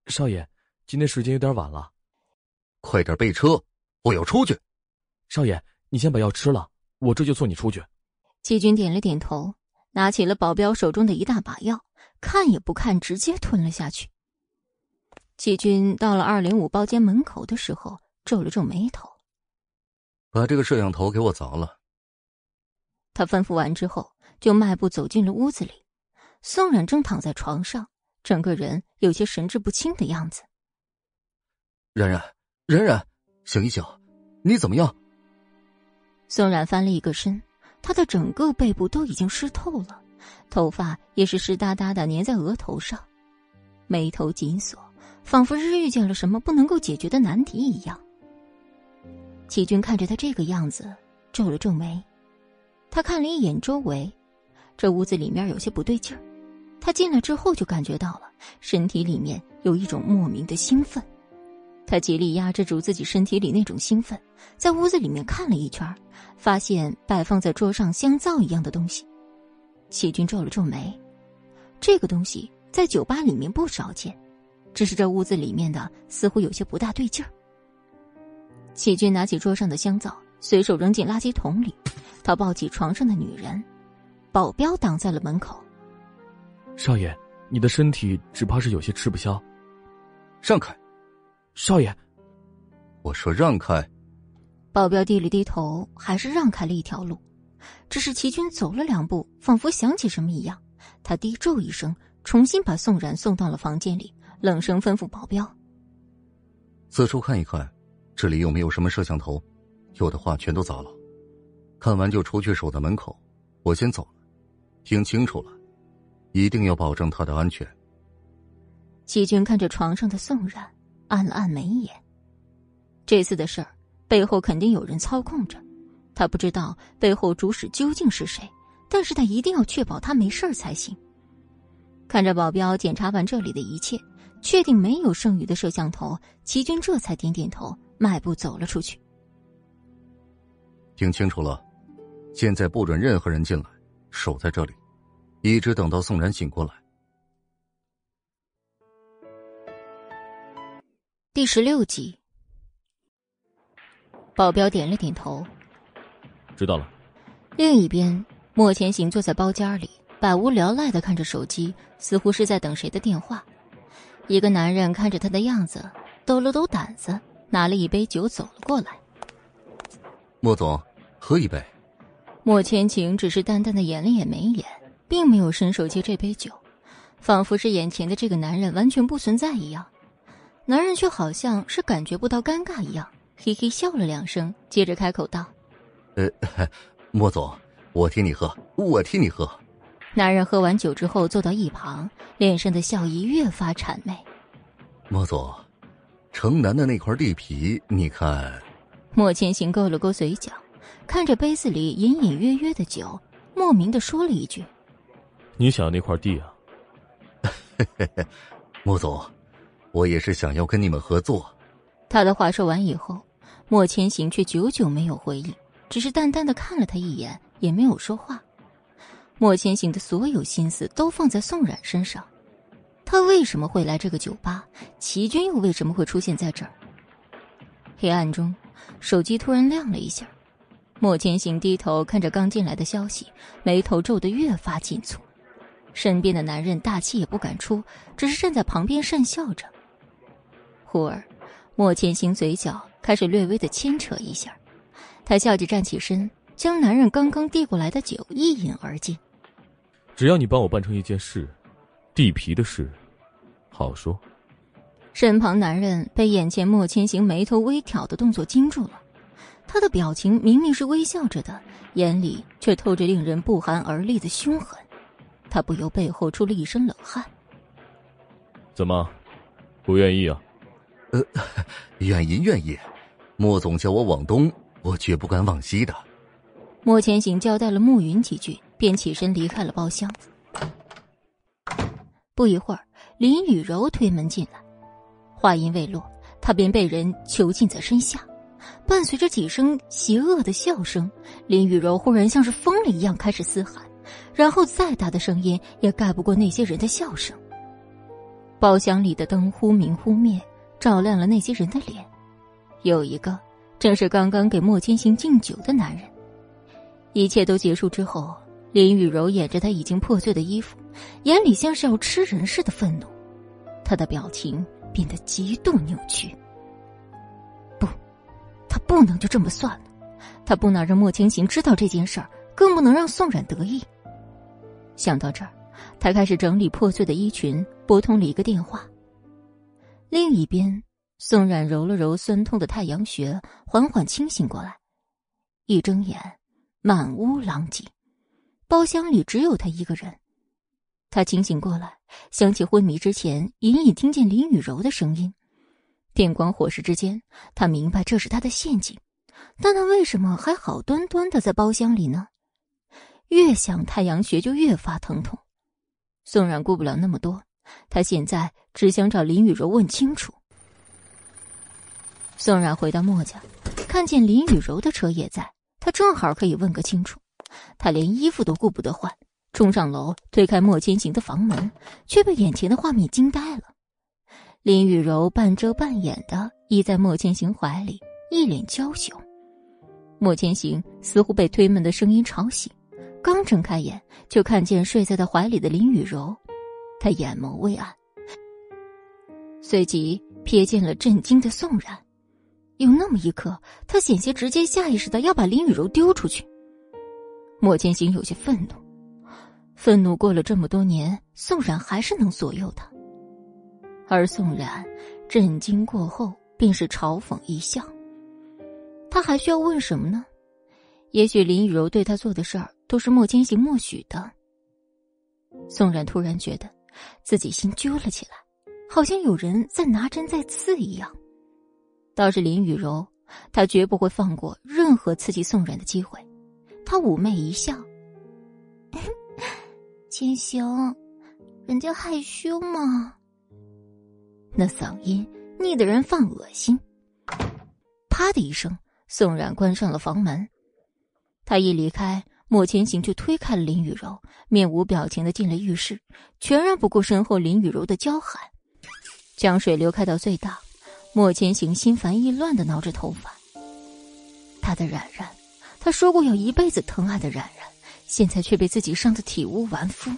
少爷，今天时间有点晚了，快点备车，我要出去。少爷，你先把药吃了，我这就送你出去。季军点了点头，拿起了保镖手中的一大把药，看也不看，直接吞了下去。季军到了二零五包间门口的时候，皱了皱眉头，把这个摄像头给我凿了。他吩咐完之后，就迈步走进了屋子里。宋冉正躺在床上。整个人有些神志不清的样子。冉冉，冉冉，醒一醒，你怎么样？宋冉翻了一个身，她的整个背部都已经湿透了，头发也是湿哒哒的粘在额头上，眉头紧锁，仿佛是遇见了什么不能够解决的难题一样。齐军看着他这个样子，皱了皱眉，他看了一眼周围，这屋子里面有些不对劲儿。他进来之后就感觉到了，身体里面有一种莫名的兴奋。他极力压制住自己身体里那种兴奋，在屋子里面看了一圈，发现摆放在桌上香皂一样的东西。齐军皱了皱眉，这个东西在酒吧里面不少见，只是这屋子里面的似乎有些不大对劲儿。齐军拿起桌上的香皂，随手扔进垃圾桶里。他抱起床上的女人，保镖挡在了门口。少爷，你的身体只怕是有些吃不消。让开，少爷，我说让开。保镖低了低头，还是让开了一条路。只是齐军走了两步，仿佛想起什么一样，他低咒一声，重新把宋冉送到了房间里，冷声吩咐保镖：“四处看一看，这里有没有什么摄像头？有的话全都砸了。看完就出去守在门口。我先走了，听清楚了。”一定要保证他的安全。齐军看着床上的宋冉，按了按眉眼。这次的事儿背后肯定有人操控着，他不知道背后主使究竟是谁，但是他一定要确保他没事儿才行。看着保镖检查完这里的一切，确定没有剩余的摄像头，齐军这才点点头，迈步走了出去。听清楚了，现在不准任何人进来，守在这里，一直等到宋然醒过来。第十六集，保镖点了点头，知道了。另一边，莫前行坐在包间里，百无聊赖的看着手机，似乎是在等谁的电话。一个男人看着他的样子，抖了抖胆子，拿了一杯酒走了过来。莫总，喝一杯。莫千情只是淡淡的演了演眉眼，并没有伸手接这杯酒，仿佛是眼前的这个男人完全不存在一样。男人却好像是感觉不到尴尬一样，嘿嘿笑了两声，接着开口道：“呃，莫总，我替你喝，我替你喝。”男人喝完酒之后，坐到一旁，脸上的笑意越发谄媚。莫总，城南的那块地皮，你看。莫千行勾了勾嘴角，看着杯子里隐隐约约的酒，莫名的说了一句：“你想要那块地啊？” 莫总。我也是想要跟你们合作。他的话说完以后，莫千行却久久没有回应，只是淡淡的看了他一眼，也没有说话。莫千行的所有心思都放在宋冉身上，他为什么会来这个酒吧？齐军又为什么会出现在这儿？黑暗中，手机突然亮了一下，莫千行低头看着刚进来的消息，眉头皱得越发紧蹙。身边的男人大气也不敢出，只是站在旁边讪笑着。忽而，莫千行嘴角开始略微的牵扯一下，他笑着站起身，将男人刚刚递过来的酒一饮而尽。只要你帮我办成一件事，地皮的事，好说。身旁男人被眼前莫千行眉头微挑的动作惊住了，他的表情明明是微笑着的，眼里却透着令人不寒而栗的凶狠，他不由背后出了一身冷汗。怎么，不愿意啊？呃，愿意愿意，莫总叫我往东，我绝不敢往西的。莫千行交代了慕云几句，便起身离开了包厢。不一会儿，林雨柔推门进来，话音未落，她便被人囚禁在身下，伴随着几声邪恶的笑声，林雨柔忽然像是疯了一样开始嘶喊，然后再大的声音也盖不过那些人的笑声。包厢里的灯忽明忽灭。照亮了那些人的脸，有一个正是刚刚给莫千行敬酒的男人。一切都结束之后，林雨柔掩着她已经破碎的衣服，眼里像是要吃人似的愤怒，她的表情变得极度扭曲。不，能就这么算了，他不能让莫千行知道这件事儿，更不能让宋冉得意。想到这儿，他开始整理破碎的衣裙，拨通了一个电话。另一边，宋冉揉了揉酸痛的太阳穴，缓缓清醒过来。一睁眼，满屋狼藉，包厢里只有他一个人。他清醒过来，想起昏迷之前隐隐听见林雨柔的声音。电光火石之间，他明白这是他的陷阱，但他为什么还好端端的在包厢里呢？越想，太阳穴就越发疼痛。宋冉顾不了那么多。他现在只想找林雨柔问清楚。宋冉回到墨家，看见林雨柔的车也在，他正好可以问个清楚。他连衣服都顾不得换，冲上楼推开莫千行的房门，却被眼前的画面惊呆了。林雨柔半遮半掩的依在莫千行怀里，一脸娇羞。莫千行似乎被推门的声音吵醒，刚睁开眼，就看见睡在他怀里的林雨柔。他眼眸微暗，随即瞥见了震惊的宋然。有那么一刻，他险些直接下意识的要把林雨柔丢出去。莫千行有些愤怒，愤怒过了这么多年，宋冉还是能左右他。而宋冉震惊过后，便是嘲讽一笑。他还需要问什么呢？也许林雨柔对他做的事儿都是莫千行默许的。宋冉突然觉得自己心揪了起来，好像有人在拿针在刺一样。倒是林雨柔，她绝不会放过任何刺激宋冉的机会。她妩媚一笑：“ 千行，人家害羞嘛。”那嗓音腻得人犯恶心。啪的一声，宋冉关上了房门。他一离开，莫千行就推开了林雨柔，面无表情的进了浴室，全然不顾身后林雨柔的娇喊，将水流开到最大。莫千行心烦意乱的挠着头发。他的冉冉，他说过要一辈子疼爱的冉冉，现在却被自己伤得体无完肤。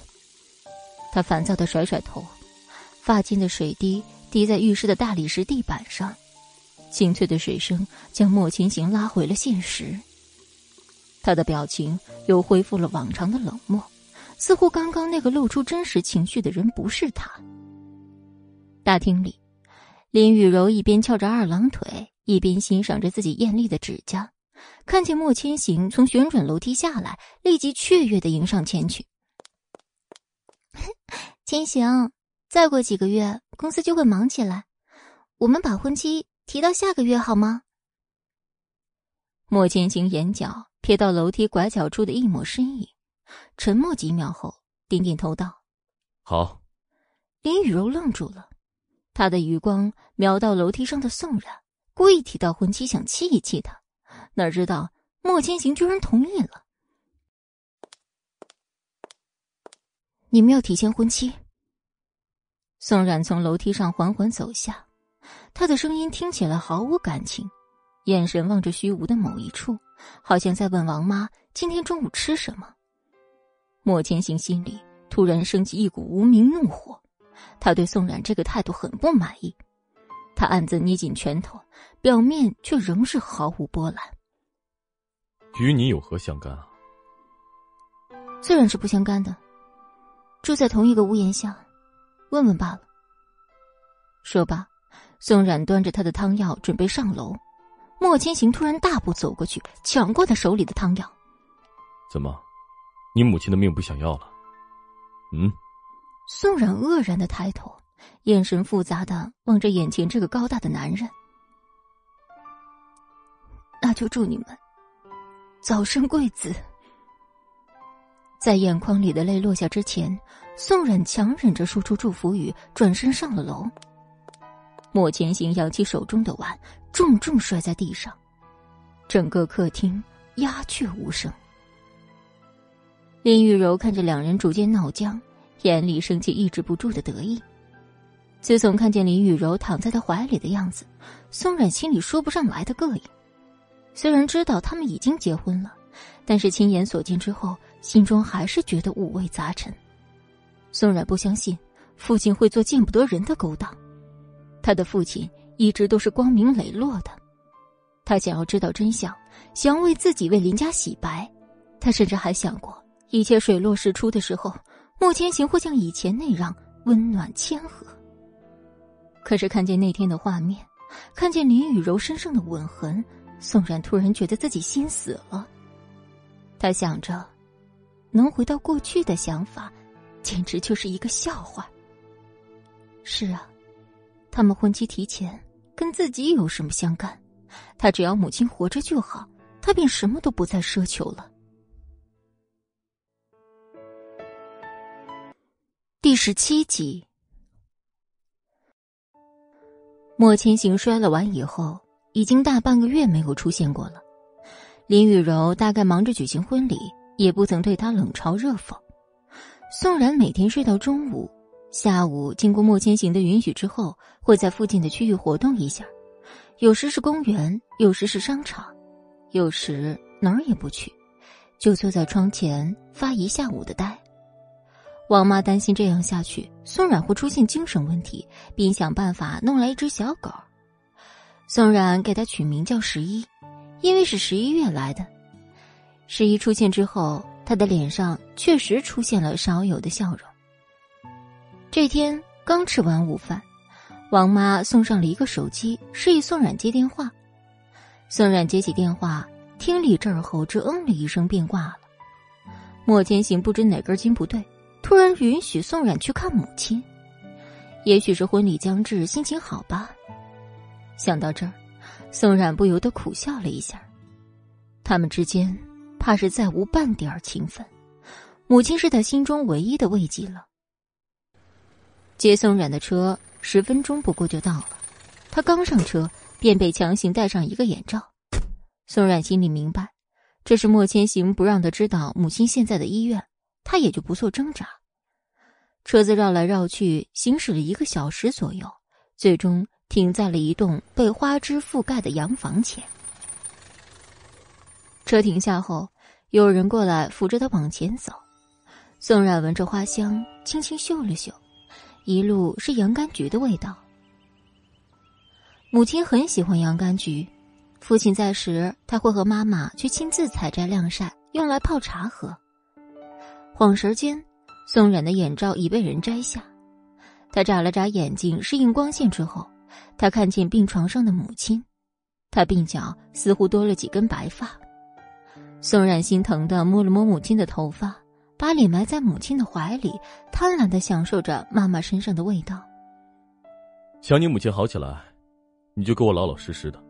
他烦躁的甩甩头，发间的水滴滴在浴室的大理石地板上。清脆的水声将莫千行拉回了现实。他的表情又恢复了往常的冷漠，似乎刚刚那个露出真实情绪的人不是他。大厅里，林雨柔一边翘着二郎腿，一边欣赏着自己艳丽的指甲。看见莫千行从旋转楼梯下来，立即雀跃的迎上前去。千行，再过几个月公司就会忙起来，我们把婚期。提到下个月好吗？莫千行眼角瞥到楼梯拐角处的一抹身影，沉默几秒后，点点头道：“好。”林雨柔愣住了，她的余光瞄到楼梯上的宋冉，故意提到婚期，想气一气他，哪知道莫千行居然同意了。你们要提前婚期？宋冉从楼梯上缓缓走下。他的声音听起来毫无感情，眼神望着虚无的某一处，好像在问王妈今天中午吃什么。莫千行心里突然升起一股无名怒火，他对宋冉这个态度很不满意。他暗自捏紧拳头，表面却仍是毫无波澜。与你有何相干啊？自然是不相干的，住在同一个屋檐下，问问罢了。说罢。宋冉端着他的汤药准备上楼，莫千行突然大步走过去，抢过他手里的汤药。怎么，你母亲的命不想要了？嗯。宋冉愕然的抬头，眼神复杂的望着眼前这个高大的男人。那就祝你们早生贵子。在眼眶里的泪落下之前，宋冉强忍着说出祝福语，转身上了楼。莫千行扬起手中的碗，重重摔在地上，整个客厅鸦雀无声。林雨柔看着两人逐渐闹僵，眼里升起抑制不住的得意。自从看见林雨柔躺在他怀里的样子，宋冉心里说不上来的膈应。虽然知道他们已经结婚了，但是亲眼所见之后，心中还是觉得五味杂陈。宋冉不相信父亲会做见不得人的勾当。他的父亲一直都是光明磊落的，他想要知道真相，想要为自己为林家洗白。他甚至还想过，一切水落石出的时候，莫千行会像以前那样温暖谦和。可是看见那天的画面，看见林雨柔身上的吻痕，宋冉突然觉得自己心死了。他想着，能回到过去的想法，简直就是一个笑话。是啊。他们婚期提前，跟自己有什么相干？他只要母亲活着就好，他便什么都不再奢求了。第十七集，莫千行摔了碗以后，已经大半个月没有出现过了。林雨柔大概忙着举行婚礼，也不曾对他冷嘲热讽。宋然每天睡到中午。下午经过莫千行的允许之后，会在附近的区域活动一下，有时是公园，有时是商场，有时哪儿也不去，就坐在窗前发一下午的呆。王妈担心这样下去，宋冉会出现精神问题，并想办法弄来一只小狗。宋冉给它取名叫十一，因为是十一月来的。十一出现之后，他的脸上确实出现了少有的笑容。这天刚吃完午饭，王妈送上了一个手机，示意宋冉接电话。宋冉接起电话，听力这儿后，只嗯了一声便挂了。莫千行不知哪根筋不对，突突然允许宋冉去看母亲。也许是婚礼将至，心情好吧。想到这儿，宋冉不由得苦笑了一下。他们之间怕是再无半点情分，母亲是他心中唯一的慰藉了。接宋冉的车十分钟不过就到了，他刚上车便被强行戴上一个眼罩。宋冉心里明白，这是莫千行不让他知道母亲现在的医院，他也就不做挣扎。车子绕来绕去，行驶了一个小时左右，最终停在了一栋被花枝覆盖的洋房前。车停下后，有人过来扶着他往前走。宋冉闻着花香，轻轻嗅了嗅，一路是洋甘菊的味道。母亲很喜欢洋甘菊，父亲在时，他会和妈妈去亲自采摘晾晒，用来泡茶喝。恍神间。宋冉的眼罩已被人摘下，他眨了眨眼睛，适应光线之后，他看见病床上的母亲，她鬓角似乎多了几根白发。宋冉心疼的摸了摸母亲的头发，把脸埋在母亲的怀里，贪婪的享受着妈妈身上的味道。想你母亲好起来，你就给我老老实实的。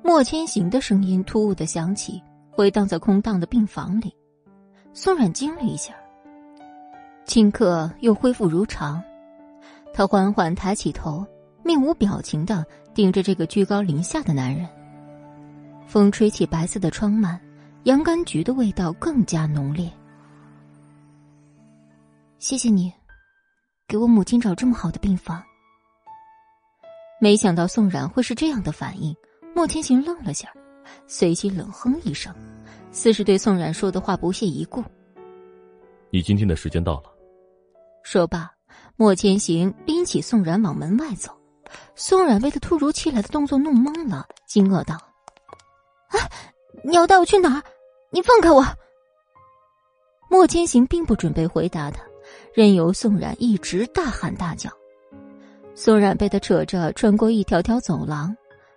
莫千行的声音突兀的响起，回荡在空荡的病房里。宋冉惊了一下。顷刻又恢复如常，他缓缓抬起头，面无表情的盯着这个居高临下的男人。风吹起白色的窗幔，洋甘菊的味道更加浓烈。谢谢你，给我母亲找这么好的病房。没想到宋冉会是这样的反应，莫千行愣了下，随即冷哼一声，似是对宋冉说的话不屑一顾。你今天的时间到了。说罢，莫千行拎起宋冉往门外走。宋冉被他突如其来的动作弄懵了，惊愕道：“啊，你要带我去哪儿？你放开我！”莫千行并不准备回答他，任由宋冉一直大喊大叫。宋冉被他扯着穿过一条条走廊，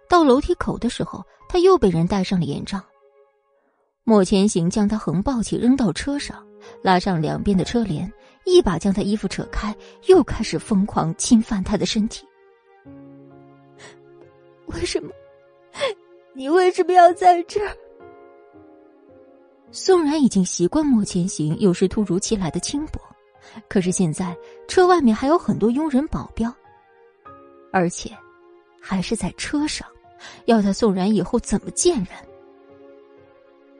到楼梯口的时候，他又被人戴上了眼罩。莫千行将他横抱起，扔到车上，拉上两边的车帘。一把将他衣服扯开，又开始疯狂侵犯他的身体。为什么？你为什么要在这儿？宋然已经习惯莫千行有时突如其来的轻薄，可是现在车外面还有很多佣人保镖，而且还是在车上，要他宋然以后怎么见人？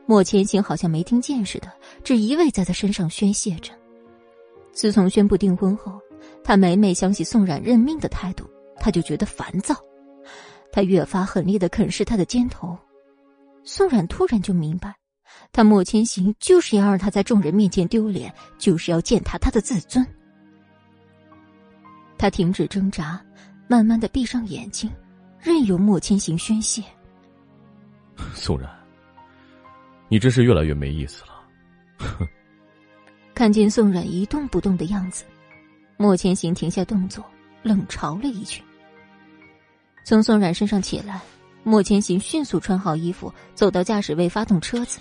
莫千行好像没听见似的，只一味在他身上宣泄着。自从宣布订婚后，他每每想起宋冉认命的态度，他就觉得烦躁。他越发狠厉的啃噬他的肩头。宋冉突然就明白，他莫千行就是要让他在众人面前丢脸，就是要践踏他的自尊。他停止挣扎，慢慢的闭上眼睛，任由莫千行宣泄。宋冉，你真是越来越没意思了。哼。看见宋冉一动不动的样子，莫千行停下动作，冷嘲了一句。从宋冉身上起来，莫千行迅速穿好衣服，走到驾驶位发动车子。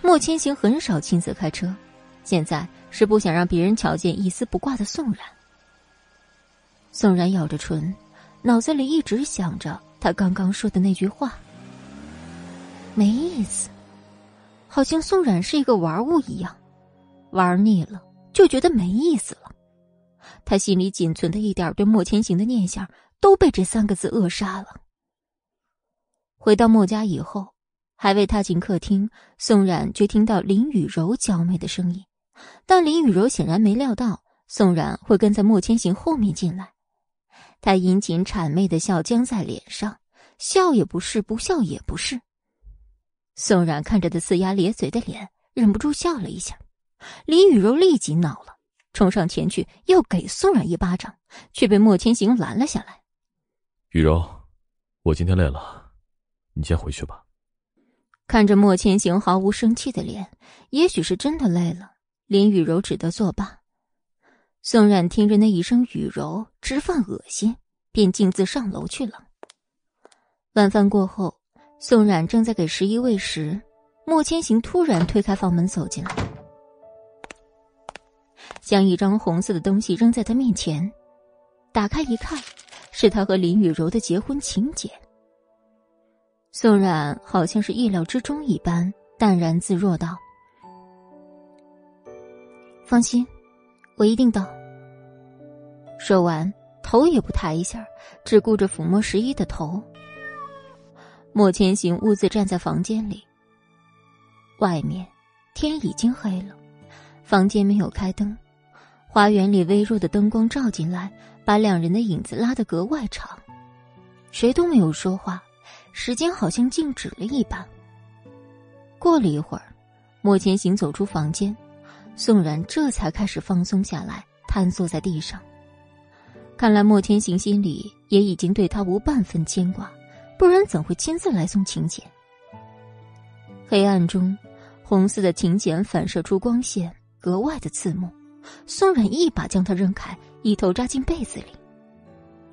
莫千行很少亲自开车，现在是不想让别人瞧见一丝不挂的宋冉。宋冉咬着唇，脑子里一直想着他刚刚说的那句话：“没意思。”好像宋冉是一个玩物一样。玩腻了，就觉得没意思了。他心里仅存的一点对莫千行的念想，都被这三个字扼杀了。回到莫家以后，还未踏进客厅，宋冉却听到林雨柔娇媚的声音。但林雨柔显然没料到宋冉会跟在莫千行后面进来，她殷勤谄媚的笑僵在脸上，笑也不是，不笑也不是。宋冉看着他呲牙咧嘴的脸，忍不住笑了一下。林雨柔立即恼了，冲上前去要给宋冉一巴掌，却被莫千行拦了下来。雨柔，我今天累了，你先回去吧。看着莫千行毫无生气的脸，也许是真的累了，林雨柔只得作罢。宋冉听着那一声“雨柔”，直犯恶心，便径自上楼去了。晚饭过后，宋冉正在给十一喂食，莫千行突然推开房门走进来。将一张红色的东西扔在他面前。打开一看，是他和林雨柔的结婚请柬。宋冉好像是意料之中一般，淡然自若道：“放心，我一定到。”说完，头也不抬一下，只顾着抚摸十一的头。莫千行兀自站在房间里。外面天已经黑了，房间没有开灯，花园里微弱的灯光照进来，把两人的影子拉得格外长。谁都没有说话。时间好像静止了一般。过了一会儿，莫千行走出房间，宋然这才开始放松下来，瘫坐在地上。看来莫千行心里也已经对他无半分牵挂，不然怎会亲自来送请柬？黑暗中，红色的请柬反射出光线，格外的刺目。宋冉一把将他扔开，一头扎进被子里，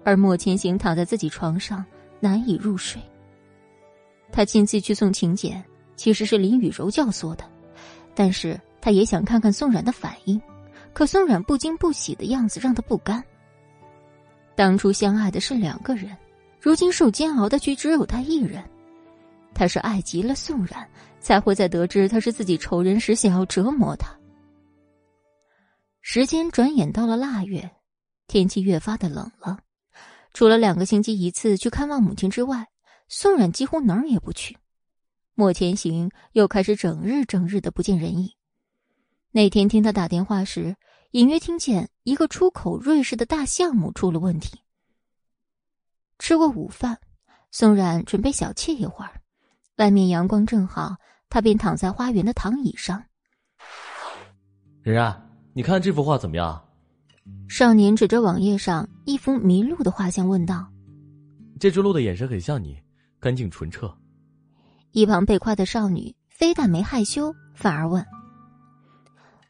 而莫千行躺在自己床上，难以入睡。他亲自去送请柬，其实是林雨柔教唆的，但是他也想看看宋冉的反应。可宋冉不惊不喜的样子让他不甘。当初相爱的是两个人，如今受煎熬的却只有他一人。他是爱极了宋冉，才会在得知他是自己仇人时想要折磨他。时间转眼到了腊月，天气越发的冷了，除了两个星期一次去看望母亲之外。宋冉几乎哪儿也不去，莫千行又开始整日整日的不见人影。那天听他打电话时，隐约听见一个出口瑞士的大项目出了问题。吃过午饭，宋冉准备小憩一会儿，外面阳光正好，他便躺在花园的躺椅上。冉冉，你看这幅画怎么样？少年指着网页上一幅迷路的画像问道：“这只鹿的眼神很像你。”干净纯澈。一旁被夸的少女非但没害羞，反而问：“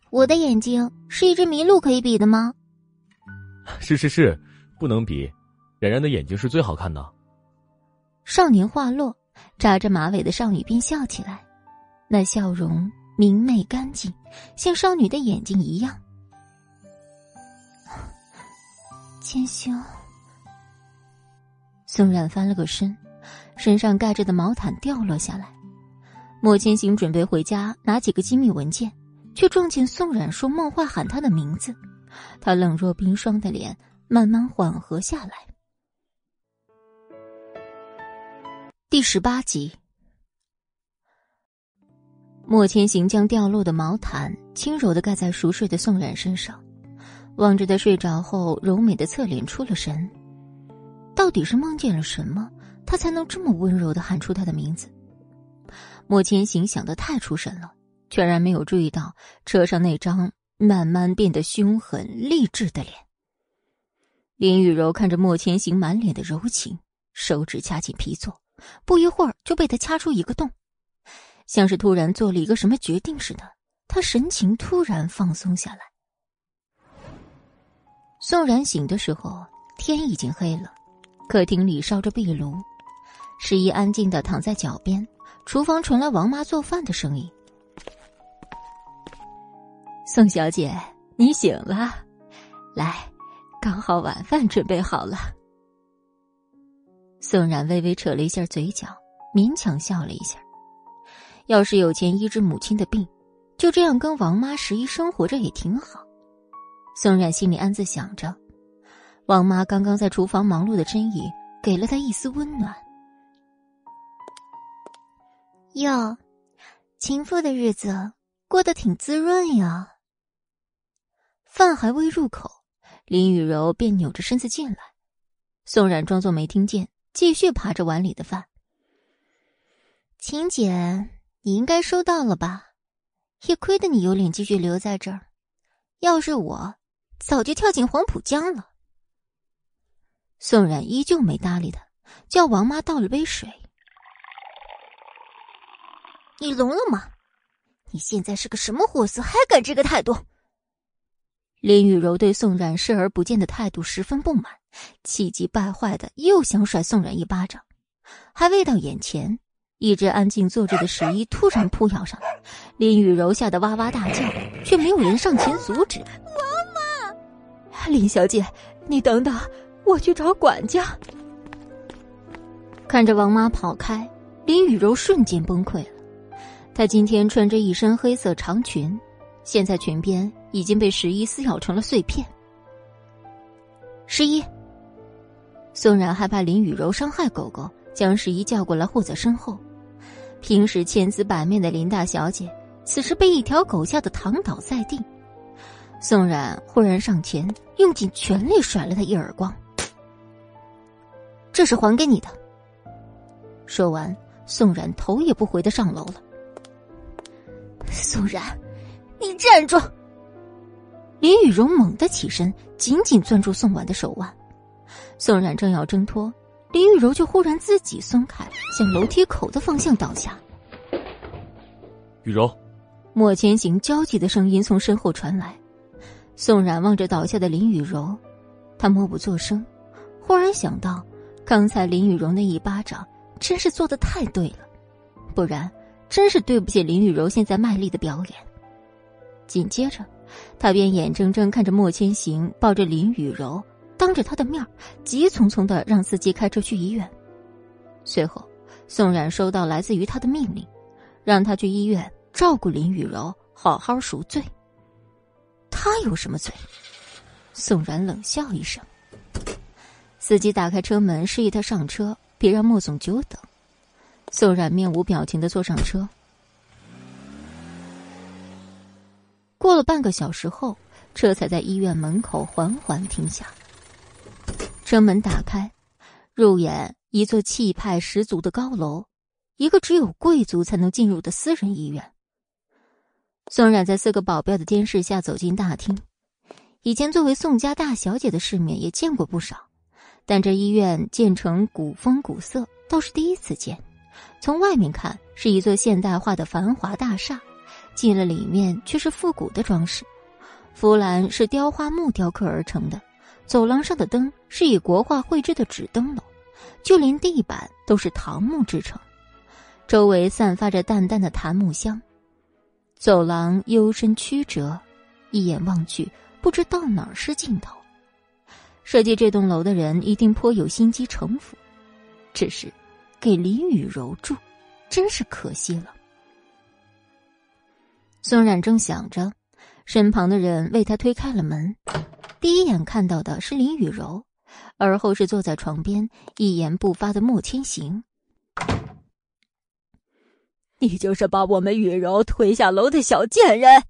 我的眼睛是一只麋鹿可以比的吗？”“ 是是是，不能比。冉冉的眼睛是最好看的。”少年话落，扎着马尾的少女便笑起来，那笑容明媚干净，像少女的眼睛一样。千兄，宋冉翻了个身。身上盖着的毛毯掉落下来，莫千行准备回家拿几个机密文件，却撞见宋冉说梦话喊他的名字，他冷若冰霜的脸慢慢缓和下来。第十八集，莫千行将掉落的毛毯轻柔的盖在熟睡的宋冉身上，望着他睡着后柔美的侧脸出了神，到底是梦见了什么？他才能这么温柔的喊出他的名字。莫千行想的太出神了，全然没有注意到车上那张慢慢变得凶狠励志的脸。林雨柔看着莫千行满脸的柔情，手指掐紧皮座，不一会儿就被他掐出一个洞，像是突然做了一个什么决定似的。他神情突然放松下来。宋然醒的时候，天已经黑了，客厅里烧着壁炉。十一安静的躺在脚边，厨房传来王妈做饭的声音。宋小姐，你醒了，来，刚好晚饭准备好了。宋冉微微扯了一下嘴角，勉强笑了一下。要是有钱医治母亲的病，就这样跟王妈十一生活着也挺好。宋冉心里暗自想着，王妈刚刚在厨房忙碌的身影，给了他一丝温暖。哟，情妇的日子过得挺滋润呀。饭还未入口，林雨柔便扭着身子进来。宋冉装作没听见，继续扒着碗里的饭。秦姐，你应该收到了吧？也亏得你有脸继续留在这儿，要是我，早就跳进黄浦江了。宋冉依旧没搭理他，叫王妈倒了杯水。你聋了吗？你现在是个什么货色，还敢这个态度？林雨柔对宋冉视而不见的态度十分不满，气急败坏的又想甩宋冉一巴掌，还未到眼前，一直安静坐着的十一突然扑咬上来，林雨柔吓得哇哇大叫，却没有人上前阻止。妈妈，林小姐，你等等，我去找管家。看着王妈跑开，林雨柔瞬间崩溃了。她今天穿着一身黑色长裙，现在裙边已经被十一撕咬成了碎片。十一，宋冉害怕林雨柔伤害狗狗，将十一叫过来护在身后。平时千姿百面的林大小姐，此时被一条狗吓得躺倒在地。宋冉忽然上前，用尽全力甩了他一耳光：“这是还给你的。”说完，宋冉头也不回的上楼了。宋然，你站住！林雨柔猛地起身，紧紧攥住宋婉的手腕。宋冉正要挣脱，林雨柔却忽然自己松开，向楼梯口的方向倒下。雨柔，莫千行焦急的声音从身后传来。宋冉望着倒下的林雨柔，他默不作声，忽然想到刚才林雨柔那一巴掌。真是做的太对了，不然真是对不起林雨柔现在卖力的表演。紧接着，他便眼睁睁看着莫千行抱着林雨柔，当着他的面急匆匆的让司机开车去医院。随后，宋冉收到来自于他的命令，让他去医院照顾林雨柔，好好赎罪。他有什么罪？宋冉冷笑一声。司机打开车门，示意他上车。别让莫总久等。宋冉面无表情的坐上车。过了半个小时后，车才在医院门口缓缓停下。车门打开，入眼一座气派十足的高楼，一个只有贵族才能进入的私人医院。宋冉在四个保镖的监视下走进大厅。以前作为宋家大小姐的世面也见过不少。但这医院建成古风古色，倒是第一次见。从外面看是一座现代化的繁华大厦，进了里面却是复古的装饰。扶栏是雕花木雕刻而成的，走廊上的灯是以国画绘制的纸灯笼，就连地板都是桃木制成，周围散发着淡淡的檀木香。走廊幽深曲折，一眼望去，不知到哪儿是尽头。设计这栋楼的人一定颇有心机城府，只是给林雨柔住，真是可惜了。宋冉正想着，身旁的人为他推开了门，第一眼看到的是林雨柔，而后是坐在床边一言不发的莫千行。你就是把我们雨柔推下楼的小贱人！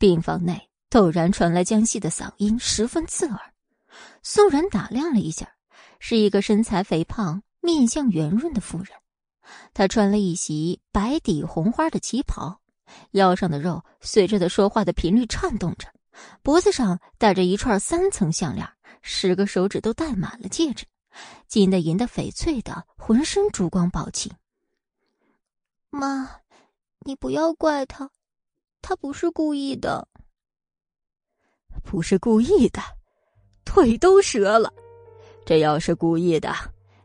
病房内。陡然传来江西的嗓音，十分刺耳。宋然打量了一下，是一个身材肥胖、面相圆润的妇人。她穿了一袭白底红花的旗袍，腰上的肉随着她说话的频率颤动着，脖子上戴着一串三层项链，十个手指都戴满了戒指，金的银的翡翠的，浑身珠光宝气。妈，你不要怪他，他不是故意的。不是故意的，腿都折了。这要是故意的，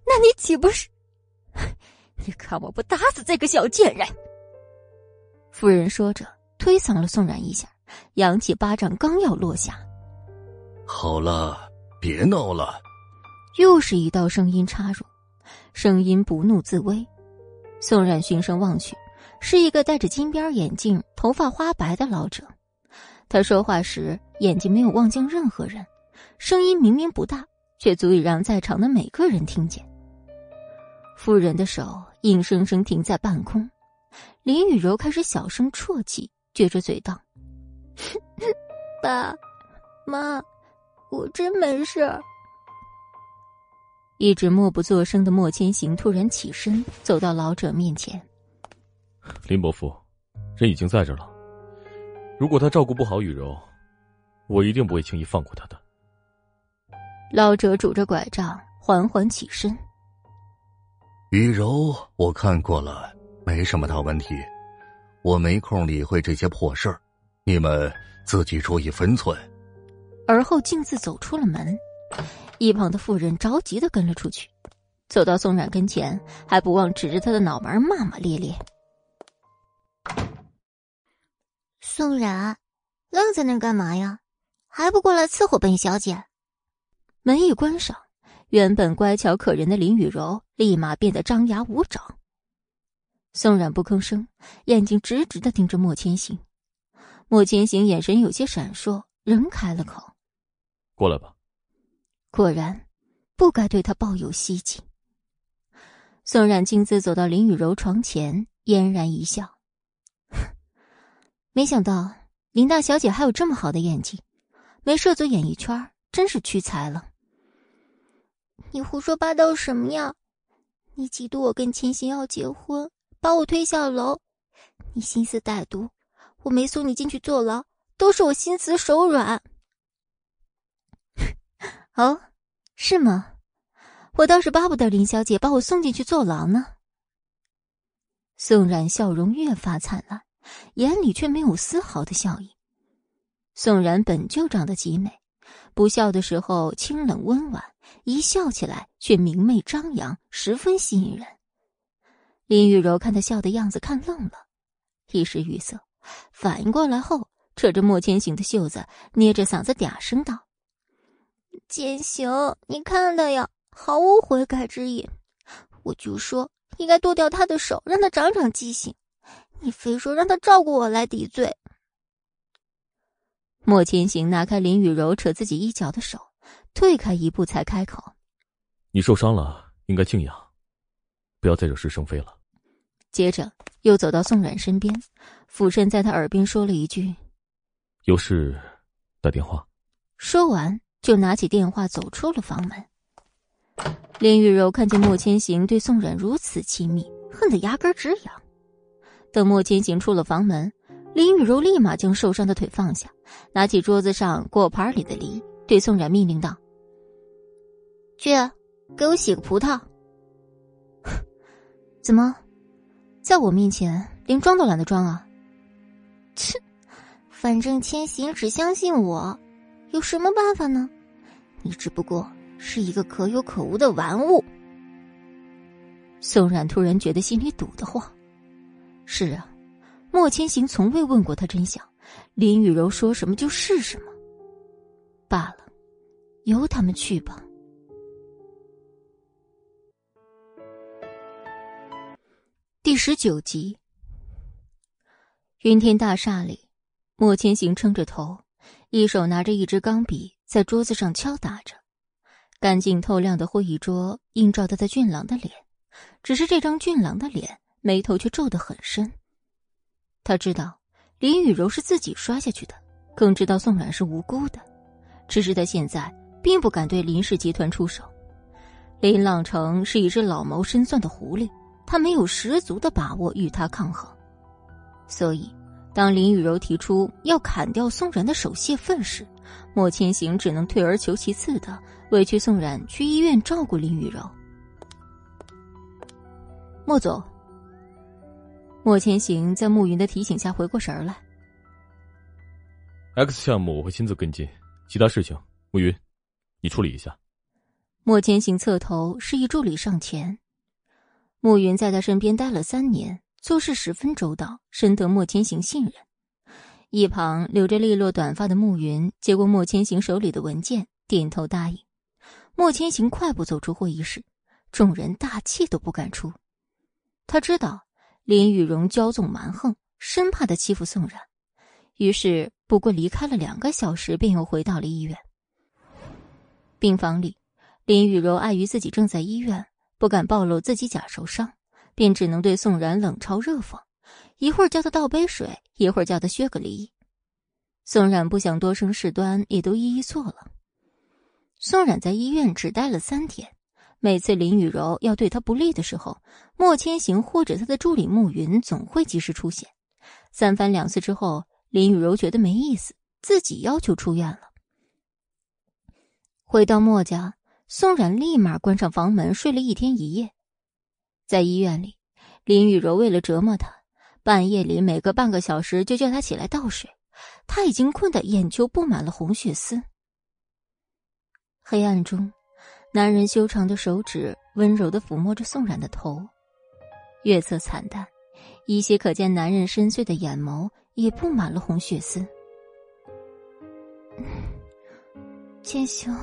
那你岂不是？你看我不打死这个小贱人！夫人说着，推搡了宋冉一下，扬起巴掌，刚要落下。好了，别闹了。又是一道声音插入，声音不怒自威。宋冉循声望去，是一个戴着金边眼镜、头发花白的老者。他说话时眼睛没有望向任何人，声音明明不大，却足以让在场的每个人听见。夫人的手硬生生停在半空，林雨柔开始小声啜泣，撅着嘴道：“ 爸，妈，我真没事。”一直默不作声的莫千行突然起身，走到老者面前：“林伯父，人已经在这了。”如果他照顾不好雨柔，我一定不会轻易放过他的。老者拄着拐杖缓缓起身。雨柔，我看过了，没什么大问题，我没空理会这些破事儿，你们自己注意分寸。而后径自走出了门，一旁的妇人着急的跟了出去。走到宋冉跟前，还不忘指着他的脑门骂骂咧咧。宋冉，愣在那干嘛呀？还不过来伺候本小姐？门一关上，原本乖巧可人的林雨柔立马变得张牙舞爪。宋冉不吭声，眼睛直直的盯着莫千行。莫千行眼神有些闪烁，仍开了口：“过来吧。”果然，不该对他抱有希冀。宋冉径自走到林雨柔床前，嫣然一笑：“没想到林大小姐还有这么好的演技，没涉足演艺圈，真是屈才了。”你胡说八道什么呀？你嫉妒我跟千行要结婚，把我推下楼，你心思歹毒。我没送你进去坐牢，都是我心慈手软。哦，是吗？我倒是巴不得林小姐把我送进去坐牢呢。宋冉笑容越发灿烂，眼里却没有丝毫的笑意。宋冉本就长得极美，不笑的时候清冷温婉，一笑起来却明媚张扬，十分吸引人。林雨柔看他笑的样子，看愣了，一时语塞。反应过来后，扯着莫千行的袖子，捏着嗓子嗲声道：“千行，你看他呀，毫无悔改之意。我就说应该剁掉他的手，让他长长记性。你非说让他照顾我来抵罪。”莫千行拿开林雨柔扯自己衣角的手，退开一步才开口：“你受伤了，应该静养，不要再惹是生非了。”接着又走到宋冉身边，俯身在他耳边说了一句：“有事打电话。”说完就拿起电话走出了房门。林雨柔看见莫千行对宋冉如此亲密，恨得牙根直痒。等莫千行出了房门，林雨柔立马将受伤的腿放下，拿起桌子上果盘里的梨，对宋冉命令道：“去，给我洗个葡萄。”怎么？在我面前连装都懒得装啊！切，反正千行只相信我，有什么办法呢？你只不过是一个可有可无的玩物。宋冉突然觉得心里堵得慌。是啊，莫千行从未问过他真相，林雨柔说什么就是什么。罢了，由他们去吧。第十九集，云天大厦里，莫千行撑着头，一手拿着一支钢笔，在桌子上敲打着。干净透亮的会议桌映照着他俊朗的脸，只是这张俊朗的脸眉头却皱得很深。他知道林雨柔是自己摔下去的，更知道宋冉是无辜的，只是他现在并不敢对林氏集团出手。林朗成是一只老谋深算的狐狸。他没有十足的把握与他抗衡，所以当林雨柔提出要砍掉宋冉的手泄愤时，莫千行只能退而求其次的委屈宋冉去医院照顾林雨柔。莫总，莫千行在慕云的提醒下回过神来。X 项目我会亲自跟进，其他事情慕云，你处理一下。莫千行侧头示意助理上前。慕云在他身边待了三年，做事十分周到，深得莫千行信任。一旁留着利落短发的慕云接过莫千行手里的文件，点头答应。莫千行快步走出会议室，众人大气都不敢出。他知道林雨荣骄纵蛮横，生怕他欺负宋冉，于是不过离开了两个小时，便又回到了医院。病房里，林雨柔碍于自己正在医院。不敢暴露自己假受伤，便只能对宋冉冷嘲热讽，一会儿叫他倒杯水，一会儿叫他削个梨。宋冉不想多生事端，也都一一做了。宋冉在医院只待了三天，每次林雨柔要对他不利的时候，莫千行或者他的助理慕云总会及时出现。三番两次之后，林雨柔觉得没意思，自己要求出院了。回到莫家。宋冉立马关上房门，睡了一天一夜。在医院里，林雨柔为了折磨他，半夜里每隔半个小时就叫他起来倒水。他已经困得眼球布满了红血丝。黑暗中，男人修长的手指温柔的抚摸着宋冉的头，月色惨淡，依稀可见男人深邃的眼眸也布满了红血丝。千行，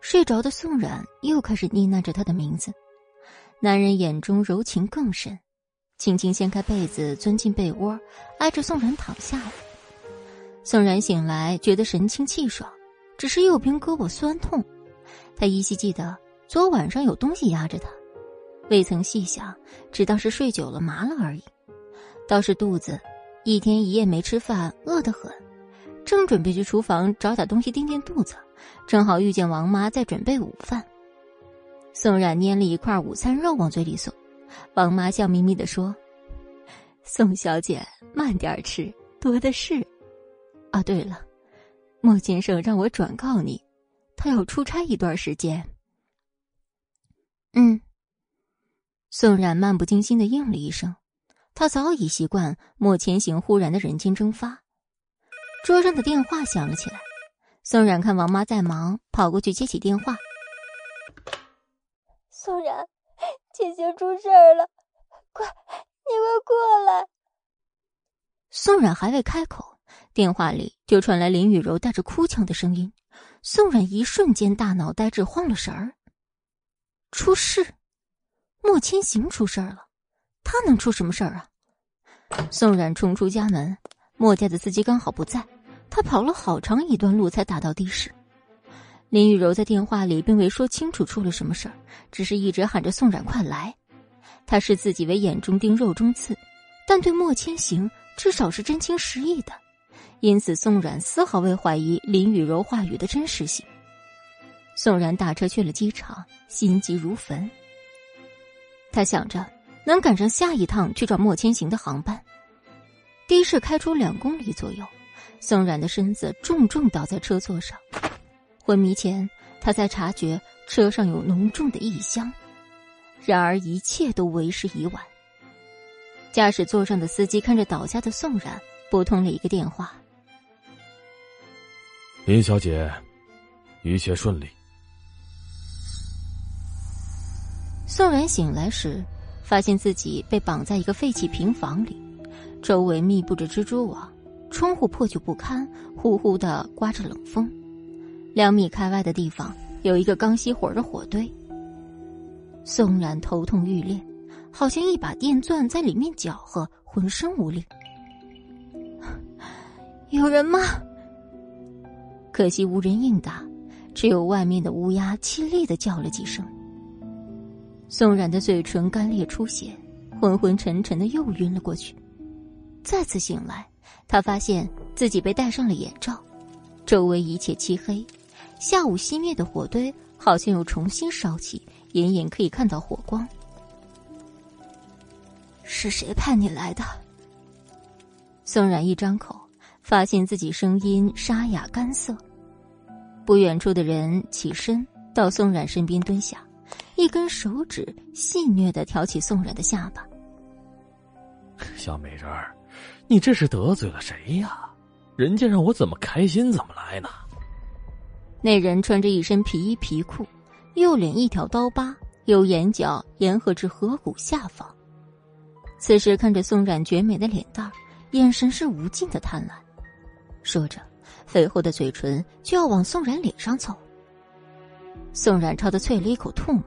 睡着的宋冉又开始呢喃着他的名字，男人眼中柔情更深，轻轻掀开被子，钻进被窝，挨着宋冉躺下了。宋冉醒来，觉得神清气爽。只是右边胳膊酸痛，他依稀记得昨晚上有东西压着他，未曾细想，只当是睡久了麻了而已。倒是肚子，一天一夜没吃饭，饿得很，正准备去厨房找点东西垫垫肚子，正好遇见王妈在准备午饭。宋冉捏了一块午餐肉往嘴里送，王妈笑眯眯的说：“宋小姐慢点吃，多的是。啊，对了。”莫先生让我转告你，他要出差一段时间。嗯。宋冉漫不经心的应了一声，他早已习惯莫千行忽然的人间蒸发。桌上的电话响了起来，宋冉看王妈在忙，跑过去接起电话。宋冉，千行出事儿了，快，你快过来！宋冉还未开口。电话里就传来林雨柔带着哭腔的声音，宋冉一瞬间大脑呆滞，慌了神儿。出事，莫千行出事儿了，他能出什么事儿啊？宋冉冲出家门，莫家的司机刚好不在，他跑了好长一段路才打到的士。林雨柔在电话里并未说清楚出了什么事儿，只是一直喊着宋冉快来。他视自己为眼中钉、肉中刺，但对莫千行至少是真情实意的。因此，宋冉丝毫未怀疑林雨柔话语的真实性。宋冉打车去了机场，心急如焚。他想着能赶上下一趟去找莫千行的航班。的士开出两公里左右，宋冉的身子重重倒在车座上。昏迷前，他才察觉车上有浓重的异香。然而，一切都为时已晚。驾驶座上的司机看着倒下的宋冉，拨通了一个电话。林小姐，一切顺利。宋冉醒来时，发现自己被绑在一个废弃平房里，周围密布着蜘蛛网，窗户破旧不堪，呼呼的刮着冷风。两米开外的地方有一个刚熄火的火堆。宋冉头痛欲裂，好像一把电钻在里面搅和，浑身无力。有人吗？可惜无人应答，只有外面的乌鸦凄厉的叫了几声。宋冉的嘴唇干裂出血，昏昏沉沉的又晕了过去。再次醒来，他发现自己被戴上了眼罩，周围一切漆黑。下午熄灭的火堆好像又重新烧起，隐隐可以看到火光。是谁派你来的？宋冉一张口。发现自己声音沙哑干涩，不远处的人起身到宋冉身边蹲下，一根手指戏谑的挑起宋冉的下巴。小美人儿，你这是得罪了谁呀？人家让我怎么开心怎么来呢？那人穿着一身皮衣皮裤，右脸一条刀疤，由眼角沿合至颌骨下方。此时看着宋冉绝美的脸蛋眼神是无尽的贪婪。说着，肥厚的嘴唇就要往宋冉脸上凑。宋冉朝他啐了一口唾沫，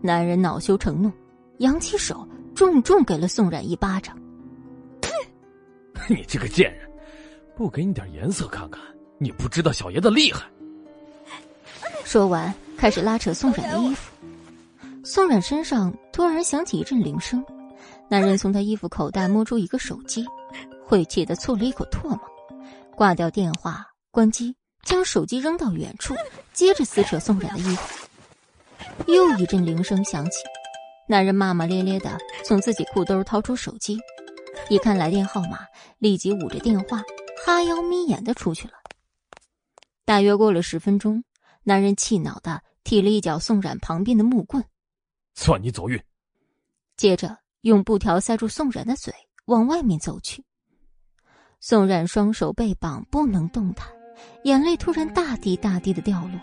男人恼羞成怒，扬起手重重给了宋冉一巴掌。你这个贱人，不给你点颜色看看，你不知道小爷的厉害。说完，开始拉扯宋冉的衣服。宋冉身上突然响起一阵铃声，男人从他衣服口袋摸出一个手机，晦气的啐了一口唾沫。挂掉电话，关机，将手机扔到远处，接着撕扯宋冉的衣服。又一阵铃声响起，男人骂骂咧咧的从自己裤兜掏出手机，一看来电号码，立即捂着电话，哈腰眯眼的出去了。大约过了十分钟，男人气恼的踢了一脚宋冉旁边的木棍，算你走运。接着用布条塞住宋冉的嘴，往外面走去。宋冉双手被绑，不能动弹，眼泪突然大滴大滴的掉落。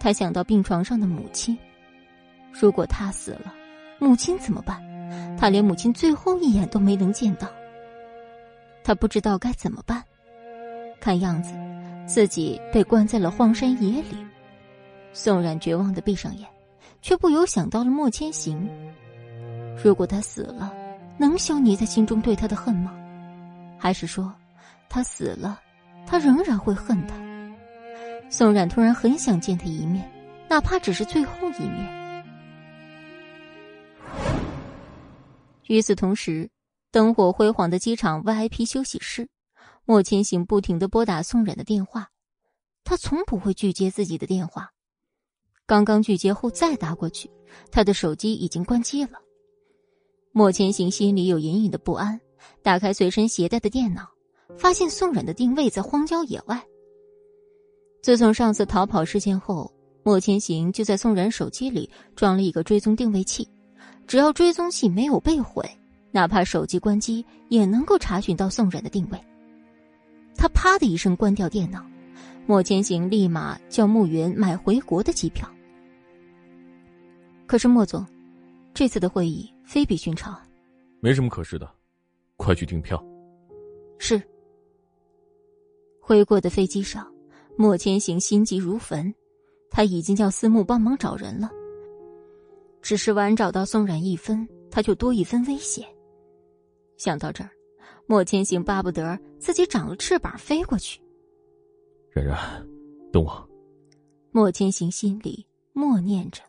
他想到病床上的母亲。如果他死了，母亲怎么办？他连母亲最后一眼都没能见到。他不知道该怎么办。看样子，自己被关在了荒山野岭。宋冉绝望的闭上眼，却不由想到了莫千行。如果他死了，能消弭在心中对他的恨吗？还是说，他死了，他仍然会恨他？宋冉突然很想见他一面，哪怕只是最后一面。与此同时，灯火辉煌的机场 VIP 休息室，莫千行不停的拨打宋冉的电话，他从不会拒接自己的电话。刚刚拒接后再打过去，他的手机已经关机了。莫千行心里有隐隐的不安，打开随身携带的电脑，发现宋冉的定位在荒郊野外。自从上次逃跑事件后，莫千行就在宋冉手机里装了一个追踪定位器，只要追踪器没有被毁，哪怕手机关机也能够查询到宋冉的定位。他啪的一声关掉电脑，莫千行立马叫慕云买回国的机票。可是莫总，这次的会议非比寻常。没什么可是的，快去订票。是。回国的飞机上，莫千行心急如焚，他已经叫思慕帮忙找人了。只是晚找到宋冉一分，他就多一分危险。想到这儿，莫千行巴不得自己长了翅膀飞过去。冉冉，等我。莫千行心里默念着。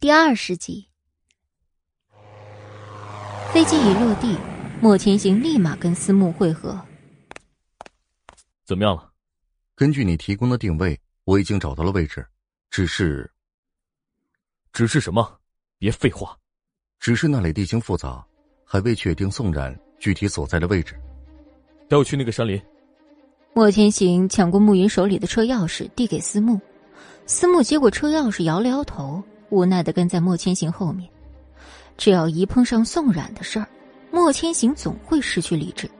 第二十集，飞机一落地，莫千行立马跟思慕会合。怎么样了？根据你提供的定位，我已经找到了位置，只是……只是什么？别废话。只是那里地形复杂，还未确定宋冉具体所在的位置。带我去那个山林。莫千行抢过暮云手里的车钥匙，递给思慕。思慕接过车钥匙，摇了摇头。无奈的跟在莫千行后面，只要一碰上宋冉的事儿，莫千行总会失去理智。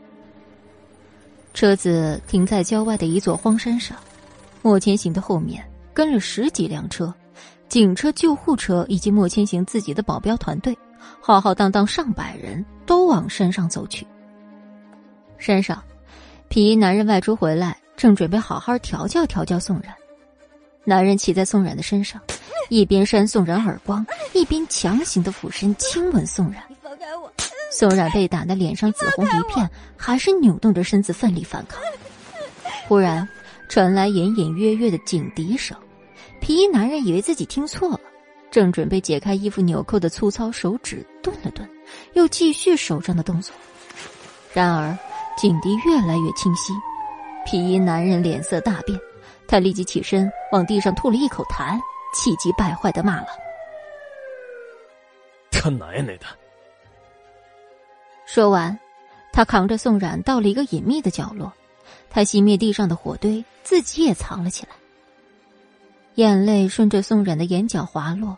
车子停在郊外的一座荒山上，莫千行的后面跟了十几辆车，警车、救护车以及莫千行自己的保镖团队，浩浩荡荡上百人都往山上走去。山上，皮衣男人外出回来，正准备好好调教调教宋冉。男人骑在宋冉的身上。一边扇宋冉耳光，一边强行的俯身亲吻宋冉。放开我！宋冉被打的脸上紫红一片，还是扭动着身子奋力反抗。忽然传来隐隐约约的警笛声，皮衣男人以为自己听错了，正准备解开衣服纽扣的粗糙手指顿了顿，又继续手上的动作。然而警笛越来越清晰，皮衣男人脸色大变，他立即起身往地上吐了一口痰。气急败坏的骂了：“他奶奶的！”说完，他扛着宋冉到了一个隐秘的角落，他熄灭地上的火堆，自己也藏了起来。眼泪顺着宋冉的眼角滑落，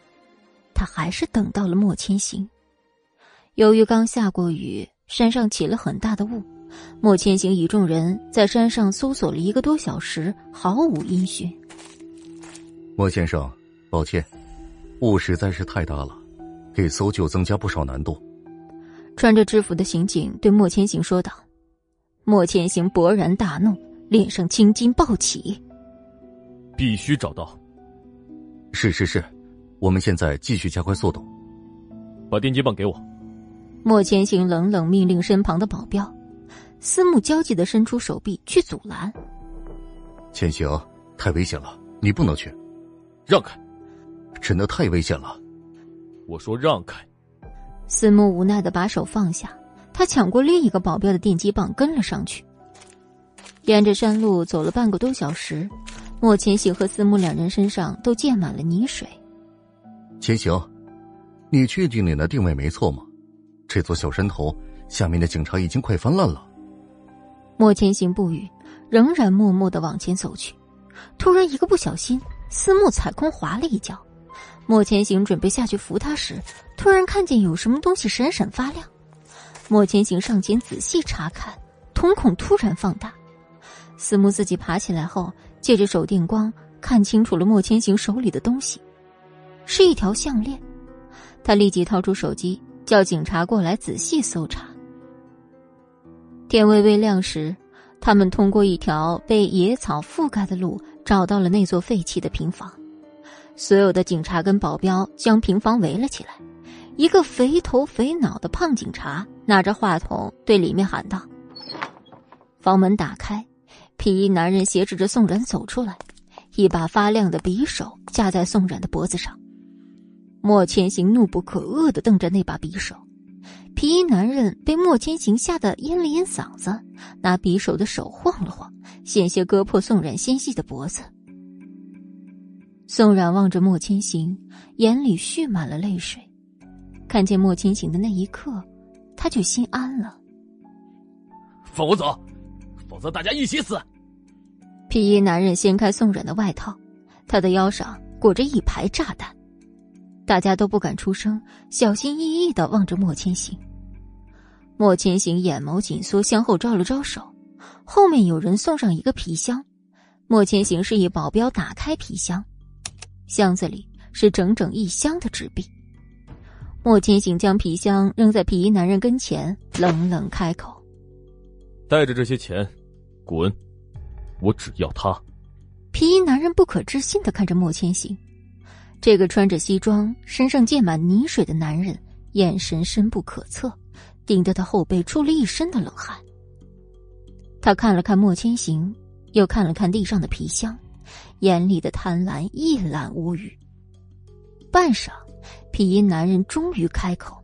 他还是等到了莫千行。由于刚下过雨，山上起了很大的雾，莫千行一众人在山上搜索了一个多小时，毫无音讯。莫先生。抱歉，雾实在是太大了，给搜救增加不少难度。穿着制服的刑警对莫千行说道。莫千行勃然大怒，脸上青筋暴起。必须找到。是是是，我们现在继续加快速度。把电击棒给我。莫千行冷冷命令身旁的保镖，思慕焦急的伸出手臂去阻拦。千行，太危险了，你不能去。让开。真的太危险了，我说让开。司慕无奈的把手放下，他抢过另一个保镖的电击棒，跟了上去。沿着山路走了半个多小时，莫千行和司慕两人身上都溅满了泥水。千行，你确定你的定位没错吗？这座小山头下面的警察已经快翻烂了。莫千行不语，仍然默默的往前走去。突然一个不小心，思慕踩空滑了一跤。莫千行准备下去扶他时，突然看见有什么东西闪闪发亮。莫千行上前仔细查看，瞳孔突然放大。思慕自己爬起来后，借着手电光看清楚了莫千行手里的东西，是一条项链。他立即掏出手机，叫警察过来仔细搜查。天微微亮时，他们通过一条被野草覆盖的路找到了那座废弃的平房。所有的警察跟保镖将平房围了起来。一个肥头肥脑的胖警察拿着话筒对里面喊道：“房门打开，皮衣男人挟持着宋冉走出来，一把发亮的匕首架在宋冉的脖子上。莫千行怒不可遏的瞪着那把匕首，皮衣男人被莫千行吓得咽了咽嗓子，拿匕首的手晃了晃，险些割破宋冉纤细的脖子。宋冉望着莫千行，眼里蓄满了泪水。看见莫千行的那一刻，他就心安了。放我走，否则大家一起死！皮衣男人掀开宋冉的外套，他的腰上裹着一排炸弹。大家都不敢出声，小心翼翼的望着莫千行。莫千行眼眸紧缩，向后招了招手，后面有人送上一个皮箱。莫千行示意保镖打开皮箱，箱子里是整整一箱的纸币。莫千行将皮箱扔在皮衣男人跟前，冷冷开口：“带着这些钱，滚！我只要他。”皮衣男人不可置信的看着莫千行，这个穿着西装、身上溅满泥水的男人，眼神深不可测，顶得他后背出了一身的冷汗。他看了看莫千行，又看了看地上的皮箱，眼里的贪婪一览无余。半晌。皮衣男人终于开口：“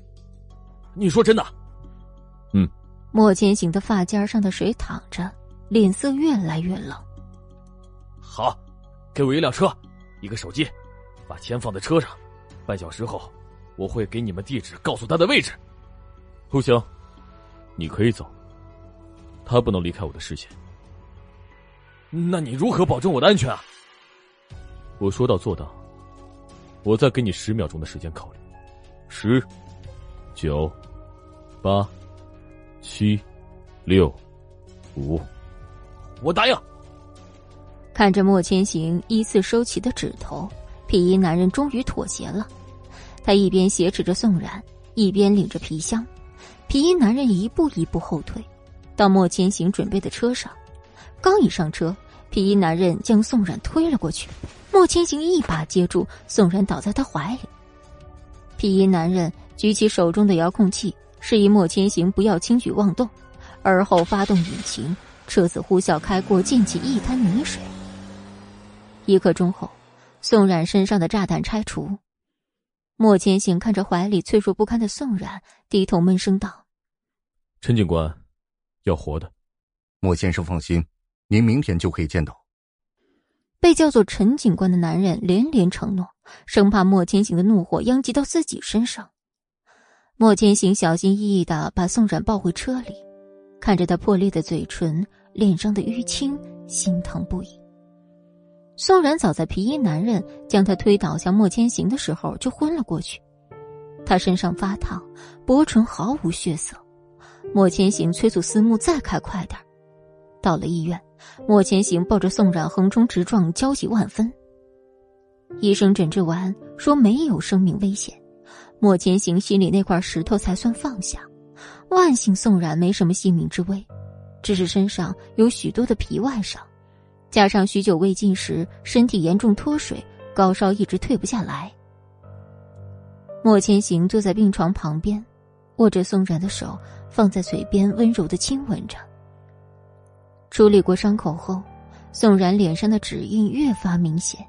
你说真的？”“嗯。”莫千行的发尖上的水淌着，脸色越来越冷。“好，给我一辆车，一个手机，把钱放在车上。半小时后，我会给你们地址，告诉他的位置。”“不行，你可以走，他不能离开我的视线。”“那你如何保证我的安全啊？”“我说到做到。”我再给你十秒钟的时间考虑，十、九、八、七、六、五，我答应。看着莫千行依次收起的指头，皮衣男人终于妥协了。他一边挟持着宋冉，一边领着皮箱。皮衣男人一步一步后退，到莫千行准备的车上。刚一上车，皮衣男人将宋冉推了过去。莫千行一把接住宋冉，倒在他怀里。皮衣男人举起手中的遥控器，示意莫千行不要轻举妄动，而后发动引擎，车子呼啸开过，溅起一滩泥水。一刻钟后，宋冉身上的炸弹拆除。莫千行看着怀里脆弱不堪的宋冉，低头闷声道：“陈警官，要活的。”莫先生放心，您明天就可以见到。被叫做陈警官的男人连连承诺，生怕莫千行的怒火殃及到自己身上。莫千行小心翼翼的把宋冉抱回车里，看着他破裂的嘴唇、脸上的淤青，心疼不已。宋冉早在皮衣男人将他推倒向莫千行的时候就昏了过去，他身上发烫，薄唇毫无血色。莫千行催促思慕再开快点到了医院。莫千行抱着宋冉横冲直撞，焦急万分。医生诊治完说没有生命危险，莫千行心里那块石头才算放下。万幸宋冉没什么性命之危，只是身上有许多的皮外伤，加上许久未进食，身体严重脱水，高烧一直退不下来。莫千行坐在病床旁边，握着宋冉的手放在嘴边，温柔的亲吻着。处理过伤口后，宋冉脸上的指印越发明显。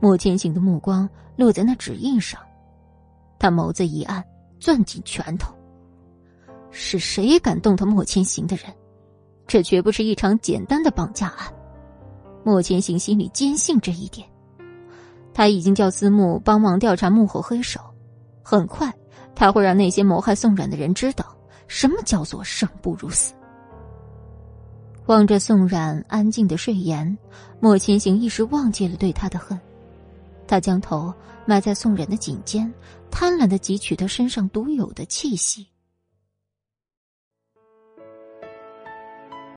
莫千行的目光落在那指印上，他眸子一暗，攥紧拳头。是谁敢动他莫千行的人？这绝不是一场简单的绑架案。莫千行心里坚信这一点。他已经叫司慕帮忙调查幕后黑手，很快他会让那些谋害宋冉的人知道什么叫做生不如死。望着宋冉安静的睡颜，莫千行一时忘记了对他的恨。他将头埋在宋冉的颈间，贪婪的汲取他身上独有的气息。